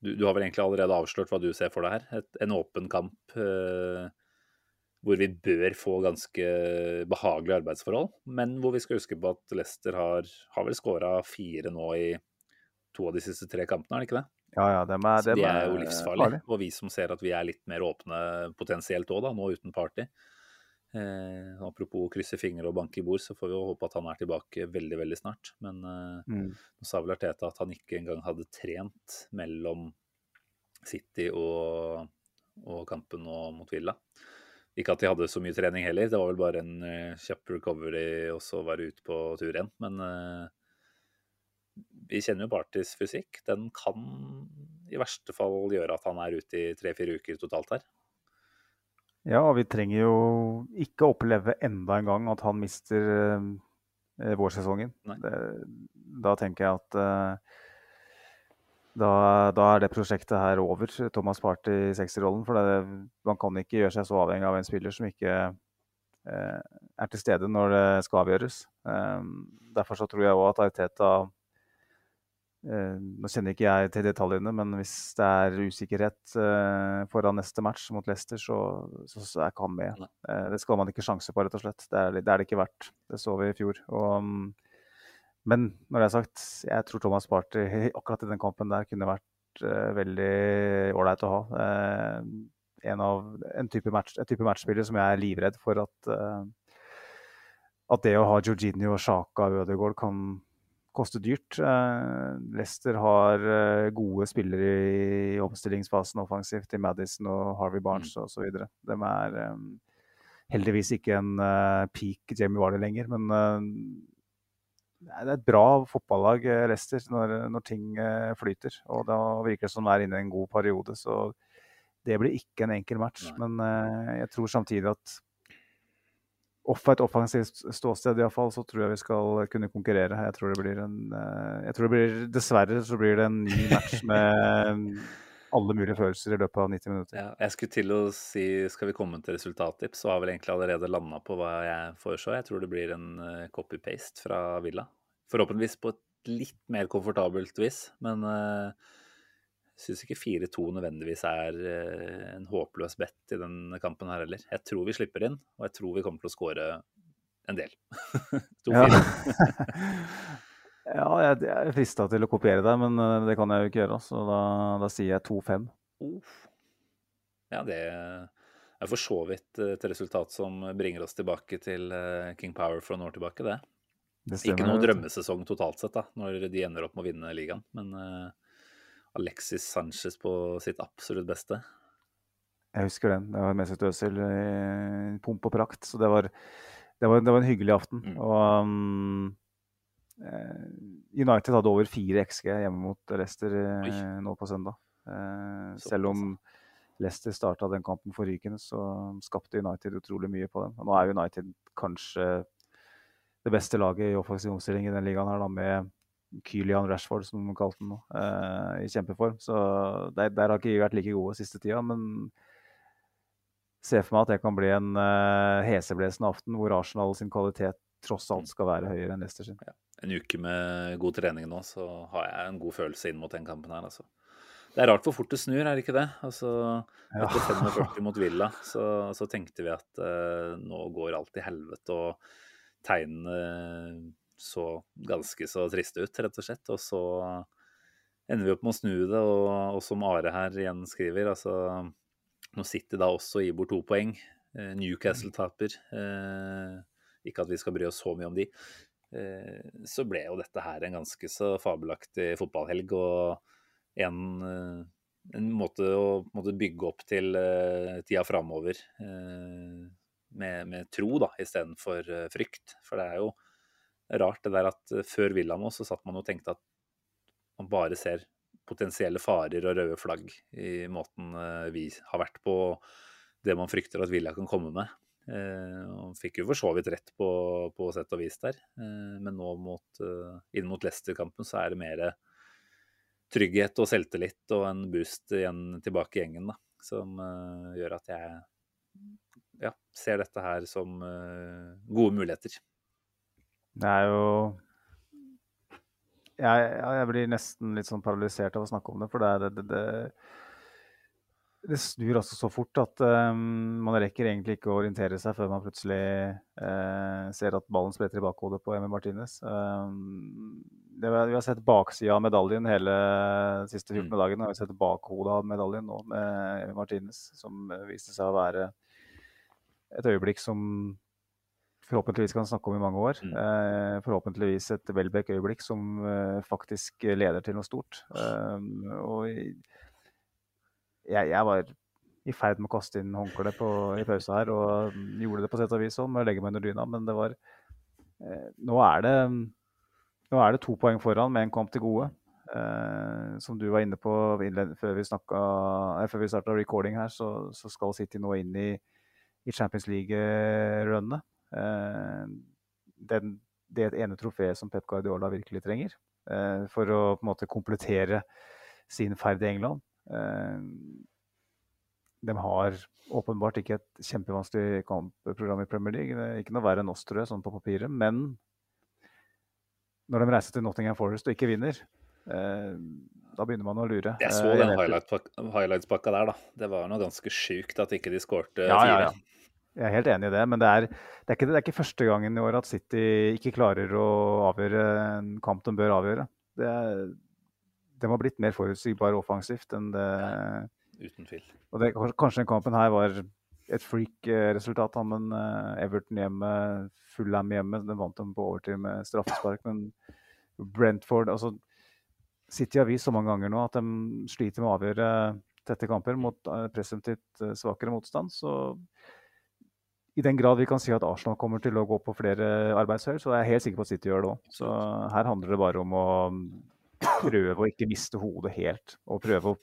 B: Du, du, har vel egentlig allerede avslørt hva du ser for deg her? Et, en åpen kamp eh, hvor vi bør få ganske behagelige arbeidsforhold. Men hvor vi skal huske på at Leicester har, har vel skåra fire nå i to av de siste tre kampene, er det ikke det?
C: Ja, ja, dem er, dem
B: de er jo livsfarlige. Og vi som ser at vi er litt mer åpne potensielt òg, nå uten party. Eh, apropos krysse fingre og banke i bord, så får vi jo håpe at han er tilbake veldig veldig snart. Men eh, mm. nå sa vel Arteta at han ikke engang hadde trent mellom City og, og kampen nå mot Villa. Ikke at de hadde så mye trening heller, det var vel bare en uh, kjapp recovery og så være ute på tur igjen. Men uh, vi kjenner jo Bartis fysikk. Den kan i verste fall gjøre at han er ute i tre-fire uker totalt her.
C: Ja, og vi trenger jo ikke oppleve enda en gang at han mister eh, vårsesongen. Det, da tenker jeg at eh, da, da, er det prosjektet her over. Thomas Party i 60-rollen. For det, man kan ikke gjøre seg så avhengig av en spiller som ikke eh, er til stede når det skal avgjøres. Eh, derfor så tror jeg òg at Ariteta Eh, nå kjenner ikke jeg til detaljene, men hvis det er usikkerhet eh, foran neste match mot Leicester, så, så, så er ikke han med. Eh, det skal man ikke sjanse på, rett og slett. Det er det, er det ikke verdt. Det så vi i fjor. Og, mm, men når det er sagt, jeg tror Thomas Party [laughs] akkurat i den kampen der kunne vært veldig ålreit å ha. En, av, en type match, type matchspiller som jeg er livredd for at, at det å ha Jorginho, Sjaka og Ødegaard kan koster dyrt. Eh, Leicester har eh, gode spillere i omstillingsfasen offensivt i Madison og Harvey Barnes mm. osv. De er um, heldigvis ikke en peak Jamie Warley lenger, men det er et bra fotballag, Leicester, når, når ting flyter. Og da virker det som de er inne i en god periode. Så det blir ikke en enkel match. Men jeg tror samtidig at fra et offensivt ståsted iallfall, så tror jeg vi skal kunne konkurrere. Jeg tror det blir en eh, jeg tror det blir, Dessverre så blir det en ny match [laughs] med alle mulige følelser i løpet av 90 minutter.
B: Ja, jeg skulle til å si skal vi komme til resultattips, så har vel egentlig allerede landa på hva jeg foreslår. Jeg tror det blir en eh, copy-paste fra Villa. Forhåpentligvis på et litt mer komfortabelt vis, men uh, syns ikke 4-2 nødvendigvis er eh, en håpløs bet i den kampen her heller. Jeg tror vi slipper inn, og jeg tror vi kommer til å skåre en del. [laughs]
C: ja. [laughs] ja, jeg er frista til å kopiere deg, men eh, det kan jeg jo ikke gjøre. Så da, da sier jeg 2-5. Uh.
B: Ja, det er for så vidt et resultat som bringer oss tilbake til eh, King Power for noen år tilbake, det. det ikke noe drømmesesong totalt sett, da, når de ender opp med å vinne ligaen. Men Alexis Sanchez på sitt absolutt beste.
C: Jeg husker den. Det var Mesut Özil i pomp og prakt. Så det var, det var, det var en hyggelig aften. Mm. Og um, United hadde over fire XG hjemme mot Leicester Oi. nå på søndag. Uh, selv om Leicester starta den kampen forrykende, så skapte United utrolig mye på dem. Og nå er United kanskje det beste laget i offensiv omstilling i den ligaen her, da, med Kylian Rashford, som de kalte den nå, uh, i kjempeform. Så der, der, har ikke vi vært like gode siste tida. Men ser for meg at det kan bli en uh, heseblesende aften hvor Arsenal sin kvalitet tross alt skal være høyere enn Leicester sin. Ja.
B: En uke med god trening nå, så har jeg en god følelse inn mot den kampen her. altså. Det er rart hvor fort det snur, er det ikke det? Altså, etter 45 [laughs] mot Villa så, så, tenkte vi at uh, nå går alt til helvete, og tegnene så ganske så triste ut, rett og slett. Og så ender vi opp med å snu det, og, og som Are her igjen skriver, altså Nå sitter da også Ibor to poeng. Eh, Newcastle taper. Eh, ikke at vi skal bry oss så mye om de. Eh, så ble jo dette her en ganske så fabelaktig fotballhelg, og en, en måte å måte bygge opp til tida framover med, med, tro, da, istedenfor frykt. For det er jo rart det der at eh, før Villa nå så satt man og tenkte at man bare ser potensielle farer og røde flagg i måten eh, vi har vært på, det man frykter at Villa kan komme med. Eh, og fikk jo for så vidt rett på, på sett og vis der, men nå mot, inn mot Leicester-kampen så er det mer trygghet og selvtillit og en boost igjen tilbake i gjengen da, som gjør at jeg ja, ser dette her som gode muligheter.
C: Det er jo jeg, jeg, blir nesten litt sånn paralysert av å snakke om det. For det, det, det, det snur altså så fort at um, man rekker egentlig ikke å orientere seg før man plutselig uh, ser at ballen spretter i bakhodet på Emil Martinez. Um, vi har sett baksida av medaljen hele de siste 14 mm. dagene. Vi har sett bakhodet av medaljen nå med Emil Martinez, som viste seg å være et øyeblikk som forhåpentligvis kan snakke om i mange år. Mm. Eh, forhåpentligvis et Welbeck-øyeblikk som eh, faktisk leder til noe stort. Eh, og jeg, jeg, var i ferd med å kaste inn håndkleet i pausa her, og gjorde det på sett og vis sånn med å legge meg under dyna, men det var eh, nå, er det, nå er det to poeng foran med en kamp til gode. Eh, som du var inne på før vi, snakka, før vi starta recording her, så, så skal City nå inn i i Champions League-runnet. Eh, den- det ene trofeet som Pep Guardiola virkelig trenger eh, for å på en måte komplettere sin ferd i England. Eh, de har åpenbart ikke et kjempevanskelig kampprogram i Premier League. Det ikke noe verre enn oss, tror jeg, sånn på papiret. Men når de reiser til Nottingham Forest og ikke vinner, da begynner man å lure.
B: Jeg så den highlight- highlights-pakka der, da. Det var noe ganske sjukt at ikke de skårte
C: Ja, ja,
B: fire.
C: ja. Jeg er helt enig i det, men det er, det, er ikke, det er ikke første gangen i år at City ikke klarer å avgjøre en kamp de bør avgjøre. Det de har blitt mer forutsigbare offensivt enn det
B: Uten tvil.
C: Og det, kanskje den kampen her var et freak-resultat, men eh, Everton hjemme, Fullham hjemme, den vant dem på overtid med straffespark. Men Brentford altså City har vist så mange ganger nå at de sliter med å avgjøre tette kamper mot eh, presumptivt eh, svakere motstand. Så i den grad vi kan si at Arsenal kommer til å gå på flere arbeidsøyer, så er jeg helt sikker på at City gjør det òg. Så her handler det bare om å prøve å ikke miste hodet helt. Og prøve å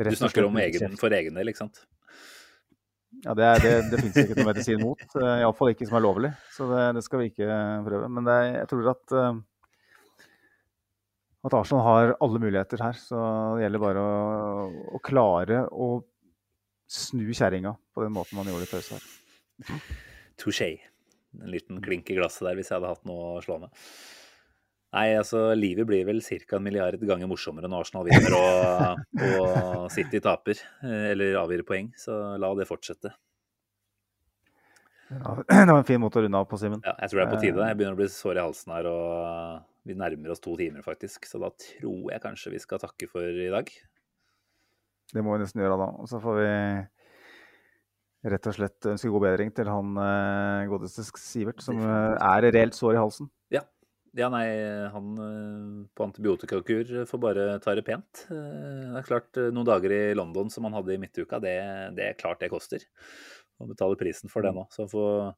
B: Du snakker om egen, for egen del, ikke sant?
C: Ja, det, er, det, det finnes ikke noe medisin mot. eh, Iallfall ikke som er lovlig. Så det, det skal vi ikke prøve. Men det, er- jeg tror at, eh, at Arsenal har alle muligheter her. Så det gjelder bare å, å klare å snu kjerringa på den måten man gjorde i pause her.
B: Touché. En liten klink i glasset der hvis jeg hadde hatt noe å slå med. Nei, altså livet blir vel ca. en milliard ganger morsommere når Arsenal vinner og, og City taper, eh, eller avgir poeng. Så la det fortsette.
C: Ja, [clears throat] det var en fin måte å runde av på, Simen.
B: Ja, jeg tror det er på tide. Jeg begynner å bli sår i halsen her, og vi nærmer oss to timer, faktisk. Så da tror jeg kanskje vi skal takke for i dag.
C: Det må vi nesten gjøre da. Og så får vi rett og slett ønske god bedring til han uh, godeste Sivert, som uh, er reelt sår i halsen.
B: Ja, nei, han uh, på antibiotikakur får bare ta det pent. Det er klart, noen dager i London som han hadde i midtuka, det, det er klart det koster. Å betale prisen for det nå. Så han får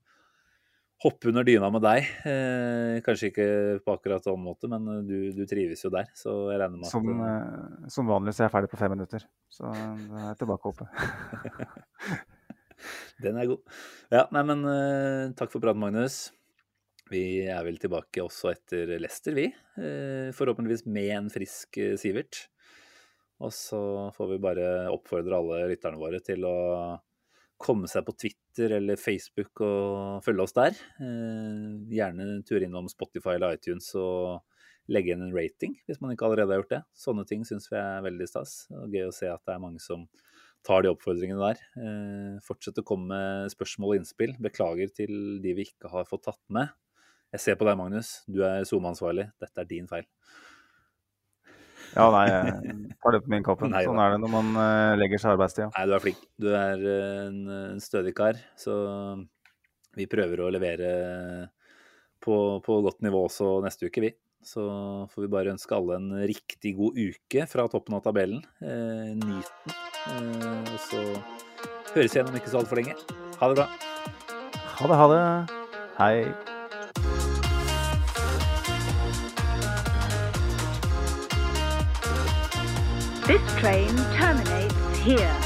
B: hoppe under dyna med deg. Eh, kanskje ikke på akkurat sånn måte, men du, du trives jo der. Så jeg regner med at
C: Som,
B: eh,
C: som vanlig så er jeg ferdig på fem minutter. Så da er tilbake oppe. [laughs]
B: Den er god. Ja, nei, men uh, takk for praten, Magnus. Vi er vel tilbake også etter Leicester, vi. Uh, forhåpentligvis med en frisk uh, Sivert. Og så får vi bare oppfordre alle lytterne våre til å komme seg på Twitter eller Facebook og følge oss der. Gjerne ture innom Spotify eller iTunes og legge inn en rating, hvis man ikke allerede har gjort det. Sånne ting syns vi er veldig stas. Og gøy å se at det er mange som tar de oppfordringene der. Eh, fortsett å komme med spørsmål og innspill. Beklager til de vi ikke har fått tatt med. Jeg ser på deg, Magnus. Du er SoMe-ansvarlig. Dette er din feil.
C: Ja, nei, jeg tar det på min kappe. Sånn er det når man eh, legger seg arbeidstida.
B: Nei, du er flink. Du er eh, en, en stødig kar. Så vi prøver å levere på, på godt nivå også neste uke, vi. Så får vi bare ønske alle en riktig god uke fra toppen av tabellen. Eh, nyt den. Eh, og så høres vi igjen om ikke så altfor lenge. Ha det bra.
C: Ha det, ha det. Hei.
D: This train terminates here.